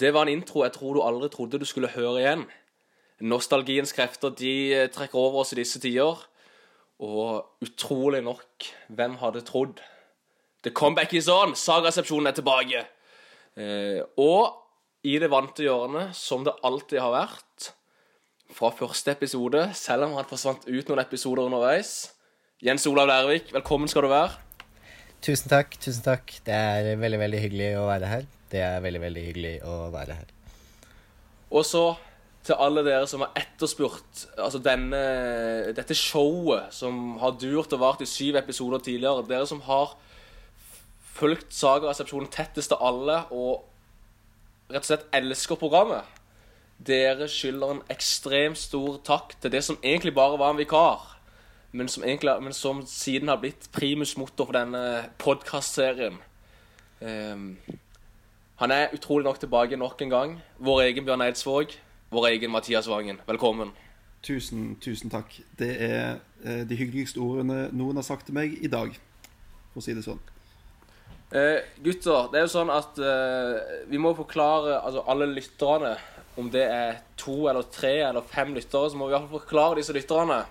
Det var en intro jeg tror du aldri trodde du skulle høre igjen. Nostalgiens krefter de eh, trekker over oss i disse tider. Og utrolig nok, hvem hadde trodd? The comeback is on! Sagasepsjonen er tilbake. Eh, og i det vante hjørnet, som det alltid har vært, fra første episode, selv om han forsvant ut noen episoder underveis Jens Olav Lærvik, velkommen skal du være. Tusen takk. tusen takk. Det er veldig veldig hyggelig å være her. Det er veldig veldig hyggelig å være her. Og så til alle dere som har etterspurt altså denne, dette showet som har durt og vart i syv episoder tidligere. Dere som har fulgt Saga-resepsjonen tettest av alle og rett og slett elsker programmet. Dere skylder en ekstremt stor takk til det som egentlig bare var en vikar, men som, egentlig, men som siden har blitt primus motor for denne podkastserien. Um, han er utrolig nok tilbake nok en gang. Vår egen Bjørn Eidsvåg. Vår egen Mathias Vangen. Velkommen. Tusen, tusen takk. Det er eh, de hyggeligste ordene noen har sagt til meg i dag, for å si det sånn. Eh, gutter, det er jo sånn at eh, vi må forklare altså alle lytterne om det er to eller tre eller fem lyttere, så må vi i hvert fall forklare disse lytterne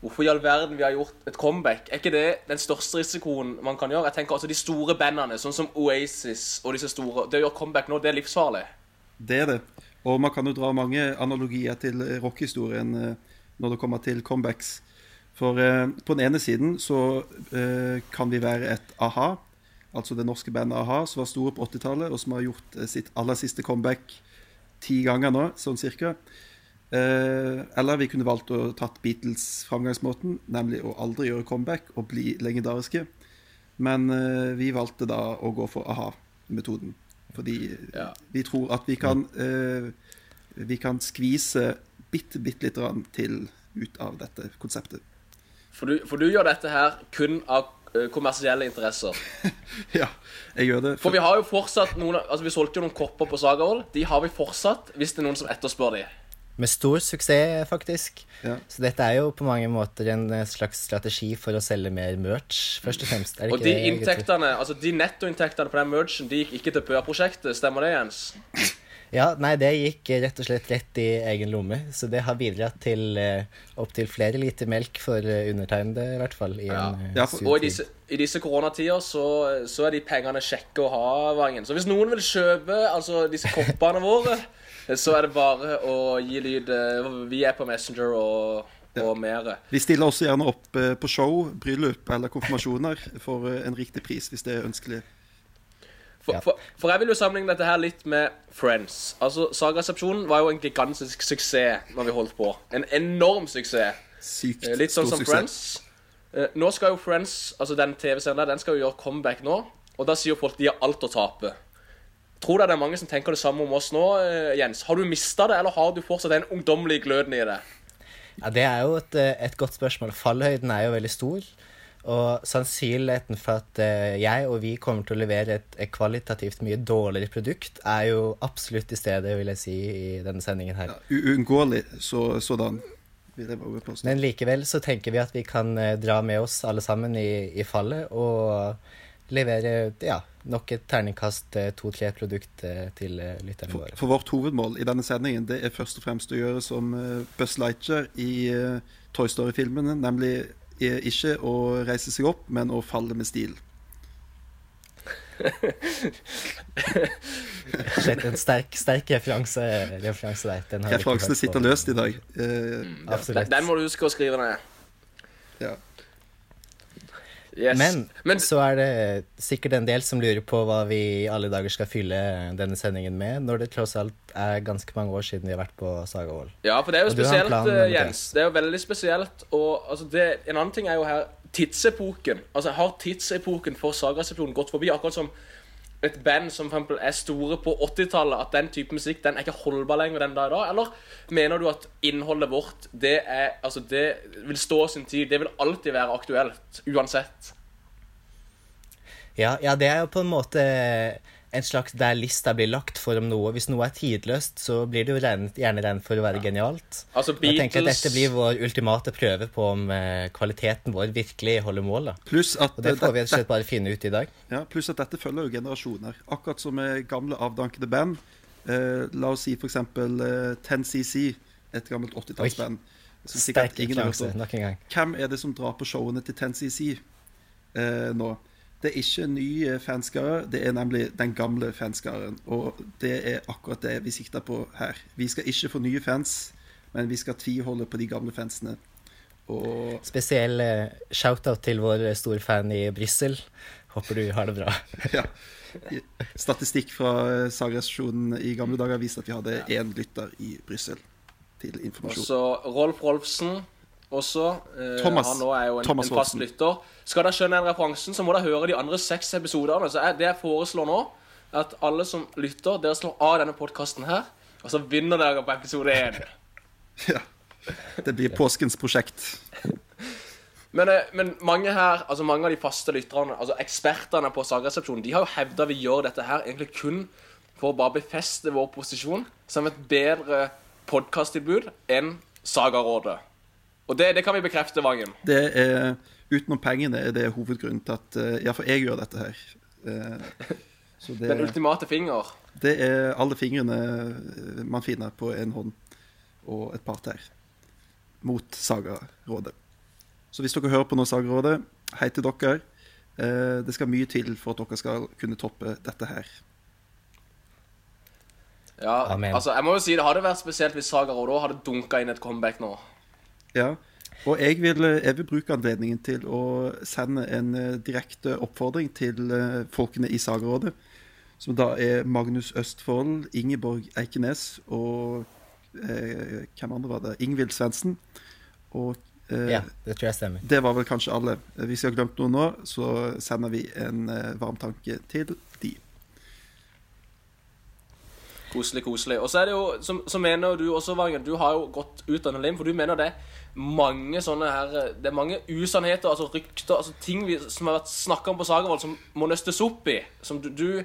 hvorfor i all verden vi har gjort et comeback. Er ikke det den største risikoen man kan gjøre? Jeg tenker altså De store bandene, sånn som Oasis og disse store Det å gjøre comeback nå, det er livsfarlig. Det er det. Og man kan jo dra mange analogier til rockehistorien eh, når det kommer til comebacks. For eh, på den ene siden så eh, kan vi være et a-ha, altså det norske bandet a-ha, som var store på 80-tallet, og som har gjort eh, sitt aller siste comeback ti ganger nå, sånn cirka. Eh, eller vi kunne valgt å tatt Beatles framgangsmåten, nemlig å aldri gjøre comeback og bli legendariske. Men eh, vi valgte da å gå for a-ha-metoden. Fordi ja. vi tror at vi kan eh, Vi kan skvise bitte, bitte lite grann til ut av dette konseptet. For du, for du gjør dette her kun av kommersielle interesser. ja, jeg gjør det. For... for vi har jo fortsatt noen Altså Vi solgte jo noen kopper på Sagahold. De har vi fortsatt, hvis det er noen som etterspør de. Med stor suksess, faktisk. Ja. Så dette er jo på mange måter en eh, slags strategi for å selge mer merch, først og fremst. og de inntektene, altså de nettoinntektene på den merchen, de gikk ikke til PØA-prosjektet, stemmer det, Jens? Ja, nei, det gikk rett og slett rett i egen lomme. Så det har bidratt til uh, opptil flere liter melk for uh, undertegnede, i hvert fall. I ja. En, uh, ja, og i disse, i disse koronatider så, så, er de pengene kjekke å ha, Vangen. Så hvis noen vil kjøpe altså disse koppene våre, så er det bare å gi lyd. Vi er på Messenger og og mer. Vi stiller også gjerne opp på show, bryllup eller konfirmasjoner for en riktig pris, hvis det er ønskelig. For, for, for, jeg vil jo sammenligne dette her litt med Friends. Altså, Sagaresepsjonen var jo en gigantisk suksess når vi holdt på. En enorm suksess. Sykt eh, Litt sånn som suksess. Friends. Eh, nå skal jo Friends, altså den TV-serien der, den skal jo gjøre comeback nå. Og da sier folk de har alt å tape. Tror du det er mange som tenker det samme om oss nå, eh, Jens? Har du mista det, eller har du fortsatt den ungdommelige gløden i det? Ja, Det er jo et, et godt spørsmål. Fallhøyden er jo veldig stor. Og sannsynligheten for at uh, jeg og vi kommer til å levere et, et, kvalitativt mye dårligere produkt, er jo absolutt i stedet, vil jeg si, i denne sendingen her. Ja, Uunngåelig så, sådan. Men likevel så tenker vi at vi kan dra med oss alle sammen i, i fallet og levere ja, nok et terningkast uh, to-tre produkt til lytterne våre. For, for, vårt hovedmål i denne sendingen det er først og fremst å gjøre som Buzz Lightyear i Toy Story-filmene, nemlig ikke å reise seg opp, men å falle med stil. Slett en sterk, sterk referanse, referanse der. Den Referansene sitter løst i dag. Uh, den, den må du huske å skrive ned. Ja. Yes. Men, Men, så er det sikkert en del som lurer på hva vi i alle dager skal fylle denne sendingen med, når det tross alt er ganske mange år siden vi har vært på Sagavoll. Ja, for det er jo spesielt, eh, Jens. Det er jo veldig spesielt. Og altså, det, en annen ting er jo her tidsepoken. Altså, Har tidsepoken for Sagaseplonen gått forbi? Akkurat som et band som for eksempel er store på 80-tallet, at den type musikk den er ikke holdbar lenger den dag i dag? Eller mener du at innholdet vårt det, er, altså det vil stå sin tid? Det vil alltid være aktuelt, uansett? Ja, ja, det er jo på en måte en slags der lista blir lagt for om noe. Hvis noe er tidløst, så blir det jo gjerne regnet for å være ja. genialt. Altså, Beatles... Jeg tenker at Dette blir vår ultimate prøve på om eh, kvaliteten vår virkelig holder mål. Pluss at Og det får vi rett bare finne ut i dag. Ja, Pluss at dette følger jo generasjoner. Akkurat som med gamle, avdankede band. Eh, la oss si eksempel eh, 10CC, et gammelt 80-tallsband. som Sterk ingen influense nok en gang. Hvem er det som drar på showene til 10CC eh, nå? Det er ikke nye fanskare, det er nemlig den gamle fanskaren. Og det er akkurat det vi sikter på her. Vi skal ikke få nye fans, men vi skal tviholde på de gamle fansene. Og Spesiell eh, shout-out til vår store fan i Brussel. Håper du har det bra. ja. Statistikk fra eh, i gamle dager viste at vi hadde én lytter i Brussel. Til Og informasjon. så Rolf Rolfsen også. Eh, Thomas. Han nå er jo en, Thomas en fast lytter. Skal dere skjønne den referansen, så må dere høre de andre seks episodene. Så jeg, det jeg foreslår nå, er at alle som lytter, dere slår av denne podkasten her, og så vinner dere på episode én. Ja. Det blir påskens prosjekt. Men, eh, men mange her, altså mange av de faste lytterne, altså ekspertene på Sagresepsjonen, de har jo hevda vi gjør dette her egentlig kun for å bare befeste vår posisjon som et bedre podkasttilbud enn Sagarådet. Og det, det kan vi bekrefte, Vangen. Det er, utenom pengene er det hovedgrunnen til at uh, Ja, for jeg gjør dette her. Eh, det, Den ultimate finger. det er alle fingrene eh, man finner på en hånd og et par tær mot Sagarådet. Så hvis dere hører på nå, Sagarådet, hei til dere. Eh, det skal mye til for at dere skal kunne toppe dette her. Ja, Amen. altså jeg må jo si Det hadde vært spesielt hvis Sagarådet òg hadde dunka inn et comeback nå. Ja, og jeg vil, jeg vil bruke anledningen til å sende en eh, direkte oppfordring til eh, folkene i Sagerådet. som da er Magnus Østfold, Ingeborg Eikenes og eh, Hvem andre var det? Ingvild Svendsen. Og eh, Ja, det tror jeg stemmer. det var vel kanskje alle. Hvis jeg har glemt noe nå, så sender vi en eh, varm tanke til de. Koselig, koselig. Og så er det jo, som, så mener du også, Vangen, du har jo gått ut av en lim, for du mener det er mange sånne her Det er mange usannheter, altså rykter, altså ting vi, som har vært snakka om på Sagervold, som må nøstes opp i. Som du, du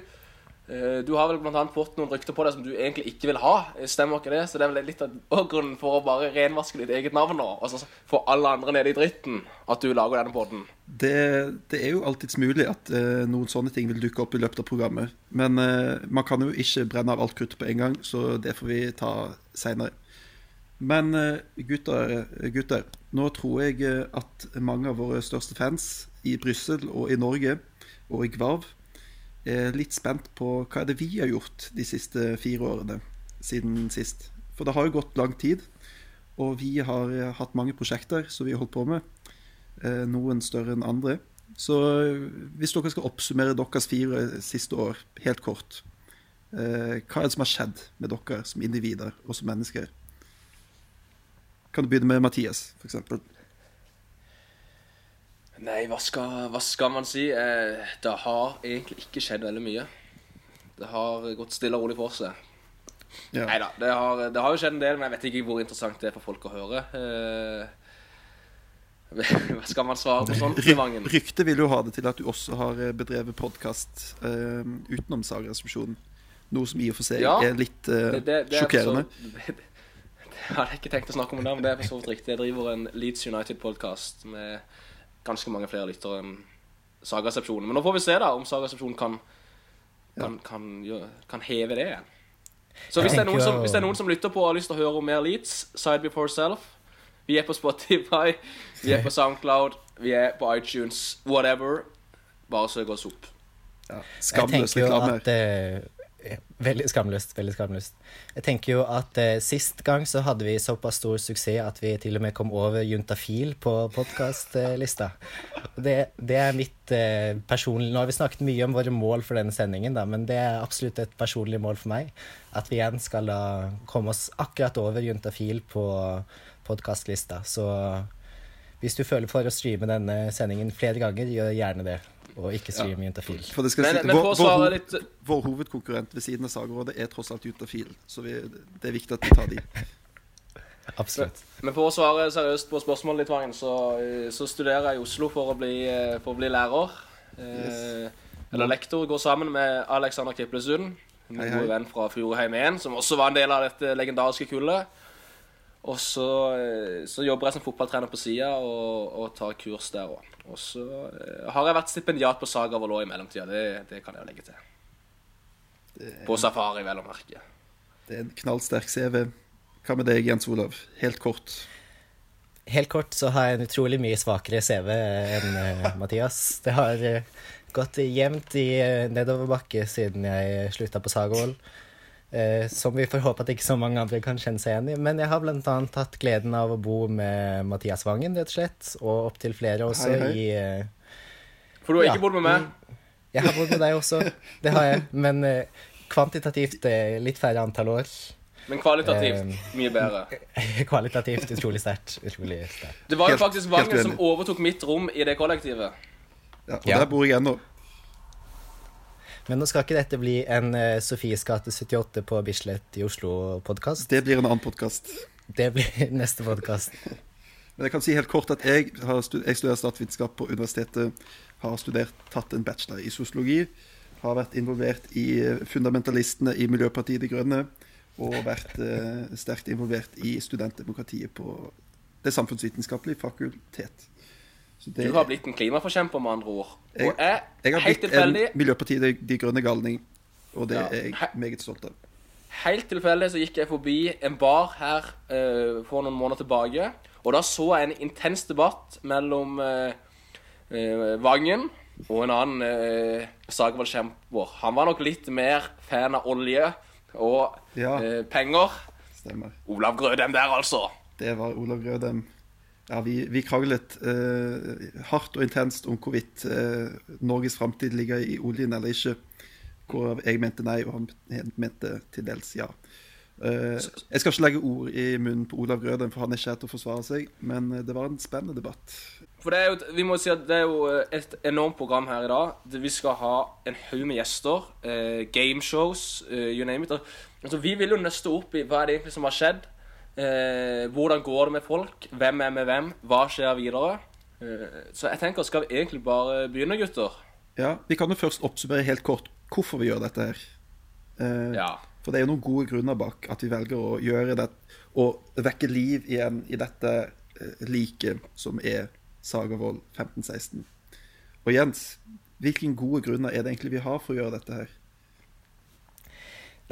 Du har vel annet fått noen rykter på deg som du egentlig ikke vil ha. Stemmer ikke det? Så det er vel litt av grunnen for å bare renvaske ditt eget navn nå, og så få alle andre nede i dritten, at du lager denne podden. Det, det er jo alltids mulig at uh, noen sånne ting vil dukke opp i løpet av programmet. Men uh, man kan jo ikke brenne av alt kruttet på en gang, så det får vi ta seinere. Men eh, gutter, gutter, nå tror jeg eh, at mange av våre største fans i Brussel og i Norge og i Gvarv litt spent på hva er det vi har gjort de siste fire årene siden sist. For det har jo gått lang tid, og vi har eh, hatt mange prosjekter som vi har holdt på med eh, noen større enn andre. Så eh, hvis dere skal oppsummere deres fire siste år helt kort, eh, hva er det som har skjedd med dere som individer og som mennesker? Kan du begynne med Mathias, f.eks.? Nei, hva skal, hva skal man si? Eh, det har egentlig ikke skjedd veldig mye. Det har gått stille og rolig for seg. Ja. Nei da, det, har- det har jo skjedd en del, men jeg vet ikke hvor interessant det er for folk å høre. Eh, hva skal man svare på sånt, Ry Ryktet vil jo ha det til at du også har eh, bedrevet podkast eh, utenom Saga-resepsjonen. Noe som i og for seg Ja, er litt eh, Det, det, det er sjokkerende. så- det hadde jeg ikke tenkt å snakke om det, men det er for så vidt riktig. Jeg driver en Leeds United-podkast med ganske mange flere lyttere enn Sagasepsjonen. Men nå får vi se da om Sagasepsjonen kan, kan, kan, kan heve det igjen. Så hvis det, er noen som, hvis det er noen som lytter på og har lyst til å høre om mer Leeds, Side Before Self Vi er på Spotify, vi er på Soundcloud, vi er på iTunes, whatever. Bare søk oss opp. Ja, Jeg Skamløs tenker jo reklame at Veldig skamløst. veldig skamløst. Jeg tenker jo at eh, Sist gang så hadde vi såpass stor suksess at vi til og med kom over Juntafil på podkastlista. Det, det er mitt eh, personlige Nå har vi snakket mye om våre mål for denne sendingen, da, men det er absolutt et personlig mål for meg. At vi igjen skal da komme oss akkurat over Juntafil på podkastlista. Så hvis du føler for å streame denne sendingen flere ganger, gjør gjerne det. Og ikke streame Juntafil. For det skal Men, si, men vår, vår, litt vår hovedkonkurrent ved siden av Sagerådet er tross alt Jutafil, så vi, det er viktig at vi tar de. Absolutt. Men for å svare seriøst på spørsmålet ditt, Vangen, så, eh, så studerer jeg i Oslo for å bli, eh, for å bli lærer. Eh, Eller lektor. Går sammen med Alexander Kiplesund, min Hei, hei. gode venn fra Fjordheim 1, som også var en del av dette legendariske kullet. Og så, eh, så jobber jeg som fotballtrener på sida og, og tar kurs der òg. Og så eh, har jeg vært stipendiat på Saga Volå i mellomtida. Det, det kan jeg jo legge til. På safari, vel å merke. Det er en knallsterk CV. Hva med deg, Jens Olav? Helt kort. Helt kort så har jeg en utrolig mye svakere CV enn eh, Mathias. Det har gått jevnt i nedoverbakke siden jeg slutta på Sagavoll. Eh, som vi får håpe at ikke så mange andre kan kjenne seg igjen i. Men jeg har annet hatt gleden av å bo med Mathias Vangen, rett og slett. Og opptil flere også Hei, hei. i eh, For du har Ja. ikke bodd med meg. Jeg har bodd med deg også, det har jeg. Men eh, kvantitativt eh, litt færre antall år. Men kvalitativt Eh, mye bedre. Kvalitativt utrolig sterkt. Utrolig sterkt. Det var jo faktisk Vangen som overtok mitt rom i det kollektivet. Ja, og Ja. der bor jeg ennå. Men nå skal ikke dette bli en eh, Sofies gate 78 på Bislett i Oslo-podkast. Det blir en annen podkast. Det blir neste podkast. Men jeg kan si helt kort at jeg, har stu- jeg studerer statsvitenskap på universitetet. Har studert, tatt en bachelor i sosiologi. Har vært involvert i eh, fundamentalistene i Miljøpartiet De Grønne. Og vært eh, sterkt involvert i studentdemokratiet på Det samfunnsvitenskapelige fakultet. Det- Du har blitt en klimaforkjemper, med andre ord. Og jeg, Jeg har blitt tilfeldig en Miljøpartiet De, De Grønne galning. Og det Ja. er jeg meget stolt av. Helt tilfeldig så gikk jeg forbi en bar her uh, for noen måneder tilbake. Og da så jeg en intens debatt mellom uh, uh, Vangen og en annen uh, Sagvold-kjemper. Han var nok litt mer fan av olje og Ja. eh, penger. Stemmer. Olav Grødem der, altså. Det var Olav Grødem. Ja, vi, vi kranglet eh, hardt og intenst om hvorvidt eh, Norges framtid ligger i oljen eller ikke. Hvor jeg mente nei, og han mente til dels ja. Eh, jeg skal ikke legge ord i munnen på Olav Grøden, for han er ikke her til å forsvare seg. Men eh, det var en spennende debatt. For det er jo, vi må si at det er jo eh, et enormt program her i dag. Vi skal ha en haug med gjester. Eh, gameshows, you name it. Altså, vi vil jo nøste opp i hva er det egentlig som har skjedd. Eh, hvordan går det med folk? Hvem er med hvem? Hva skjer videre? Eh, så jeg tenker, skal vi egentlig bare begynne, gutter? Ja, Vi kan jo først oppsummere helt kort hvorfor vi gjør dette her. Eh, Ja. For det er jo noen gode grunner bak at vi velger å gjøre det, og vekke liv igjen i dette eh, liket som er Sagavold 1516. Og Jens, hvilke gode grunner er det egentlig vi har for å gjøre dette her?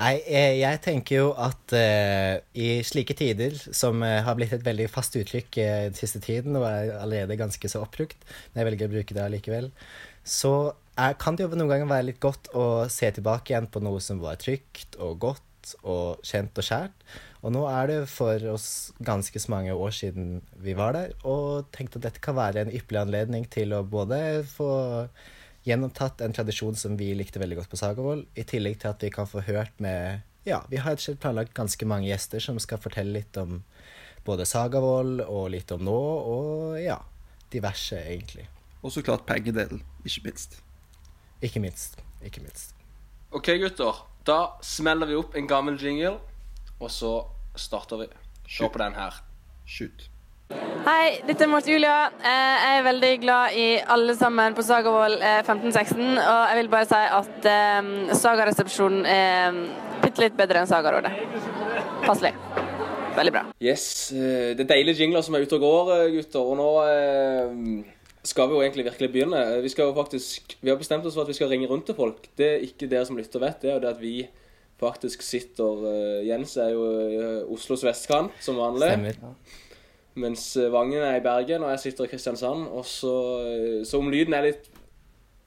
Nei, eh, jeg tenker jo at uh, i slike tider, som uh, har blitt et veldig fast uttrykk uh, den siste tiden, og er allerede ganske så oppbrukt, men jeg velger å bruke det allikevel, så er, kan det jo noen ganger være litt godt å se tilbake igjen på noe som var trygt og godt og kjent og kjært. Og nå er det for oss ganske så mange år siden vi var der, og tenkte at dette kan være en ypperlig anledning til å både få gjenopptatt en tradisjon som vi likte veldig godt på Sagavoll, i tillegg til at vi kan få hørt med Ja, vi har ikke planlagt ganske mange gjester som skal fortelle litt om både Sagavoll og litt om nå, og ja, diverse, egentlig. Og så klart pengedelen, ikke minst. Ikke minst. Ikke minst. OK, gutter. Da smeller vi opp en gammel jingle, og så starter vi. Se på den her. Shoot. Hei, dette er Marte Julia. Eh, Jeg er veldig glad i alle sammen på Sagavoll eh, 1516. Og jeg vil bare si at eh, Sagaresepsjonen er bitte litt bedre enn Sagarådet. Passelig. Veldig bra. Yes, eh, det er deilige jingler som er ute og går, eh, gutter. Og nå eh, skal vi jo egentlig virkelig begynne. Eh, Vi skal jo faktisk, vi har bestemt oss for at vi skal ringe rundt til folk. Det er ikke dere som lytter vet, det er jo det at vi faktisk sitter eh, Jens er jo i Oslos vestkant, som vanlig. Stemmer. Mens eh, Vangen er i Bergen, og jeg sitter i Kristiansand. Og så, eh, så om lyden er litt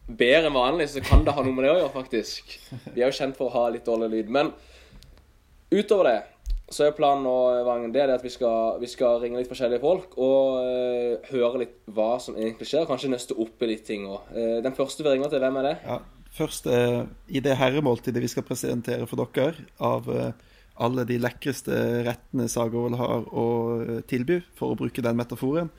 bedre enn vanlig, så kan det ha noe med det å gjøre, faktisk. Vi er jo kjent for å ha litt dårlig lyd. Men utover det så er planen nå, Vangen, det er at vi skal, vi skal ringe litt forskjellige folk og uh, høre litt hva som egentlig skjer. Kanskje nøste opp i litt ting òg. den første vi ringer til, hvem er det? Ja, først uh, i det herremåltidet vi skal presentere for dere av eh, alle de lekreste rettene Sagavold har å eh, tilby, for å bruke den metaforen.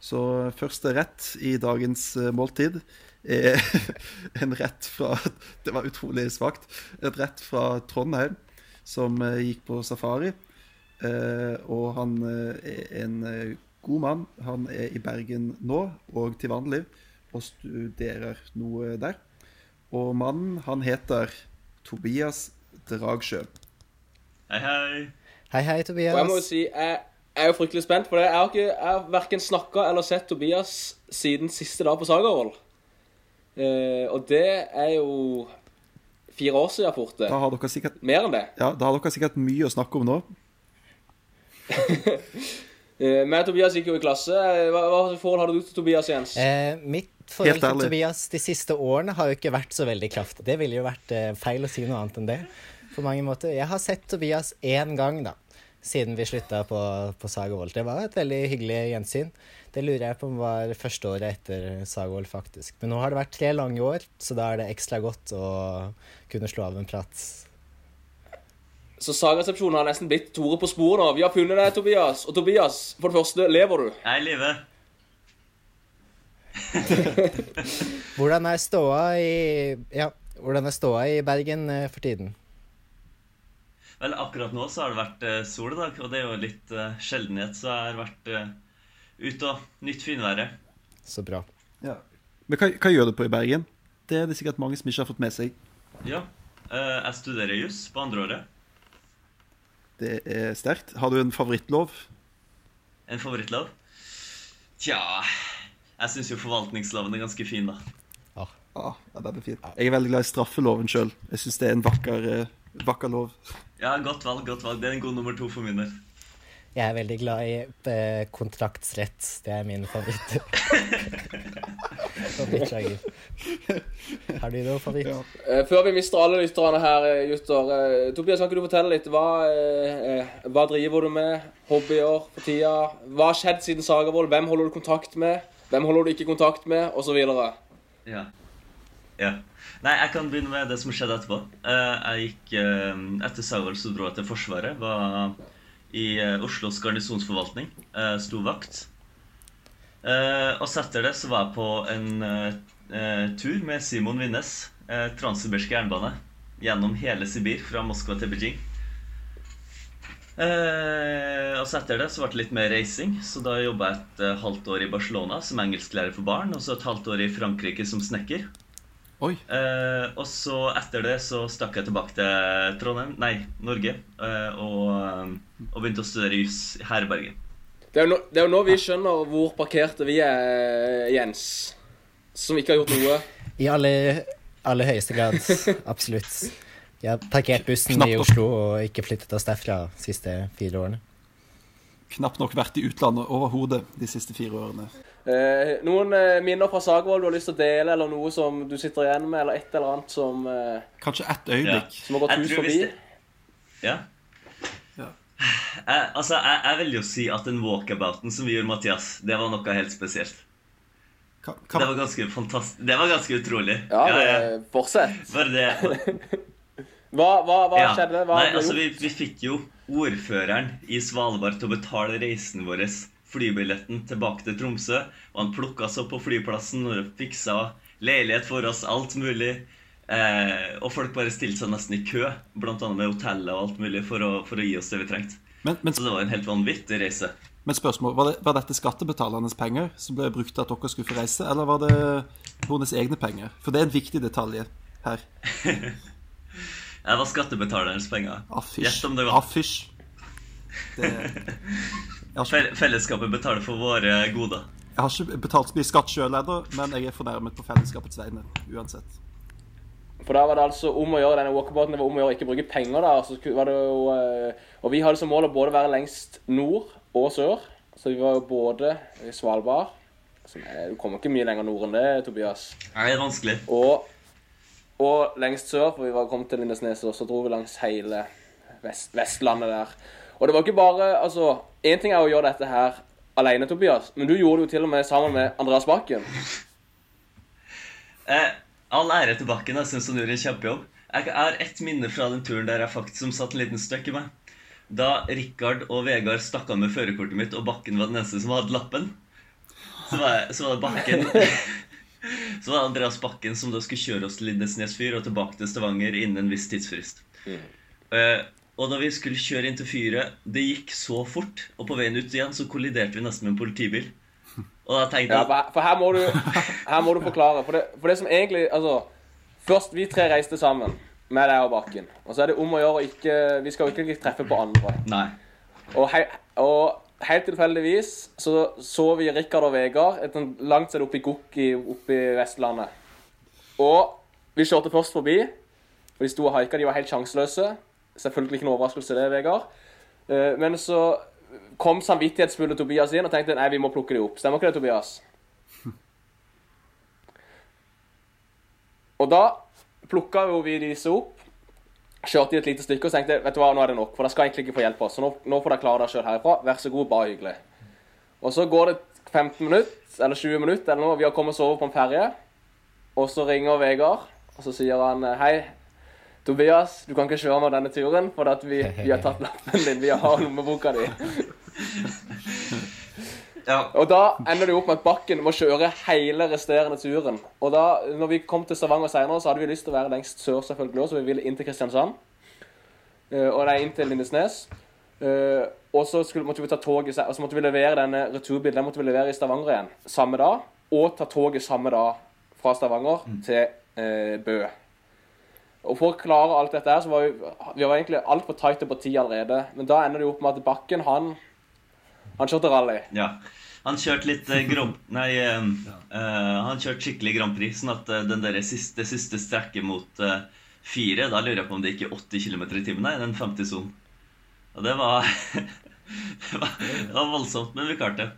Så første rett i dagens eh, måltid er en rett fra Det var utrolig svakt. Et rett fra Trondheim som eh, gikk på safari. Og han er en god mann. Han er i Bergen nå og til vanlig og studerer noe der. Og mannen, han heter Tobias Dragsjø. Hei, hei. Hei, hei, Tobias. Og jeg må jo si, jeg, jeg er jo fryktelig spent, for jeg har, ikke, jeg har verken snakka eller sett Tobias siden siste dag på Sagervoll. Eh, og det er jo fire år siden fort. Da har dere sikkert, Mer enn det. ja, da har dere sikkert mye å snakke om nå. Eh, Men Tobias gikk jo i klasse. Hva, hva forhold har du til Tobias, Jens? Eh, mitt forhold til. Tobias de siste årene har jo ikke vært så veldig kraftig. Det ville jo vært eh, feil å si noe annet enn det. På mange måter. Jeg har sett Tobias én gang, da. Siden vi slutta på, på Sagavold. Det var et veldig hyggelig gjensyn. Det lurer jeg på om var første året etter Sagavold, faktisk. Men nå har det vært tre lange år, så da er det ekstra godt å kunne slå av en prat. Så Sagaresepsjonen har nesten blitt Tore på sporet nå. Vi har funnet deg, Tobias. Og Tobias, for det første, lever du? Jeg lever. Hvordan er ståa i Ja, hvordan er ståa i Bergen eh, for tiden? Vel, akkurat nå så har det vært eh, sol i dag, og det er jo litt eh, sjeldenhet, så jeg har vært eh, ute og nytt finværet. Så bra. Ja. Men hva, hva gjør du på i Bergen? Det er det sikkert mange som ikke har fått med seg. Ja, eh, jeg studerer juss på andreåret. Det er sterkt. Har du en favorittlov? En favorittlov? Tja Jeg syns jo forvaltningsloven er ganske fin, da. Ja, ja, den er fin. Jeg er veldig glad i straffeloven sjøl. Jeg syns det er en vakker, vakker. Ja, godt valg, godt valg. Det er en god nummer to for min del. Jeg er veldig glad i eh, kontraktsrett. Det er min favoritt. Har du noen favoritt? Ja. Eh, Før vi mister alle lytterne her, eh, eh, Tobias, kan ikke du fortelle litt? Hva, eh, hva driver du med? Hobbyer for tida? Hva har skjedd siden Sagavold? Hvem holder du kontakt med? Hvem holder du ikke kontakt med? Og så videre. Ja. ja. Nei, jeg kan begynne med det som skjedde etterpå. Eh, jeg gikk eh, Etter Sagvold så dro jeg til Forsvaret. Var i eh, Oslos garnisonsforvaltning. Sto vakt. Og så etter det så var jeg på en tur med Simon Winnes. Transsibirsk jernbane. Gjennom hele Sibir, fra Moskva til Beijing. Eh, og så etter det så ble det litt mer reising, så da jobba jeg et halvt år i Barcelona som engelsklærer for barn, og så et halvt år i Frankrike som snekker. Oi. Eh, og så etter det så stakk jeg tilbake til Trondheim, nei, Norge, eh, og, eh, og begynte å studere juss her i Bergen. Det er, jo nå, det er jo nå vi skjønner hvor parkerte vi er, Jens. Som ikke har gjort noe. I aller, aller høyeste grad. Absolutt. Jeg har parkert bussen Knapp i. Oslo og ikke flyttet oss derfra de siste fire årene. Knapt nok vært i utlandet overhodet de siste fire årene. Eh, noen eh, minner fra Sagvold du har lyst til å dele, eller noe som du sitter igjen med, eller et eller annet som, eh, Kanskje ett øyeblikk. som har gått Jeg hus forbi? det- Ja. Ja. Jeg, altså, jeg, jeg vil jo si at den walkabouten som vi gjorde, Mathias, det var noe helt spesielt. Ka Det var ganske fantastisk. Det var ganske utrolig. Ja, Ja, ja. fortsett. Bare det Hva, hva, hva Ja. skjedde? Hva Nei, altså, vi, vi fikk jo ordføreren i Svalbard til å betale reisen vår, flybilletten tilbake til Tromsø. Og han plukka oss opp på flyplassen og fiksa leilighet for oss, alt mulig. Eh, og folk bare stilte seg nesten i kø, annet med hotellet og alt mulig, for å, for å gi oss det vi trengte. men, men, Så det var en helt vanvittig reise. men spørsmål, var, det, var dette skattebetalernes penger som ble brukt til at dere skulle få reise, eller var det hennes egne penger? For det er en viktig detalj her. Det var skattebetalernes penger. Gjett om det var. Affisj. Det, Fel- Fellesskapet betaler for våre goder. jeg har ikke betalt så mye skatt sjøl ennå, men jeg er fornærmet på fellesskapets vegne uansett. For da var det altså om å gjøre denne walkabouten, det var om å gjøre å ikke bruke penger der. Så var det jo, eh, og vi hadde som mål å både være lengst nord og sør. Så vi var jo både i Svalbard som er, Du kommer ikke mye lenger nord enn det, Tobias. Nei, det er vanskelig. Og, og lengst sør, for vi var kommet til Lindesnes, og så dro vi langs hele vest, Vestlandet der. Og det var ikke bare Altså, én ting er å gjøre dette her alene, Tobias, men du gjorde det jo til og med sammen med Andreas Bakken. Eh, all ære til Bakken. Jeg syns han gjorde en kjempejobb. Jeg har ett minne fra den turen der jeg faktisk som satt en liten støkk i meg. Da Rikard og Vegard stakk av med førerkortet mitt, og Bakken var den eneste som hadde lappen. Så var, jeg, så var det Bakken Så var det Andreas Bakken som da skulle kjøre oss til Lindesnes fyr og tilbake til Stavanger innen en viss tidsfrist. Eh, og da vi skulle kjøre inn til fyret, det gikk så fort, og på veien ut igjen så kolliderte vi nesten med en politibil. Og da tenkte jeg ja, for her, må du, her må du forklare. For det, for det som egentlig Altså, først vi tre reiste sammen med deg og Bakken. Og så er det om å gjøre å ikke Vi skal jo ikke treffe på andre. Nei. Og, hei, og helt tilfeldigvis så så vi Rikard og Vegard et langt sted oppe i oppi oppe i Vestlandet. Og vi kjørte først forbi, For de sto og haika, de var helt sjanseløse. Selvfølgelig ikke noe overraskelse det, Vegard. Eh, Men så kom samvittighetsfulle Tobias inn og tenkte nei, vi må plukke dem opp. Stemmer ikke det, Tobias? Og da plukka jo vi disse opp. Kjørte i et lite stykke og tenkte vet du hva, nå er det nok. For de skal egentlig ikke få hjelp av oss. Så nå, nå får dere klare dere sjøl herfra. Vær så god, bare hyggelig. Og så går det 15 minutter, eller 20 minutter, eller noe. Vi har kommet oss over på en ferje. Og så ringer Vegard, og så sier han hei. Tobias, du kan ikke kjøre med denne turen, for vi, vi har tatt lappen din. Vi har lommeboka di. Ja. Og da ender det opp med at Bakken må kjøre hele resterende turen. Og da, når vi kom til Stavanger senere, så hadde vi lyst til å være lengst sør, selvfølgelig også, så vi ville inn til Kristiansand. Eh, og det er inn til Lindesnes. Eh, og så måtte vi ta toget, og så måtte vi levere denne returbilen den måtte vi levere i Stavanger igjen samme dag. Og ta toget samme dag fra Stavanger til eh, Bø. Og for å klare alt dette her, så var vi, vi var egentlig altfor tighte på tid allerede. Men da ender det jo opp med at Bakken, han, han kjørte rally. Ja. Han kjørte litt eh, grob... Nei, eh, eh, han kjørte skikkelig Grand Prix, sånn at eh, den der siste, siste strekket mot eh, fire Da lurer jeg på om det gikk i 80 km i timen i den 50-sonen. Og det var, det var Det var voldsomt, men vi klarte det.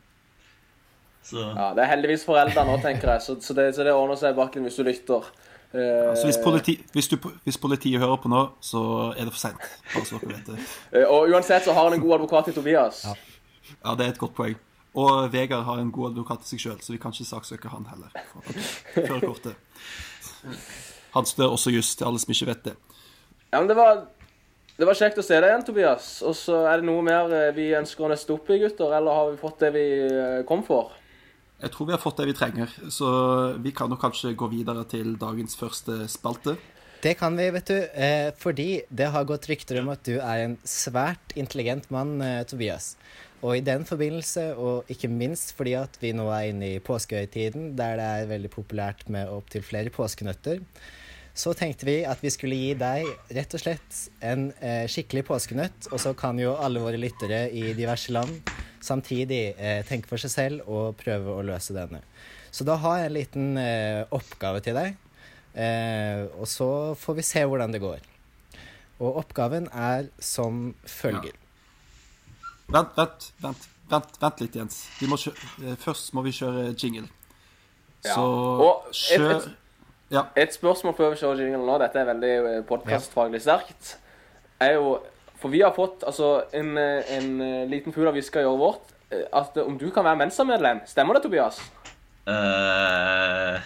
Så Ja, Det er heldigvis foreldre nå, tenker jeg, så, så, det, så det ordner seg, Bakken, hvis du lytter. Eh, Så hvis, politi, hvis, du, hvis politiet hører på nå, så er det for seint. Eh, og uansett så har han en god advokat i Tobias. Ja, det er et godt poeng. Og Vegard har en god advokat i seg sjøl, så vi kan ikke saksøke han heller. Før han kortet. Han studerer også juss, til alle som ikke vet det. Ja, men det var, det var kjekt å se deg igjen, Tobias. Og så er det noe mer eh, vi ønsker å nøste opp i, gutter? Eller har vi fått det vi kom for? Jeg tror vi har fått det vi trenger, så vi kan nok kanskje gå videre til dagens første spalte. Det kan vi, vet du. Eh, fordi det har gått rykter om at du er en svært intelligent mann, eh, Tobias. Og i den forbindelse, og ikke minst fordi at vi nå er inne i påskehøytiden, der det er veldig populært med opptil flere påskenøtter, så tenkte vi at vi skulle gi deg rett og slett en eh, skikkelig påskenøtt, og så kan jo alle våre lyttere i diverse land samtidig eh, tenke for seg selv og prøve å løse denne. Så da har jeg en liten eh, oppgave til deg. Eh, og så får vi se hvordan det går. Og oppgaven er som følger. Vent, vent, vent, vent, vent litt, Jens. Vi må eh, først må vi kjøre jingle. Ja. Så Og et- kjør et- Ja. Et spørsmål før vi kjører jingle nå, dette er veldig podkastfaglig sterkt, er jo For vi har fått altså, en, eh, en eh, liten fugl av hviska i året vårt eh, at eh, om du kan være Mensa-medlem. Stemmer det, Tobias? Uh...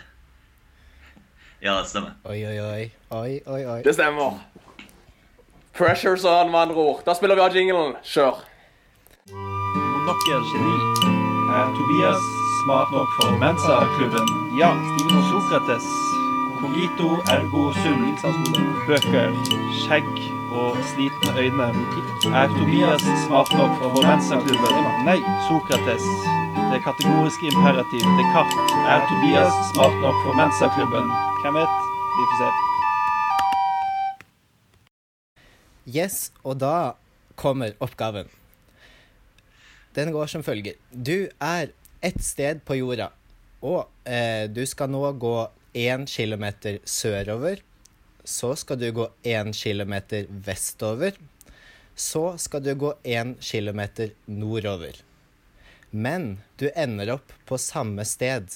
Ja, det stemmer. Oi, oi, oi. Oi, oi, oi. Det stemmer. Pressure's on, med andre ord. Da spiller vi av jinglen. Kjør. Monokkel-geni. Er Tobias smart nok for Mensa-klubben? Ja. Steven Sokrates. Cogito ergo sum. Bøker. Skjegg og slitne øyne. Er Tobias smart nok for Mensa-klubben? Nei. Sokrates. Det kategoriske imperativ. Descartes. Er Tobias smart nok for Mensa-klubben? Hvem vet? Vi får se. Yes, og da kommer oppgaven. Den går som følger. Du er ett sted på jorda, og eh, du skal nå gå én kilometer sørover. Så skal du gå én kilometer vestover. Så skal du gå én kilometer nordover. Men du ender opp på samme sted.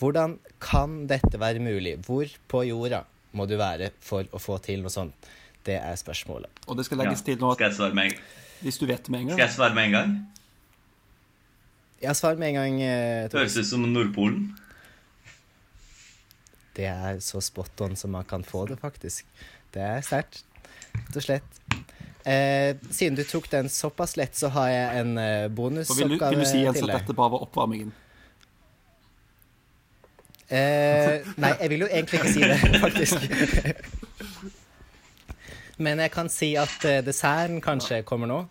Hvordan kan dette være mulig? Hvor på jorda må du være for å få til noe sånt? Det er spørsmålet. Og det skal Ja. til nå Skal jeg svare med en, hvis du vet det med en skal gang jeg svare med en gang? Ja, svar med en gang. eh, Høres ut som Nordpolen. Det er så spot on som man kan få det, faktisk. Det er sterkt, rett og slett. Eh, siden du tok den såpass lett, så har jeg en eh, til deg. vil du si Jens at dette bare var oppvarmingen? Eh, nei, jeg vil jo egentlig ikke si det, faktisk. Men jeg kan si at eh, desserten kanskje kommer nå.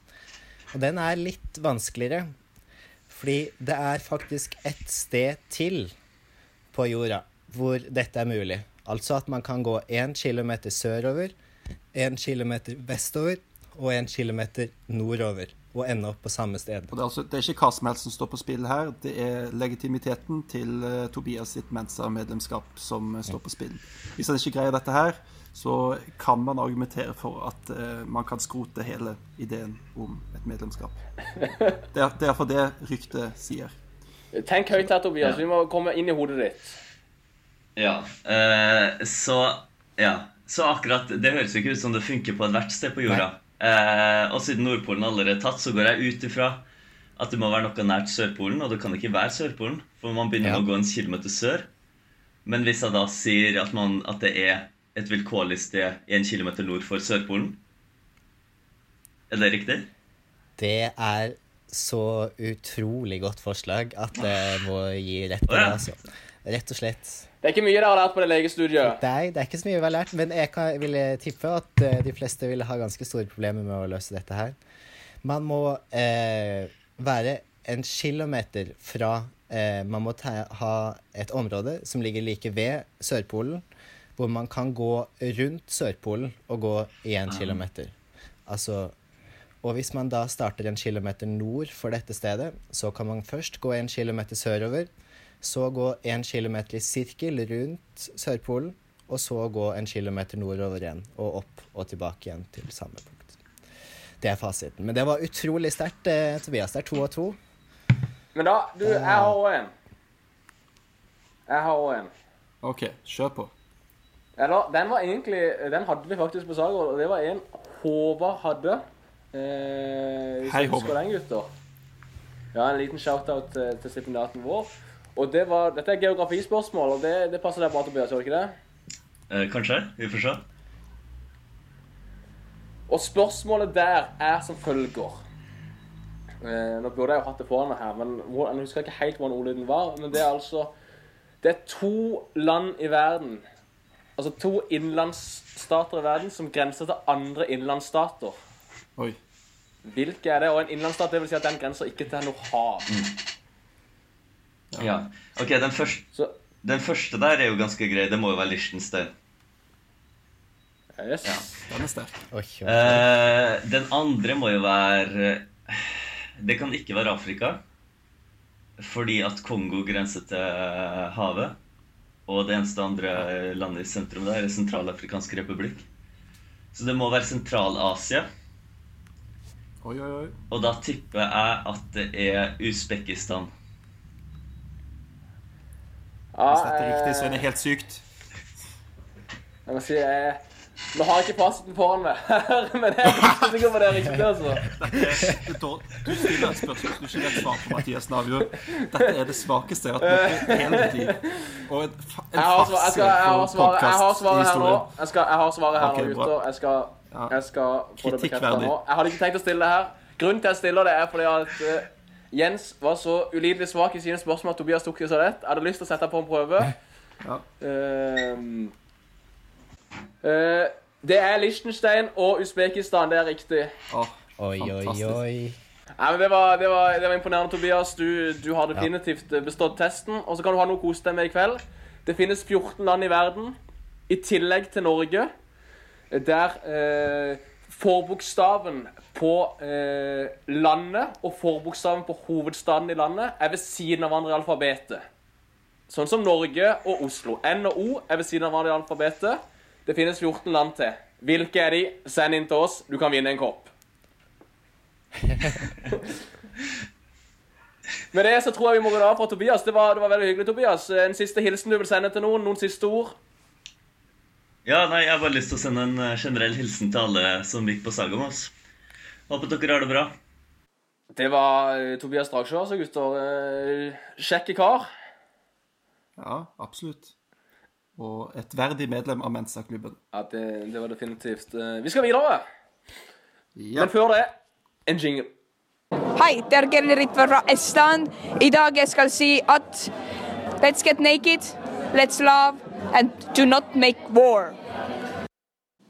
Og den er litt vanskeligere. Fordi det er faktisk et sted til på jorda hvor dette er mulig. Altså at man kan gå én kilometer sørover, én kilometer vestover og én kilometer nordover. og ende opp på samme sted. Og det, er altså, det er ikke hva som helst som står på spill her. Det er legitimiteten til uh, Tobias sitt Mensa-medlemskap som uh, står på spill. Hvis han ikke greier dette her, så kan man argumentere for at uh, man kan skrote hele ideen om et medlemskap. Det er, det er for det ryktet sier. Tenk høyt her, Tobias. Vi må komme inn i hodet ditt. Ja, eh, så Ja. Så akkurat Det høres jo ikke ut som det funker på ethvert sted på jorda. Eh, og siden Nordpolen allerede er tatt, så går jeg ut ifra at det må være noe nært Sørpolen, og det kan ikke være Sørpolen, for man begynner Ja. å gå en kilometer sør. Men hvis jeg da sier at, man, at det er et vilkårlig sted en kilometer nord for Sørpolen Er det riktig? Det er så utrolig godt forslag at det må gi rett på det, altså. Rett og slett. Det er ikke mye dere har lært på det legestudiet. Nei, det er ikke så mye vi har lært, men jeg kan, vil tippe at uh, de fleste vil ha ganske store problemer med å løse dette her. Man må uh, være en kilometer fra uh, Man må ta, ha et område som ligger like ved Sørpolen, hvor man kan gå rundt Sørpolen og gå én en kilometer. Altså og hvis man da starter en kilometer nord for dette stedet, så kan man først gå en kilometer sørover, så gå en kilometer i sirkel rundt Sørpolen, og så gå en kilometer nordover igjen, og opp og tilbake igjen til samme punkt. Det er fasiten. Men det var utrolig sterkt, eh, Tobias. Det er to og to. Men da, du, jeg har òg en. Jeg har òg en. OK, kjør på. Eller, den var egentlig Den hadde vi faktisk på Sager, og det var en Håvard hadde. Eh, hvis Hei, Håvard. den, gutter. Ja, en liten shout-out til, til stipendiaten vår. Og det var, Dette er geografispørsmål, og det, det passer deg bra, Tobias, gjør ikke det? Eh, kanskje? Vi får se. Og spørsmålet der er som følger. Eh, nå burde jeg jo hatt det foran meg her, men jeg husker ikke helt hvordan ordlyden var. Men det er altså Det er to land i verden, altså to innlandsstater i verden, som grenser til andre innlandsstater. Oi. Hvilke er det? Og en innlandsstat, det vil si at den grenser ikke til noe hav. Ja. Ok, den første, Så den første der er jo ganske grei. Det må jo være Liechtenstein. yes. Ja. Den er sterk. Eh, den andre må jo være Det kan ikke være Afrika. Fordi at Kongo grenser til havet. Og det eneste andre landet i sentrum der er Sentralafrikansk republikk. Så det må være Sentral-Asia. Oi, oi, oi. Og da tipper jeg at det er Usbekistan. Ja, Hvis dette er riktig, så er det eh, helt sykt. Jeg må si jeg, Nå har jeg ikke fasiten foran meg, men jeg er ikke sikker på det er riktig. altså. Du stiller et spørsmål du ikke vet svar på, Mathias Navjord. Dette er det svakeste jeg har hatt hele tiden. Og en, en har for svaret, jeg. Jeg, skal, jeg har svaret her nå, gutter. Jeg skal, jeg skal få det bekreftet nå. Jeg hadde ikke tenkt å stille det her. Grunnen til at jeg stiller det, er fordi at eh, Jens var så ulidelig svak i sine spørsmål at Tobias tok det så lett. Jeg hadde lyst til å sette på en prøve. Ja. Uh, uh, det er Liechtenstein og Usbekistan, det er riktig. Oh, Oi, oi, fantastisk. oi. Nei, men det var, det, var, det var imponerende, Tobias. Du, du har definitivt eh, bestått testen. Og så kan du ha noe å kose deg med i kveld. Det finnes 14 land i verden, i tillegg til Norge, der eh, forbokstaven på eh, landet og forbokstaven på hovedstaden i landet er ved siden av hverandre i alfabetet. Sånn som Norge og Oslo. N og O er ved siden av hverandre i alfabetet. Det finnes 14 land til. Hvilke er de? Send inn til oss. Du kan vinne en kopp. Med det så tror jeg vi må gå av fra Tobias. Det var, det var veldig hyggelig, Tobias. En siste hilsen du vil sende til noen? Noen siste ord? Ja, nei, Jeg har bare lyst til å sende en eh, generell hilsen til alle som gikk på Saga med oss. Håper dere har det bra. Det var eh, Tobias Dragsjå, altså, gutter. Eh, Kjekke kar. Ja, absolutt. Og et verdig medlem av Mensa-klubben. Ja, det, det var definitivt Vi skal videre. Ja. Men før det, en jingle. Hei, det er Gerli Ritva fra Estland. I dag jeg skal si at let's get naked, let's love, and do not make war.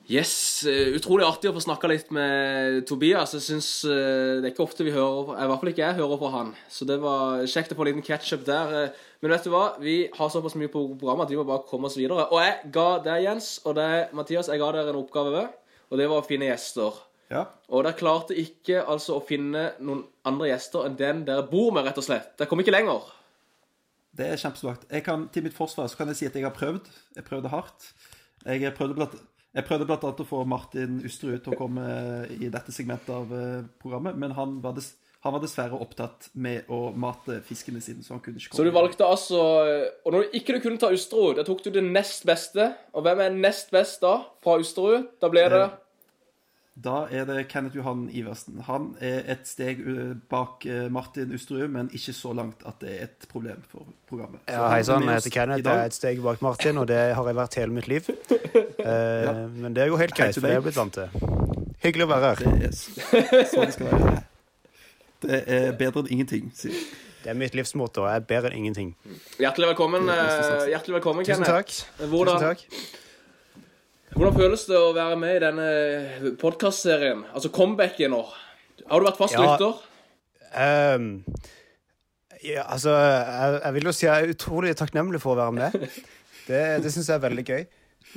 Yes, eh, utrolig artig å få snakka litt med Tobias. Jeg synes eh, Det er ikke ofte vi hører I hvert fall ikke jeg hører fra han. Så det var kjekt å få en liten catch-up der. eh. Men vet du hva? Vi har såpass mye på programmet at vi må bare komme oss videre. Og jeg ga deg, Jens, og deg, Mathias, jeg ga dere en oppgave ved. Og det var å finne gjester. Ja. Og dere klarte ikke altså å finne noen andre gjester enn den dere bor med, rett og slett. Dere kom ikke lenger. Det er kjempesvakt. Til mitt forsvar så kan jeg si at jeg har prøvd. Jeg prøvde hardt. Jeg prøvde blant, jeg prøvde blant annet å få Martin Usterud til å komme i dette segmentet av eh, programmet, men han var, dess, han var dessverre opptatt med å mate fiskene sine, så han kunne ikke komme. Så du valgte altså Og når du ikke du kunne ta Usterud, da tok du det nest beste. Og hvem er nest best da, fra Usterud? Da ble det Da er det Kenneth Johan Iversen. Han er et steg eh, bak eh, Martin Usterud, men ikke så langt at det er et problem for programmet. Så Ja, hei er sann, jeg heter Kenneth. Jeg er et steg bak Martin, og det har jeg vært hele mitt liv. Eh, Men det er jo helt greit, for det er jeg blitt vant til. Hyggelig å være her. Det er sånn det skal være. Det er bedre enn ingenting, sier Det er mitt livsmåte, og Jeg er bedre enn ingenting. Hjertelig velkommen, hjertelig velkommen Tusen Kenneth. takk. Hvordan, Tusen takk. Hvordan føles det å være med i denne podkastserien? Altså comebacket nå. Har du vært fast Ja. lytter? Ehm, ja, altså, jeg, jeg vil jo si jeg er utrolig takknemlig for å være med. Det, det syns jeg er veldig gøy.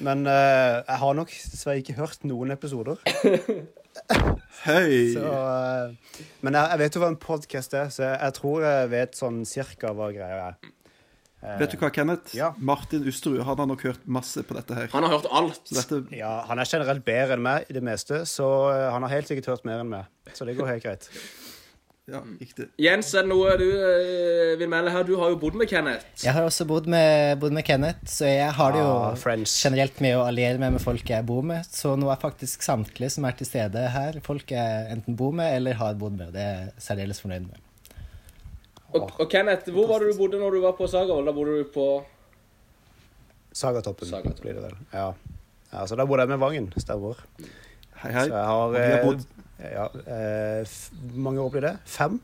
Men uh, jeg har nok dessverre ikke hørt noen episoder. Høy! Så, uh, men jeg, jeg vet jo hva en podkast er, så jeg, jeg tror jeg vet sånn cirka hva greia er. Vet du hva, Kenneth? Ja. Martin Usterud han har nok hørt masse på dette her. Han har hørt alt. Dette, Ja, Han er generelt bedre enn meg i det meste, så eh, han har helt sikkert hørt mer enn meg. Så det går helt greit. ja, riktig. Jens, er det noe du eh, vil melde her? Du har jo bodd med Kenneth. Jeg har også bodd med, bodd med Kenneth, så jeg har det jo Ah, generelt med å alliere meg med folk jeg bor med. Så nå er faktisk samtlige som er til stede her, folk jeg enten bor med eller har bodd med. og Det er jeg særdeles fornøyd med. Og, og Kenneth, hvor var det du bodde når du var på Sagavoll? Da bodde du på Sagatoppen Sagatoppen. blir det vel. Ja. ja så da bodde jeg med Vangen. Stemmer. Hei, hei. Så jeg har Og vi har eh, bodd- ja, eh, mange år blir det? Fem?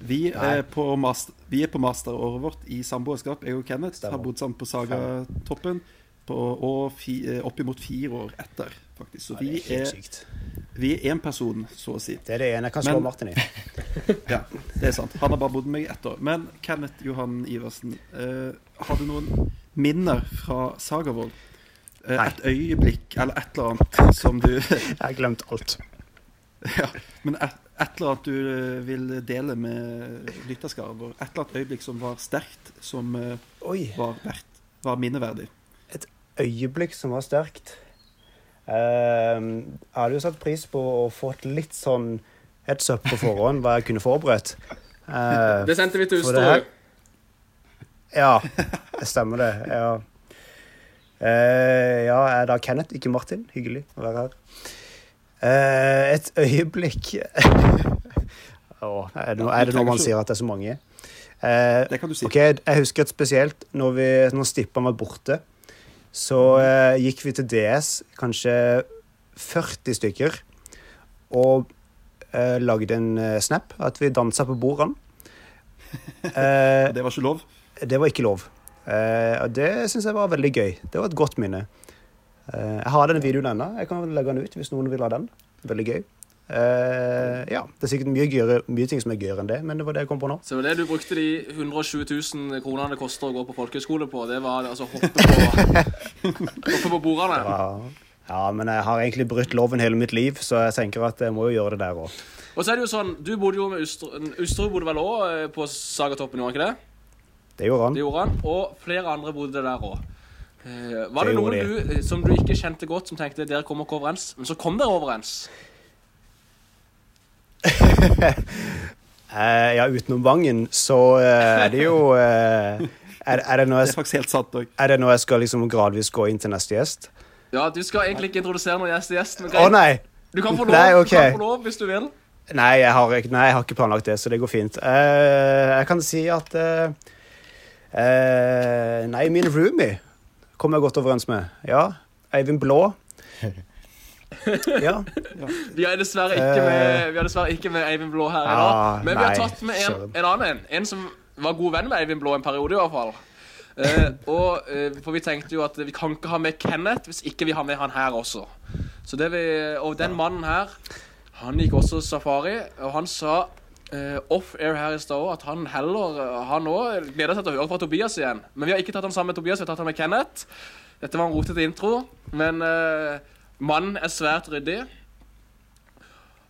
Vi er på, master, vi er på masteråret vårt i samboerskap. Jeg og Kenneth Stemmer. har bodd sammen på Sagatoppen på, og fi, eh, oppimot fire år etter, faktisk. Så Ja, vi er helt er, vi er én person, så å si. Det er det ene jeg kan slå Men- Martin i. Ja, det er sant. Han har bare bodd med meg ett år. Men Kenneth Johan Iversen, uh, har du noen minner fra Sagavold? Uh, et øyeblikk eller et eller annet som du Jeg har glemt alt. Ja, men et, et eller annet du eh, vil dele med lytterskaren vår? Et eller annet øyeblikk som var sterkt, som eh, var, verdt, var minneverdig? Øyeblikk som var sterkt. Eh, jeg hadde jo satt pris på å få et litt sånn heads up på forhånd, hva jeg kunne forberedt. Eh, Det sendte vi til Ustad. Ja, det stemmer det. Ja. Eh, ja, jeg er da Kenneth, ikke Martin. Hyggelig å være her. Eh, et øyeblikk oh, er, det noe, er det noe man sier at det er så mange? Eh, Det kan du si. ok, Jeg husker et spesielt når, vi, når Stippan var borte. Så eh, gikk vi til DS, kanskje 40 stykker, og eh, lagde en eh, snap. At vi dansa på bordene. Eh, Det var ikke lov. det var ikke lov. Eh, og det syns jeg var veldig gøy. Det var et godt minne. Jeg har den videoen ennå. Jeg kan legge den ut hvis noen vil ha den. Veldig gøy. Eh, ja, Det er sikkert mye, gøyere, mye ting som er gøyere enn det, men det var det jeg kom på nå. Så det var det du brukte de 120 000 kronene det koster å gå på folkehøyskole på. Det var altså hoppe på, hoppe på bordene. Ja, ja, men jeg har egentlig brutt loven hele mitt liv, så jeg tenker at jeg må jo gjøre det der òg. Og så er det jo sånn, du bodde jo med Usterud bodde vel òg på Sagatoppen, gjorde han ikke det? Det gjorde han. Det gjorde han. Og flere andre bodde der òg. Uh, var det, Det noen du, eh, som du ikke kjente godt, som tenkte dere kommer ikke overens? Men så kom dere overens. Eh, ja, utenom Vangen, så uh, er det jo uh, er, er, det noe Det er jeg, faktisk helt sant òg. er det noe jeg skal liksom gradvis gå inn til neste gjest? Ja, du skal egentlig ikke introdusere noen gjest til gjest, men Å greit. nei! Du kan få lov, Nei, okay. du kan få lov hvis du vil. Nei jeg, har, nei, jeg har ikke planlagt det, så det går fint. Eh, jeg kan si at Nei, min roomie kommer jeg godt overens med. Ja. Eivind Blå. Ja. Vi er dessverre ikke med, vi er dessverre ikke med Eivind Blå her i dag. Ah, Men vi har tatt med en, en annen en. En som var god venn med Eivind Blå en periode, i hvert fall. Uh, og, uh, for vi tenkte jo at vi kan ikke ha med Kenneth hvis ikke vi har med han her også. Så det vi, og den mannen her, han gikk også safari, og han sa uh, off-air her i stad at han heller eh, Han òg gleder seg til å høre fra Tobias igjen. Men vi har ikke tatt han sammen med Tobias, vi har tatt han med Kenneth. Dette var en rotete intro, men eh, mannen er svært ryddig.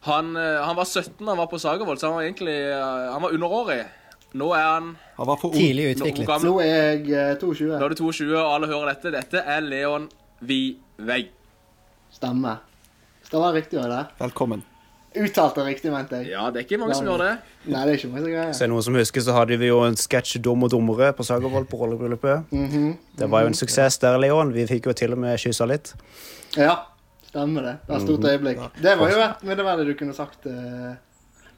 Han, eh, han var 17 da han var på Sagervold, så han var egentlig eh, Han var underårig. Nå er han Han var for. Tidlig utviklet. Nå, Nå er jeg eh, 22. Nå er du 22, og alle hører dette. Dette er Leon Vivei. Stemmer. være riktig, var det? Velkommen. Uttalte riktig, mente jeg. Ja, det er ikke mange som gjør det. Nei, det er ikke mange som greier. Så er det noen som husker, så hadde vi jo en sketsj Dum og dummere på Sagervold på rollebryllupet. Mhm. Det var jo en suksess der, Leon. Vi fikk jo til og med kyssa litt. Ja, stemmer det. Det var et stort øyeblikk. Det var jo et minneverdig du kunne sagt eh,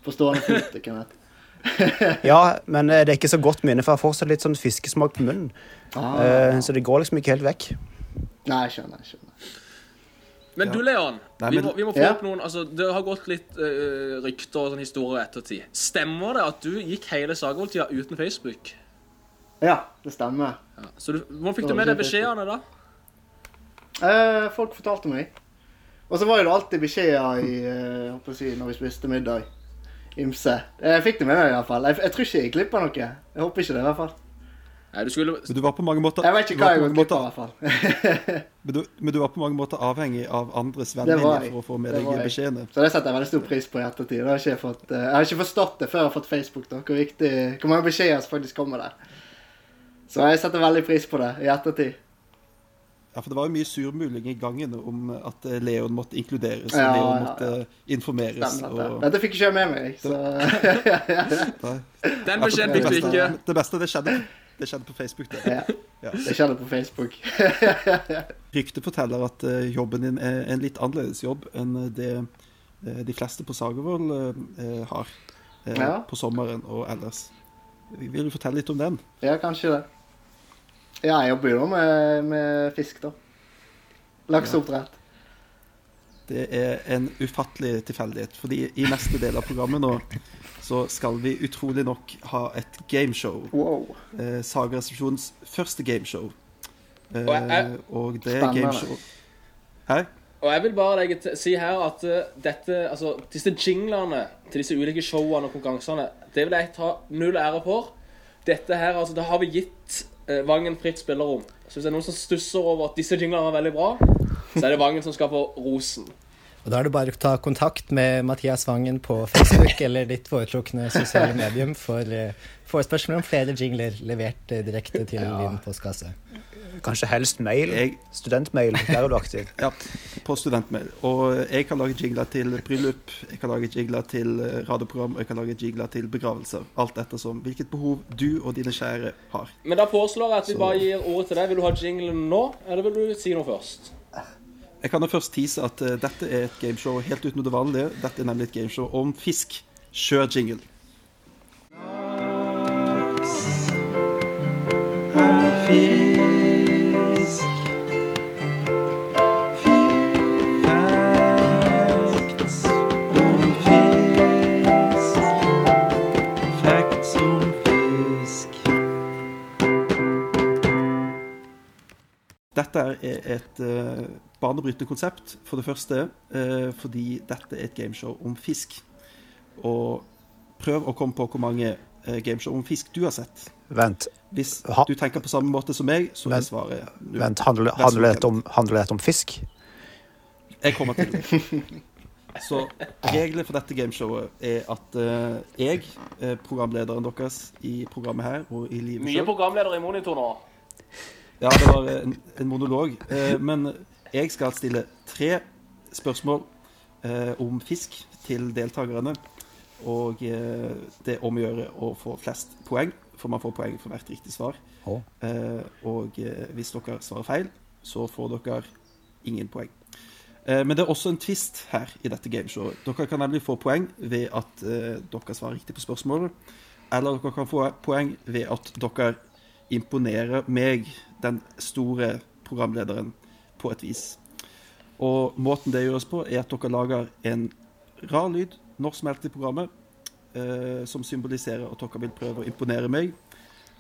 på stående fot, Ja, men eh, det er ikke så godt minne, for jeg har fortsatt litt sånn fiskesmak på munnen. Ah. Eh, Så det går liksom ikke helt vekk. Nei, jeg skjønner. jeg skjønner. Men du, Leon, Nei, vi, må, vi må få Ja. opp noen altså, Det har gått litt uh, rykter og sånn historier i ettertid. Stemmer det at du gikk hele Sagervold-tida uten Facebook? Ja, det stemmer. Ja. Så du, Hvordan fikk du med deg beskjedene, da? Uh, folk fortalte meg. Og så var det alltid beskjeder i, å si, når vi spiste middag. Ymse. Jeg fikk det med meg i hvert fall. Jeg, jeg tror ikke jeg klippa noe. Jeg håper ikke det, i hvert fall. Nei, du skulle Men du var på mange måter Jeg vet ikke hva jeg har klippa, i hvert fall. men, du, men du var på mange måter avhengig av andres vennlinjer for å få med deg beskjedene. Så det setter jeg veldig stor pris på i ettertid. Jeg har ikke fått, eh, jeg har ikke forstått det før jeg har fått Facebook. da, Hvor, viktig, hvor mange beskjeder som faktisk kommer der. Så jeg setter veldig pris på det i ettertid. Ja, for det var jo mye surmuling i gangen om at eh, Leon måtte inkluderes, Ja, og Leon måtte ja. informeres. Stemmer. Og, Dette fikk ikke jeg med meg, så Den Ja, beskjeden fikk du ikke. Det beste, det skjedde, det skjedde på Facebook. Det. ja. Ja. Det skjedde på Facebook. Ryktet forteller at eh, jobben din er en litt annerledes jobb enn det eh, de fleste på Sagervoll eh, har eh, Ja. på sommeren og ellers. Vil du fortelle litt om den? Ja, kanskje det. Ja, jeg jobber jo med, med fisk, da. Lakseoppdrett. Det er en ufattelig tilfeldighet, fordi i neste del av programmet nå så skal vi utrolig nok ha et gameshow. Wow. Eh, Sagaresepsjonens første gameshow. Eh, Og jeg- og det er gameshow Hæ? Og jeg vil bare legge til, si her at eh, dette, altså, disse jinglene til disse ulike showene og konkurransene, det vil jeg ta null ære for. Dette her, altså, det har vi gitt Vangen fritt spillerom. Så hvis det er noen som stusser over at disse jinglene er veldig bra, så er det Vangen som skal få rosen. Og da er det bare å ta kontakt med Mathias Vangen på Facebook eller ditt foretrukne sosiale medium for uh, forespørsel om flere jingler levert eh, direkte til din postkasse. Kanskje helst mail. Jeg, Studentmail. Der er du aktiv. ja, på studentmail. Og jeg kan lage jingler til bryllup, jeg kan lage jingler til eh, radioprogram, og jeg kan lage jingler til begravelser. Alt ettersom hvilket behov du og dine kjære har. Men da foreslår jeg at vi bare gir ordet til deg. Vil du ha jinglen nå, eller vil du si noe først? Jeg kan jo først tease at uh, dette er et gameshow helt utenom det vanlige. Dette er nemlig et gameshow om fisk. Kjør. Dette er et uh, banebrytende konsept, for det første, eh, fordi dette er et gameshow om fisk. Og prøv å komme på hvor mange eh, gameshow om fisk du har sett. Vent. Hvis Ha- du tenker på samme måte som meg, så er Vent. svaret null. Vent handler, det handler, god, om, handler om fisk? Jeg kommer til det. Så reglene for dette gameshowet er at eh, jeg, programlederen deres i programmet her og i livet Mye selv programleder i monitor nå. Ja, det var en, en monolog. Eh, men jeg skal stille tre spørsmål eh, om fisk til deltakerne. Og eh, det er om å gjøre å få flest poeng, for man får poeng for hvert riktig svar. Oh. Eh, og eh, hvis dere svarer feil, så får dere ingen poeng. Eh, men det er også en twist her i dette gameshowet. Dere kan nemlig få poeng ved at eh, dere svarer riktig på spørsmålet. Eller dere kan få poeng ved at dere imponerer meg, den store programlederen, på et vis. Og måten det gjøres på, er at dere lager en rar lyd når som helst i programmet, eh, som symboliserer at dere vil prøve å imponere meg.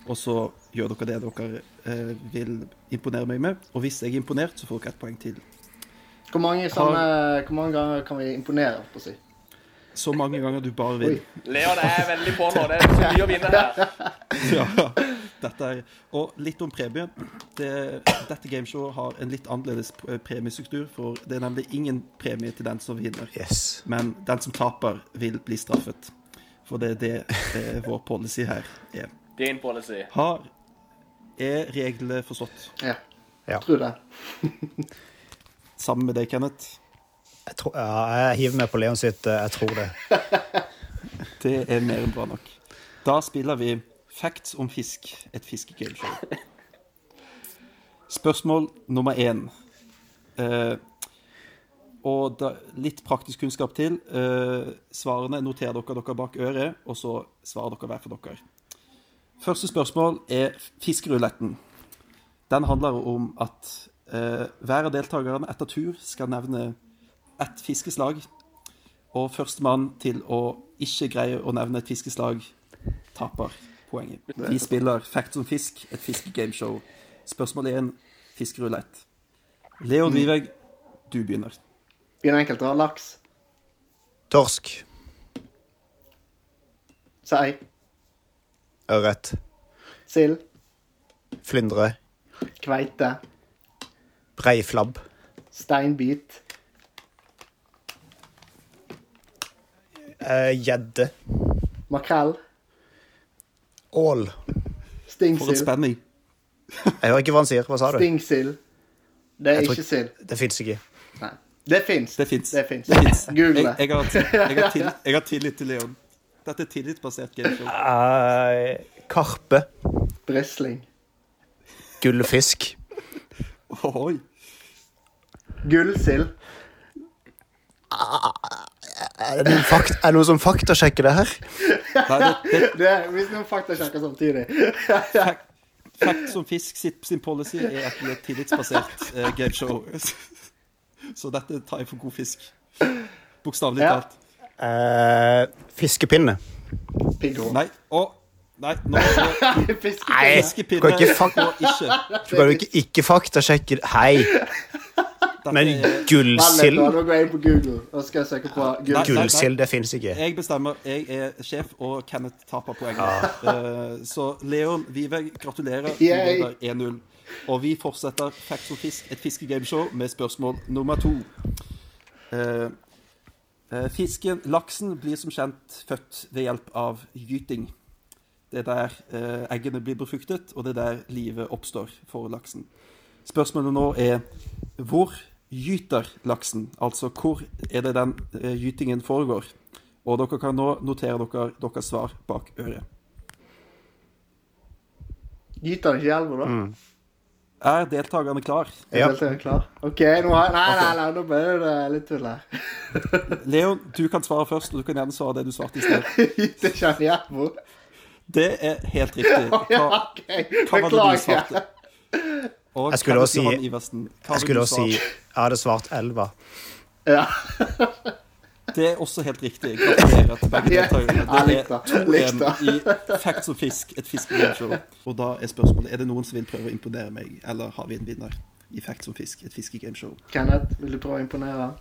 Og så gjør dere det dere eh, vil imponere meg med. Og hvis jeg er imponert, så får dere ett poeng til. Hvor mange, sånne, hvor mange ganger kan vi imponere, på å si? Så mange ganger du bare vil. Oi. Leon er veldig på nå. Det er så mye å vinne her. Ja. Dette er, og litt om premien. Det, dette gameshowet har en litt annerledes premiestruktur. For det er nemlig ingen premie til den som vinner. Yes. Men den som taper, vil bli straffet. For det er det eh, vår policy her er. Din policy. Har Er reglene forstått? Ja. Ja. Tror det. Sammen med deg, Kenneth? Jeg, tror, ja, jeg hiver meg på Leon sitt eh, 'jeg tror det'. Det er mer enn bra nok. Da spiller vi Facts om fisk, et fiskegameshow. Spørsmål nummer én. Eh, og da, litt praktisk kunnskap til. Eh, svarene noterer dere dere bak øret, og så svarer dere hver for dere. Første spørsmål er fiskeruletten. Den handler om at eh, hver av deltakerne etter tur skal nevne ett fiskeslag. Og førstemann til å ikke greie å nevne et fiskeslag, taper poenget. Vi spiller Facts om fisk, et fiskegameshow. Spørsmål 1, fiskerulett. Leo Viveg, du begynner. Begynner enkelt å laks. Torsk. Sei. Ørret. Sild. Flyndre. Kveite. Breiflabb. Steinbit. Gjedde. Uh, Makrell. Ål. For en spenning. Jeg hører ikke hva han sier. Hva sa du? Stingsild. Det er ikke sild. Det fins ikke. Nei. Det fins. Det fins. Det fins. Det. Google Jeg, det. jeg, har, jeg, har jeg har tillit til Leon. Dette er tillitsbasert gameshow. Uh, karpe. Brisling. Gullfisk. Oi. Gullsild. Er det noen, fakt er det noen som faktasjekker det her? Nei, det, det, Det er, hvis noen faktasjekker samtidig. fact, fact som fisk sitt, sin policy er at vi er tillitsbasert eh, gameshow. Så dette tar jeg for god fisk. Bokstavelig Ja. talt. Eh, fiskepinne. Pingo. Nei. Å, nei, nå Fiskepinne. Nei, du kan ikke, fak ikke. du kan ikke, ikke faktasjekke Hei, Dette men gullsild nå går jeg inn på Google og skal søke på Nei. gullsild. Det fins ikke. jeg bestemmer. Jeg er sjef, og Kenneth taper poenget. Eh, så Leon Viveg, gratulerer. Du leder 1-0. Og vi fortsetter Facts og fisk, et fiskegameshow, med spørsmål nummer to. Eh, eh, fisken, laksen, blir som kjent født ved hjelp av gyting. Det er der eh, eggene blir befruktet, og det er der livet oppstår for laksen. Spørsmålet nå er hvor gyter laksen? Altså hvor er det den eh, gytingen foregår? Og dere kan nå notere dere deres svar bak øret. Gyter den ikke i elva, da? Mm. Er deltakerne klar? Er Ja. deltakeren klar? OK, nå har Nei, nei, nei, nå ble det litt tull her. Leon, du kan svare først, og du kan gjerne svare det du svarte i sted. Gyter ikke elva? Det er helt riktig. Ja, Hva, OK. hva var det du svarte? Og Jeg skulle også si- Iversen, Jeg skulle også si? Jeg hadde svart elva. Ja. Det er også helt riktig. Gratulerer til begge deltakerne. Det er Likt da. 2-1 i Facts og fisk, et fiskegameshow. Og da er spørsmålet er det noen som vil prøve å imponere meg, eller har vi en vinner i Facts og fisk, et fiskegameshow? Kenneth, vil du prøve å imponere?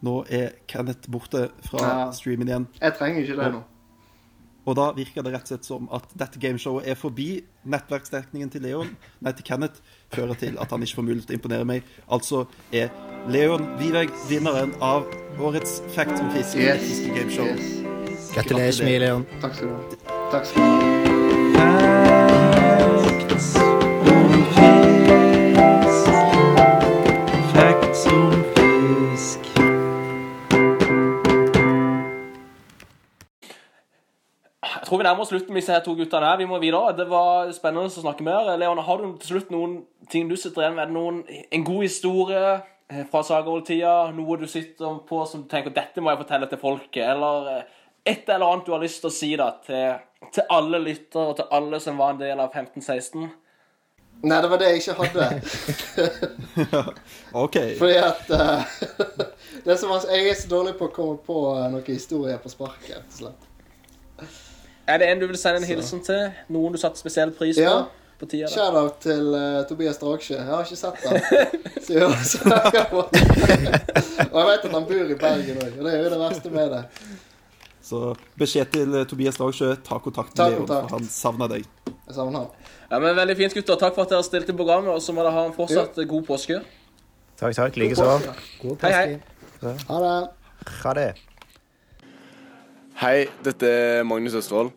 Nå er Kenneth borte fra streamen igjen. Jeg trenger ikke det nå. Og da virker det rett og slett som at dette gameshowet er forbi. Nettverksdekningen til Leon, nei til Kenneth, fører til at han ikke får mulighet til å imponere meg. Altså er Leon Viveg vinneren av årets Fact om fisk Yes. Gameshow. yes. Gratulerer så mye, Leon. Takk skal du ha. Takk skal du ha. Tror vi nærmer oss slutten med disse her to guttene her. Vi må videre. Det var spennende å snakke mer. Leon, har du til slutt noen ting du sitter igjen med? Noen, en god historie eh, fra Sagervoll-tida? Noe du sitter på som du tenker dette må jeg fortelle til folket? Eller eh, et eller annet du har lyst til å si da til, til alle lyttere og til alle som var en del av 1516? Nei, det var det jeg ikke hadde. OK. Fordi at uh, det som Jeg er så dårlig på å komme på noen historier på sparket. rett og slett. Er det en du vil sende en hilsen til? Noen du satte spesiell pris på? Ja. på tida? Shout-out til uh, Tobias Dragsjø. Jeg har ikke sett ham. Så jeg. Og jeg vet at han bor i Bergen òg, og det er jo det verste med det. Så beskjed til eh, Tobias Dagsjø, ta kontakt Ta med Leon, kontakt. for han savner deg. Jeg savner han. Ja, men Veldig fint, gutter. Takk for at dere stilte programmet, og så må dere ha en fortsatt god påske. Takk, takk. Likeså. Hei, hei. Ha det. Ha det. Hei, dette er Magnus Østfold.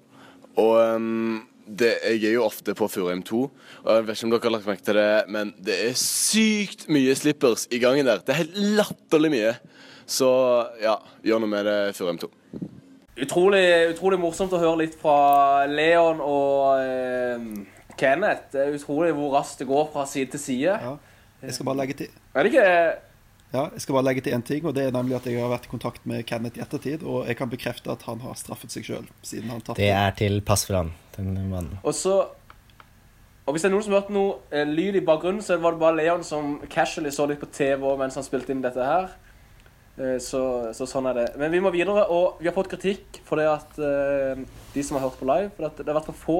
Og um, det, jeg er jo ofte på Furheim 2. Og jeg vet ikke om dere har lagt merke til det, men det er sykt mye slippers i gangen der. Det er helt latterlig mye. Så ja, gjør noe med det, Furheim 2. Utrolig, utrolig morsomt å høre litt fra Leon og eh, Kenneth. Det er utrolig hvor raskt det går fra side til side. Ja. Jeg skal bare legge til Er det ikke Ja, jeg skal bare legge til én ting, og det er nemlig at jeg har vært i kontakt med Kenneth i ettertid, og jeg kan bekrefte at han har straffet seg sjøl siden han tapte. Det er til pass for han, den mannen. Og så Og hvis det er noen som hørte noe eh, lyd i bakgrunnen, så var det bare Leon som casually så litt på TV mens han spilte inn dette her. Eh, så, så sånn er det. Men vi må videre, og vi har fått kritikk for det at eh, de som har hørt på live, for at det har vært for få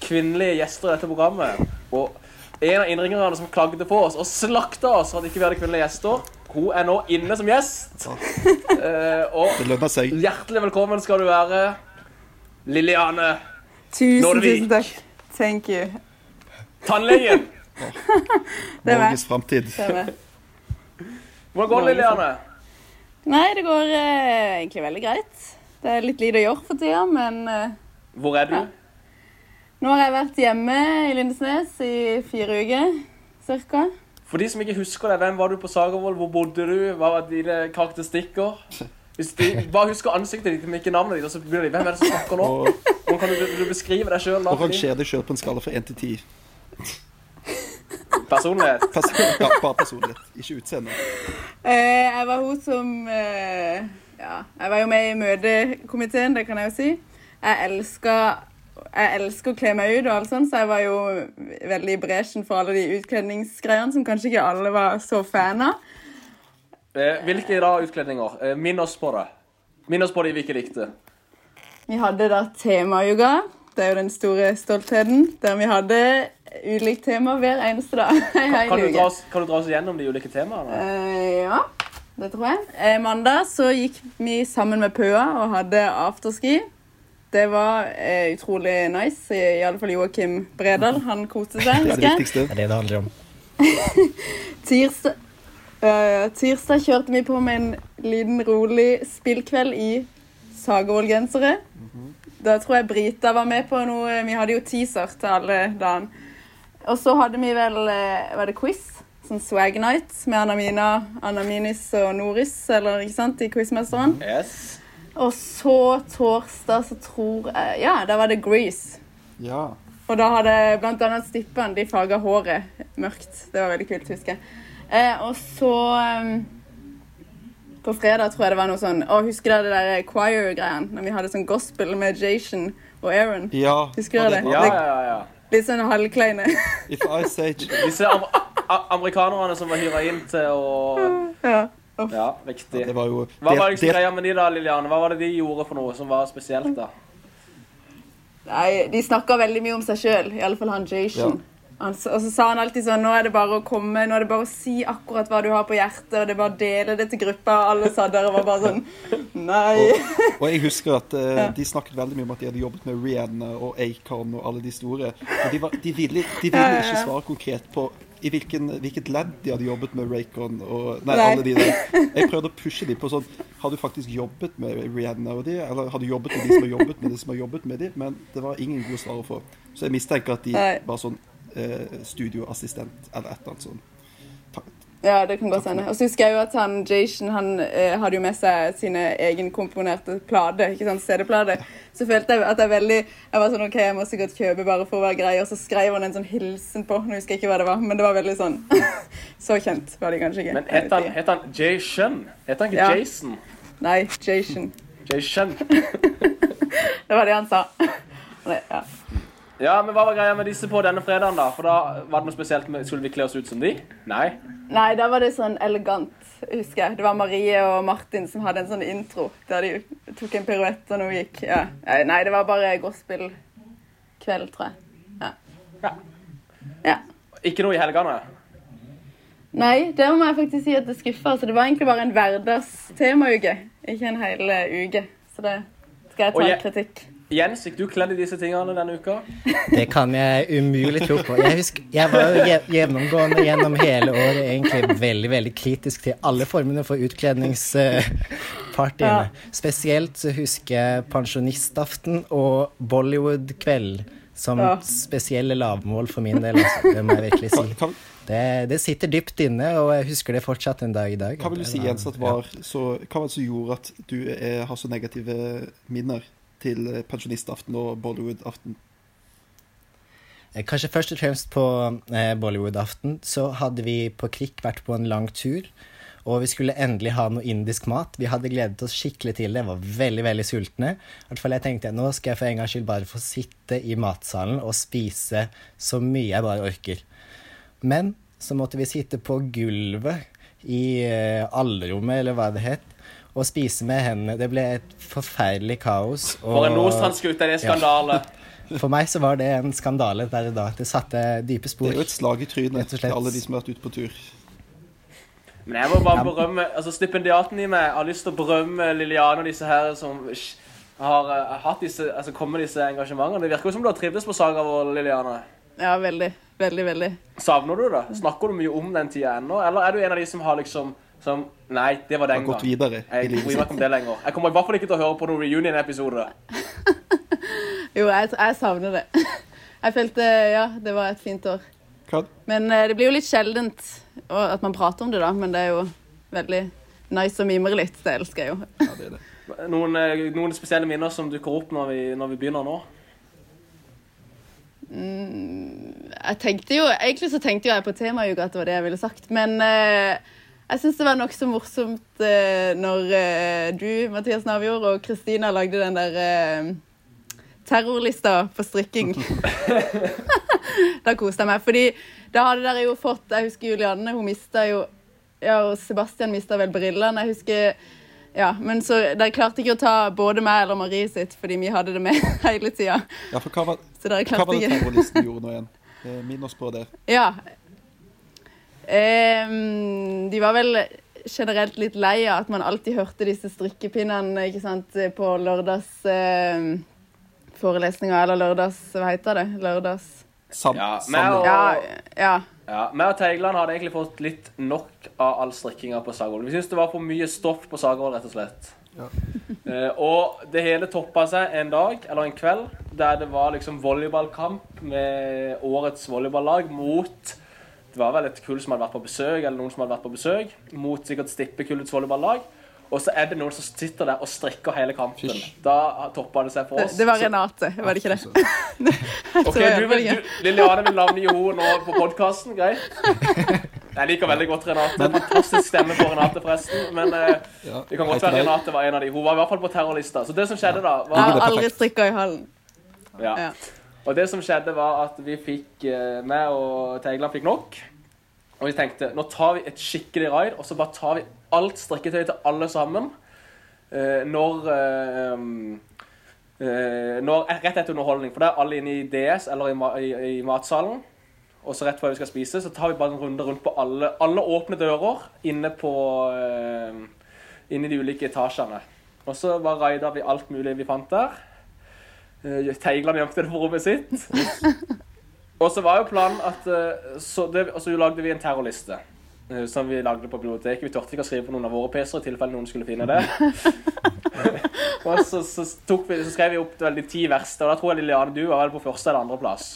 kvinnelige gjester i dette programmet. Og en av innringerne som klagde på oss og slakta oss for at ikke vi hadde kvinnelige gjester, hun er nå inne som gjest. Eh, og seg. hjertelig velkommen skal du være, Lilliane Tusen, Nordvik. tusen takk. Thank you. Tannlegen. Det er meg. Norges framtid. Hvordan går det, Lilliane? Nei, det går eh, egentlig veldig greit. Det er litt lite å gjøre for tida, men eh, Hvor er du? nå har jeg vært hjemme i Lindesnes i fire uker cirka. For de som ikke husker deg, hvem var du på Sagervoll? Hvor bodde du? Hva var dine karakteristikker? Hvis de bare husker ansiktet ditt, men ikke navnet ditt, og så blir de Hvem er det som snakker nå? Hvordan kan du, du beskrive deg sjøl? og ranger deg sjøl på en skala fra én til ti. Personlighet. Pers ja, bare personlighet, ikke utseende. Eh, jeg var hun som eh, Ja, jeg var jo med i møtekomiteen, det kan jeg jo si. Jeg elsker jeg elsker å kle meg ut, og alt sånt, så jeg var jo veldig i bresjen for alle de utkledningsgreiene som kanskje ikke alle var så fan av. Eh, hvilke da utkledninger? Eh, Minn oss på det. Minn oss på de vi ikke likte. Vi hadde da temayoga. Det er jo den store stoltheten. Der vi hadde ulikt tema hver eneste dag. Kan, kan, du oss, kan du dra oss gjennom de ulike temaene? Eh, ja, det tror jeg. Eh, mandag så gikk vi sammen med Pøa og hadde afterski. Det var eh, utrolig nice. I, i alle fall Joakim Bredal. Han koste seg. Det er det viktigste. Det er det det handler om. Tirsdag, uh, tirsdag kjørte vi på med en liten, rolig spillkveld i Sagervoll-gensere. Da tror jeg Brita var med på noe Vi hadde jo teaser til alle dagen. Og så hadde vi vel uh, Var det quiz? Sånn swag night med Anna Mina, Anna Minis og Noris, eller ikke sant, i Quizmesteren. Yes. Og så torsdag så tror jeg Ja, da var det Grease. Ja. Og da hadde blant annet Stippan de farga håret mørkt. Det var veldig kult, husker jeg. Eh, og så um, På fredag tror jeg det var noe sånn Å, husker dere det der choir-greien? Når vi hadde sånn gospel med Jason og Aaron. ja. Husker dere det? Ja, Det- ja, ja. ja. Litt sånn halvkleine. If I say Disse am amerikanerne som var hyra inn til å ja. Ja, riktig. Det var jo Hva var det- liksom det- greia med de da, Liliane? Hva var det de gjorde for noe som var spesielt, da? Nei, de snakka veldig mye om seg sjøl, iallfall han Jason. Han, s- og så sa han alltid sånn Nå er det bare å komme, nå er det bare å si akkurat hva du har på hjertet, og det er bare å dele det til gruppa. Og alle satt der og var bare sånn Nei. Og jeg husker at uh, de snakket veldig mye om at de hadde jobbet med Rihanna og Acon og alle de store. Og de, var, de ville, de ville ikke svare konkret på i hvilken, hvilket ledd de hadde jobbet med Raycon og Nei, Nei. alle de der. Jeg prøvde å pushe dem på sånn Har du faktisk jobbet med Rihanna og de? Eller har du jobbet med de som har jobbet med de som har jobbet med de? Men det var ingen gode svar å få. Så jeg mistenker at de var sånn eh, studioassistent eller et eller annet sånt. Ja, det kan godt hende. Og så husker jeg jo at han Jason han eh, hadde jo med seg sine egenkomponerte plater. ikke sant, CD-plater. Så følte jeg at jeg veldig Jeg var sånn OK, jeg må sikkert kjøpe bare for å være grei. Og så skrev han en sånn hilsen på. Nå husker jeg ikke hva det var, men det var veldig sånn Så kjent var de kanskje ikke. Men het han, het han Jason? Het han ikke Ja. Jason? Nei, Jason. Jason. Det var det han sa. Ja. Ja, men hva var greia med disse på denne fredagen, da? For da var det noe spesielt med Skulle vi kle oss ut som de? Nei? Nei, da var det sånn elegant, husker jeg. Det var Marie og Martin som hadde en sånn intro der de tok en piruett og noe gikk. Ja. Nei, det var bare gospelkveld, tror jeg. Ja. Ja. ja. Ikke noe i helgene? Nei, det må jeg faktisk si at det skuffer. Altså, det var egentlig bare en hverdags temauke, ikke en hel eh, uke. Så det skal jeg ta jeg- kritikk. Jens, fikk du kledd i disse tingene denne uka? Det kan jeg umulig tro på. Jeg husker, jeg var jo gjennomgående gjennom hele året egentlig veldig veldig kritisk til alle formene for utkledningspartyene. Spesielt så husker jeg pensjonistaften og Bollywood-kveld som Ja. spesielle lavmål for min del. Altså. Det må jeg virkelig si. Det, det sitter dypt inne, og jeg husker det fortsatt en dag i dag. Hva vil du si, Jens, at var så, hva var det som gjorde at du er, har så negative minner til pensjonistaften og Bollywood-aften? Eh, Kanskje først og fremst på eh, Bollywood-aften så hadde vi på krikk vært på en lang tur. Og vi skulle endelig ha noe indisk mat. Vi hadde gledet oss skikkelig til det. Var veldig veldig sultne. I hvert fall jeg tenkte nå skal jeg for en gangs skyld bare få sitte i matsalen og spise så mye jeg bare orker. Men så måtte vi sitte på gulvet i eh, allrommet, eller hva det het, og spise med hendene. Det ble et forferdelig kaos. For en nordstrandsgutt, er det skandale. Ja. For meg så var det en skandale der og da. Det satte dype spor. Det er jo et slag i trynet til alle de som har vært ute på tur. Men jeg må bare berømme altså Stipendiaten i meg har lyst til å berømme Liliane og disse her som har uh, hatt disse, altså kommet med disse engasjementene. Det virker jo som du har trivdes på Saga vår, Liliane. Ja, veldig. Veldig, veldig. Savner du det? Snakker du mye om den tida ennå? Eller er du en av de som har liksom som, Nei, det var den Har gått videre i Jeg livet bryr meg ikke om det lenger. Jeg kommer i hvert fall ikke til å høre på noen reunion-episode. Jo, jeg, jeg savner det. Jeg følte Ja, det var et fint år. Hva? Men eh, det blir jo litt sjeldent at man prater om det, da. Men det er jo veldig nice å mimre litt. Det elsker jeg jo. Noen, eh, noen spesielle minner som dukker opp når vi, når vi begynner nå? Mm, jeg tenkte jo, Egentlig så tenkte jo jeg på temauka at det var det jeg ville sagt. Men eh, jeg syns det var nokså morsomt eh, når eh, du, Mathias Navjord, og Kristina lagde den der eh, terrorlista på strikking. da koste jeg meg. Fordi da hadde dere jo fått Jeg husker Julianne, hun mista jo Ja, og Sebastian mista vel brillene. Jeg husker ja, men så Dere klarte ikke å ta både meg eller Marie sitt, fordi vi hadde det med hele tida. Ja, for hva var, hva var det terrorlisten gjorde nå igjen? Eh, Minn oss på det. Ja. Ehm, de var vel generelt litt lei av at man alltid hørte disse strikkepinnene ikke sant, på lørdags eh, forelesninger, eller lørdags Hva heter det? Lørdags... Sam, Ja, vi og, Ja, ja. ja, og Teigland hadde egentlig fått litt nok av all strikkinga på Sagvoll. Vi syntes det var for mye stoff på Sagvoll, rett og slett. Eh, og det hele toppa seg en dag, eller en kveld, der det var liksom volleyballkamp med årets volleyballag mot Det var vel et kull som hadde vært på besøk, eller noen som hadde vært på besøk, mot sikkert Stippekullets volleyballag. Og så er det noen som sitter der og strikker hele kampen. Da toppa det seg for oss. det var Renate, var det ikke det? Ok, du, vil- du, Liliane vil navngi henne nå på podkasten. Greit. Jeg liker veldig godt Renate. Fantastisk stemme på Renate, forresten. Men eh, det kan godt være. Renate var en av de. Hun var i hvert fall på terrorlista. Så det som skjedde da Jeg har var, aldri strikka i hallen. ja. Ja. Og det som skjedde var at vi fikk eh, meg og Teigland fikk nok. Og vi tenkte nå tar vi et skikkelig raid, og så bare tar vi alt strikketøyet til alle sammen. Eh, når eh, um, når, Rett etter underholdning. For da er alle inne i DS eller i, i, i matsalen. Og så rett før vi skal spise, så tar vi bare en runde rundt på alle, alle åpne dører inne på Inne i de ulike etasjene. Og så bare raida vi alt mulig vi fant der. Gjemte det på rommet sitt. Og så var jo planen at eh, så, det, og så lagde vi en terrorliste. eh, Som vi lagde på biblioteket. Vi turte ikke å skrive på noen av våre PC-er i tilfelle noen skulle finne det. og så, så, tok vi, så skrev vi opp de ti verste, og da tror jeg Liliane du var på første eller andreplass.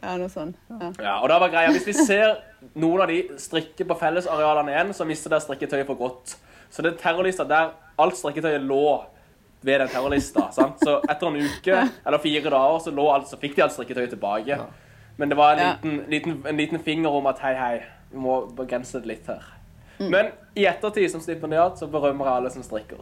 Ja, noe sånn. Ja. Ja, og da var greia, Hvis vi ser noen av de strikke på fellesarealene igjen, så mister dere strikketøyet for godt. Så det er terrorlista der alt strikketøyet lå ved den terrorlista. sant? Så etter en uke eller fire dager så, lå alt, så fikk de alt strikketøyet tilbake. Men det var en Ja. liten, liten, en liten finger om at hei, hei, vi må begrense det litt her. Mm. Men i ettertid som stipendiat så berømmer jeg alle som strikker.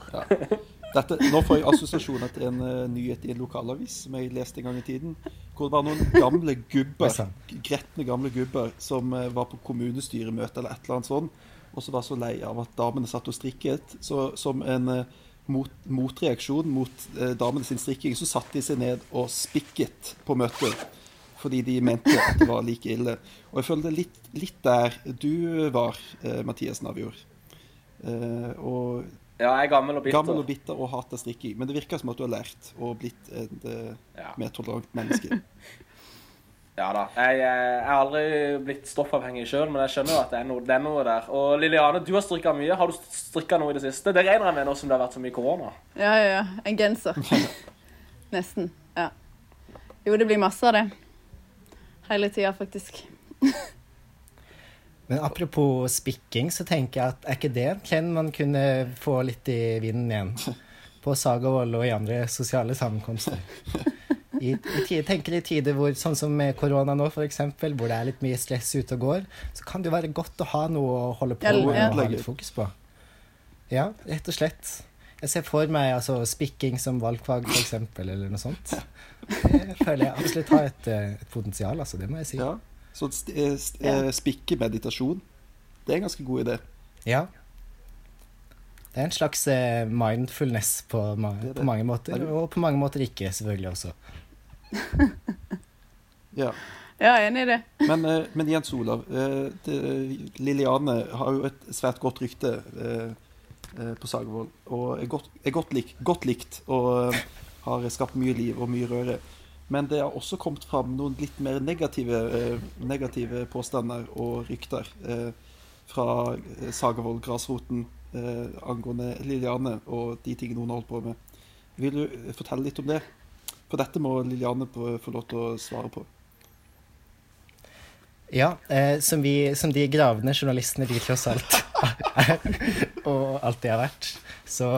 Dette, nå får jeg assosiasjoner til en uh, nyhet i en lokalavis som jeg leste en gang i tiden. Hvor det var noen gamle gubber, er gretne gamle gubber som uh, var på kommunestyremøte eller et eller annet sånt, og så var så lei av at damene satt og strikket. Så som en eh, mot, motreaksjon mot eh, damene sin strikking, så satte de seg ned og spikket på møtet. Fordi de mente at det var like ille. Og jeg er litt, litt der du var, eh, Mathias Navjord. Eh, og Ja, jeg er gammel og bitter. Gammel og bitter og hater strikking. Men det virker som at du har lært og blitt et ja. mer tolerant menneske. Ja da. Jeg, eh, jeg har aldri blitt stoffavhengig sjøl, men jeg skjønner jo at det er, noe, det er noe der. Og Liliane, du har strikka mye. Har du strikka noe i det siste? Det regner jeg med nå som det har vært så mye korona. Ja, ja, ja. En genser. Nesten. Ja. Jo, det blir masse av det. Hele tida, faktisk. Men apropos spikking, så tenker jeg at er ikke det en trend man kunne få litt i vinden igjen? På Sagavoll og i andre sosiale sammenkomster. I, i tenker i tider hvor, sånn som med korona nå, eksempel, hvor det er litt mye stress ute og går, så kan det jo være godt å ha noe å holde på med ja. og ha litt fokus på. Ja, rett og slett. Jeg ser for meg altså, spikking som valgfag, eksempel, eller noe sånt. Det føler jeg absolutt har et, et potensial, altså. Det må jeg si. Ja. Så st eh, st eh, spikkemeditasjon, det er en ganske god idé. Ja. Det er en slags eh, mindfulness på, ma det. på mange måter, Er og på mange måter ikke, selvfølgelig også. Ja. Ja, enig i det. Men, eh, men Jens Olav, eh, Liliane har jo et svært godt rykte eh, eh, på Sagvoll. Og er godt, er godt, lik, godt likt og eh, har skapt mye liv og mye røre. Men det har også kommet fram noen litt mer negative, eh, negative påstander og rykter eh, fra eh, Sagavoll, grasroten, eh, angående Liliane og de tingene hun har holdt på med. Vil du eh, fortelle litt om det? For dette må Liliane få lov til å svare på. Ja, eh, som, vi, som de gravende journalistene de tross alt er, og alltid har vært, så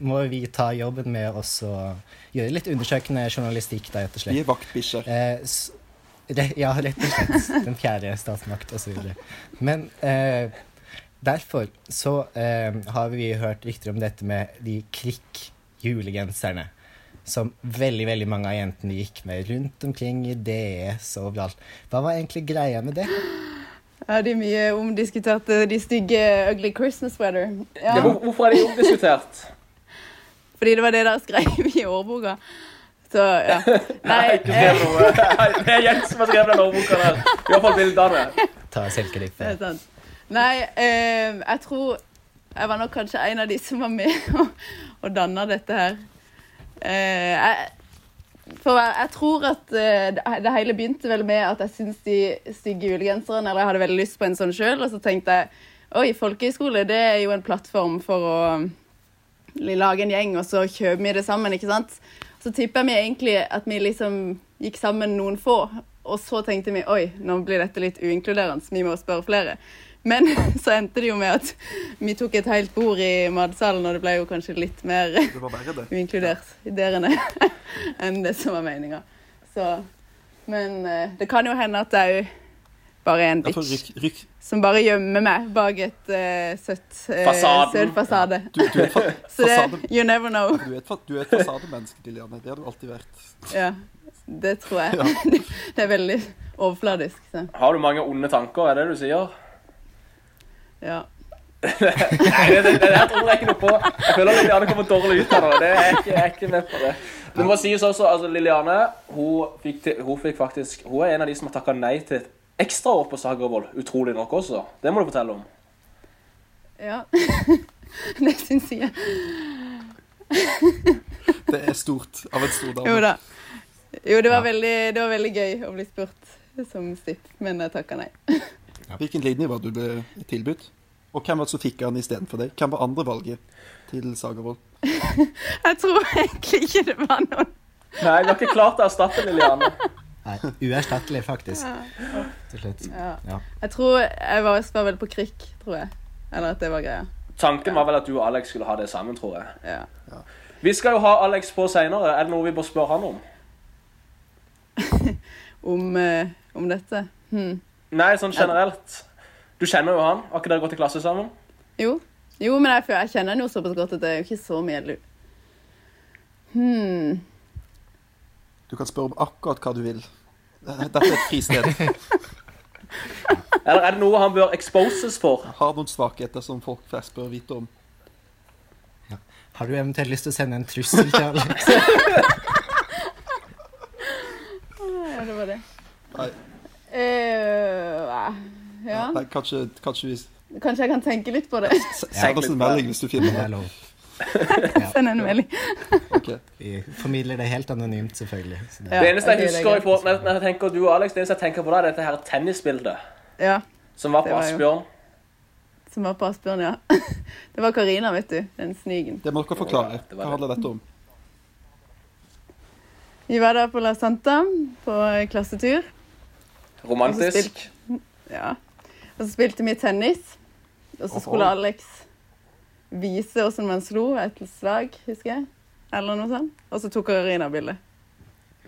må vi ta jobben med oss å gjøre litt undersøkende journalistikk, da, rett og slett. Vi er vaktbikkjer. Eh, ja, rett og slett. Den fjerde statsmakt osv. Men eh, derfor så eh, har vi hørt rykter om dette med de krikk-julegenserne. Som veldig veldig mange av jentene gikk med rundt omkring i DS og overalt. Hva var egentlig greia med det? Ja, de mye omdiskuterte, de stygge Ugly Christmas Weather. Ja, Ja, hvorfor er de omdiskutert? fordi det var det dere skrev i årboka. Så, ja. Nei, Ikke skrev noe. Det er Jens som har skrevet den årboka der. I hvert fall bildene. Ta selvkritikk. Det er sant. Nei, eh, jeg tror jeg var nok kanskje en av de som var med og, og danna dette her. Eh, jeg, for jeg, tror at eh, det, hele begynte vel med at jeg syntes de stygge julegenserne Eller jeg hadde veldig lyst på en sånn sjøl, og så tenkte jeg oi, folkehøyskole det er jo en plattform for å lage en gjeng, og så kjøper vi det sammen, ikke sant? Så tipper vi egentlig at vi liksom gikk sammen noen få, og så tenkte vi oi, nå blir dette litt uinkluderende, vi må spørre flere. Men så endte det jo med at vi tok et helt bord i matsalen, og det ble jo kanskje litt mer uinkludert ja. enn det som var meninga. Men eh, det kan jo hende at jeg bare er en Ja, bitch ryk, ryk. som bare gjemmer meg bak et uh, søtt uh, søt fasade. Du, du, er fa Så det, you never know. du, er et fa du er et fasademenneske, Liliane. Det har du alltid vært. Ja, det tror jeg. Det er veldig overfladisk. Så. Har du mange onde tanker, er det det du sier? Ja. Det, det, det der tror jeg ikke noe på. Jeg føler Liliane kommer dårlig ut nå. Det er jeg, ikke, jeg er ikke med på det. Det må sies også, altså Liliane hun fikk, til, hun fikk faktisk Hun er en av de som har takka nei til et ekstraår på Sagervoll. Utrolig nok også. Det må du fortelle om. ja. det syns jeg. Det er stort av en stor dame. Jo da. Jo, det var, veldig, det var veldig gøy å bli spurt som stipp, men jeg takka nei. Hvilken linje var det du ble tilbudt? Og hvem var det som fikk han istedenfor deg? Hvem var andre valget til Sagervold? Jeg tror egentlig ikke det var noen Nei, jeg har ikke klart å erstatte Liliane. Nei, uerstattelig, faktisk. Til slutt. ja. Ja. Jeg tror jeg var, var vel på krikk, tror jeg. Eller at det var greia. Tanken var vel at du og Alex skulle ha det sammen, tror jeg. Ja. Vi skal jo ha Alex på seinere. Er det noe vi bør spørre han om? Om, eh, om dette. Hm. Nei, sånn generelt. Du kjenner jo han. Har ikke dere gått i klasse sammen? Jo. jo, men jeg, jeg kjenner han jo såpass godt at det er jo ikke så mye lu. Hmm. Du kan spørre om akkurat hva du vil. Dette er et fristed. Eller er det noe han bør exposes for? Har noen svakheter som folk flest bør vite om. Har du eventuelt lyst til å sende en trussel til Alex? Ja, det var det. Nei, Eh, ja. nei kanskje, kanskje vi Kanskje jeg kan tenke litt på det. Send oss en melding hvis du finner Det. Send en melding. Vi formidler det helt anonymt, selvfølgelig. Så det, Det eneste jeg er husker i greit. når når jeg tenker du og Alex, det eneste jeg tenker på da, er dette her tennisbildet Ja, som var på Asbjørn. som var på Asbjørn, ja. Det var Karina, vet du. Den snigen. Det må dere forklare. Hva handler dette om? Vi var der på La Santa på klassetur. Og Romantisk. spilte- Ja. Og så spilte vi tennis. Og så skulle Oho. Alex vise hvordan man slo et slag, husker jeg. Eller noe sånt. Og så tok Karina bilde.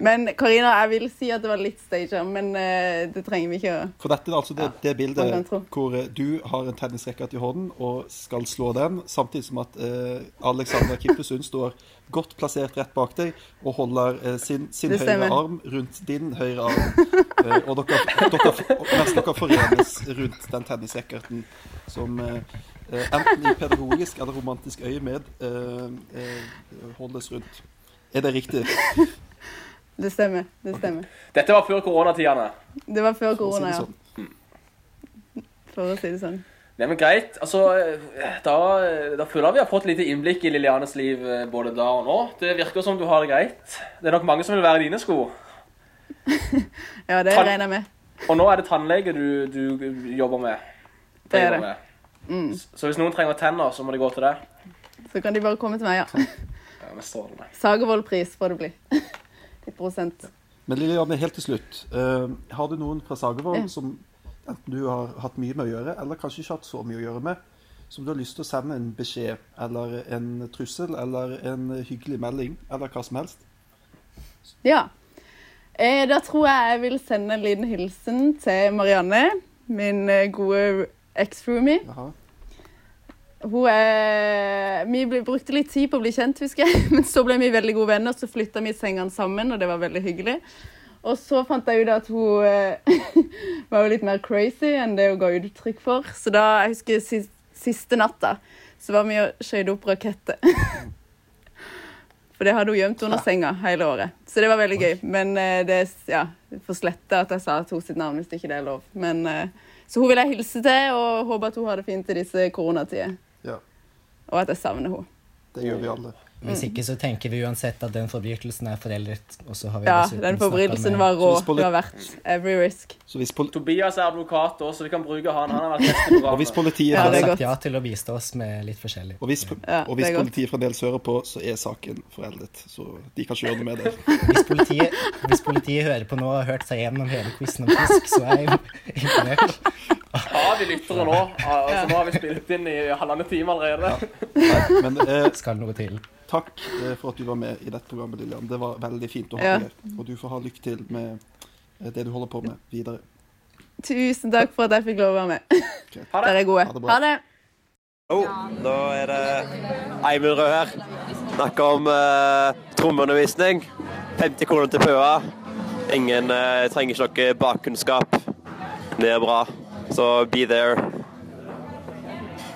Men Karina, jeg vil si at det var litt staged, men uh, det trenger vi ikke å For dette er altså det, det bildet hvor eh, du har en tennisracket i hånden og skal slå den, samtidig som at uh, Alexander Kippesund står godt plassert rett bak deg og holder uh, sin, sin høyre arm rundt din høyre arm. Og dere, dere, mens dere forenes rundt den tennisracketen som enten i pedagogisk eller romantisk øyemed holdes rundt. Er det riktig? Det stemmer. Det stemmer. Dette var før koronatidene. Det var før korona, ja. sånn. For å si det sånn. Nei, men greit. Altså, eh, da, da føler jeg vi har fått lite innblikk i Lilianes liv eh, både da og nå. Det virker som du har det greit. Det er nok mange som vil være i dine sko. Ja, det regner jeg med. Og nå er det tannlege du, du jobber med. Det er det. Mm. Så hvis noen trenger tenner, så må de gå til deg. Så kan de bare komme til meg, ja. Ja. Sagervold-pris får det bli. Men Lilianne, helt til slutt. Uh, har du noen fra Ja. som enten du har hatt mye med å gjøre, eller kanskje ikke hatt så mye å gjøre med, som du har lyst til å sende en beskjed, eller en trussel, eller en hyggelig melding, eller hva som helst? Ja. Eh, da tror jeg jeg vil sende en liten hilsen til Marianne, min eh, gode eks-roomie. Hun er Vi ble, brukte litt tid på å bli kjent, husker jeg. Men så ble vi veldig gode venner, så flytta vi sengene sammen, og det var veldig hyggelig. Og så fant jeg ut at hun eh, var jo litt mer crazy enn det hun ga uttrykk for. Så da, jeg husker siste, siste natta, så var vi og skøyte opp raketter. For det hadde hun gjemt under senga hele året. Så det var veldig gøy. Men eh, det ja, for slette at jeg sa at hun sitt navn hvis ikke det er lov. Men, eh, så hun vil jeg hilse til, og håper at hun har det fint i disse koronatider. Og at jeg savner henne. det gjør vi alle. Hvis ikke så tenker vi uansett at den forbrytelsen er foreldet. Og så har vi Ja, den forbrytelsen var rå. Poli- Det var verdt every risk. Så hvis, pol Tobias er advokat også, så vi kan bruke han. Han har vært gjest i og hvis politiet Ja, har sagt ja til å bistå oss med litt forskjellig. og hvis, Ja, og hvis politiet fremdeles hører på, så er saken foreldet. Så de kan ikke gjøre noe med det. Hvis politiet, hvis politiet hører på nå og har hørt seg gjennom hele quizen om fisk, så er jeg imponert. Har vi lyttere nå? Altså, nå har vi spilt inn i halvannen time allerede. Nei, men eh, Skal noe til. Takk eh, for at du var med i dette programmet, Lillian. Det var veldig fint å ha Ja. deg her. Og du får ha lykke til med eh, det du holder på med videre. Tusen takk for at jeg fikk lov å være med. Ha Dere det. er gode. Ha det bra. Ha det. Nå er det Eimund Rød her. Snakker om eh, trommeundervisning. 50 kroner til PØA. Ingen eh, trenger ikke noe bakkunnskap. Det er bra. Så be there.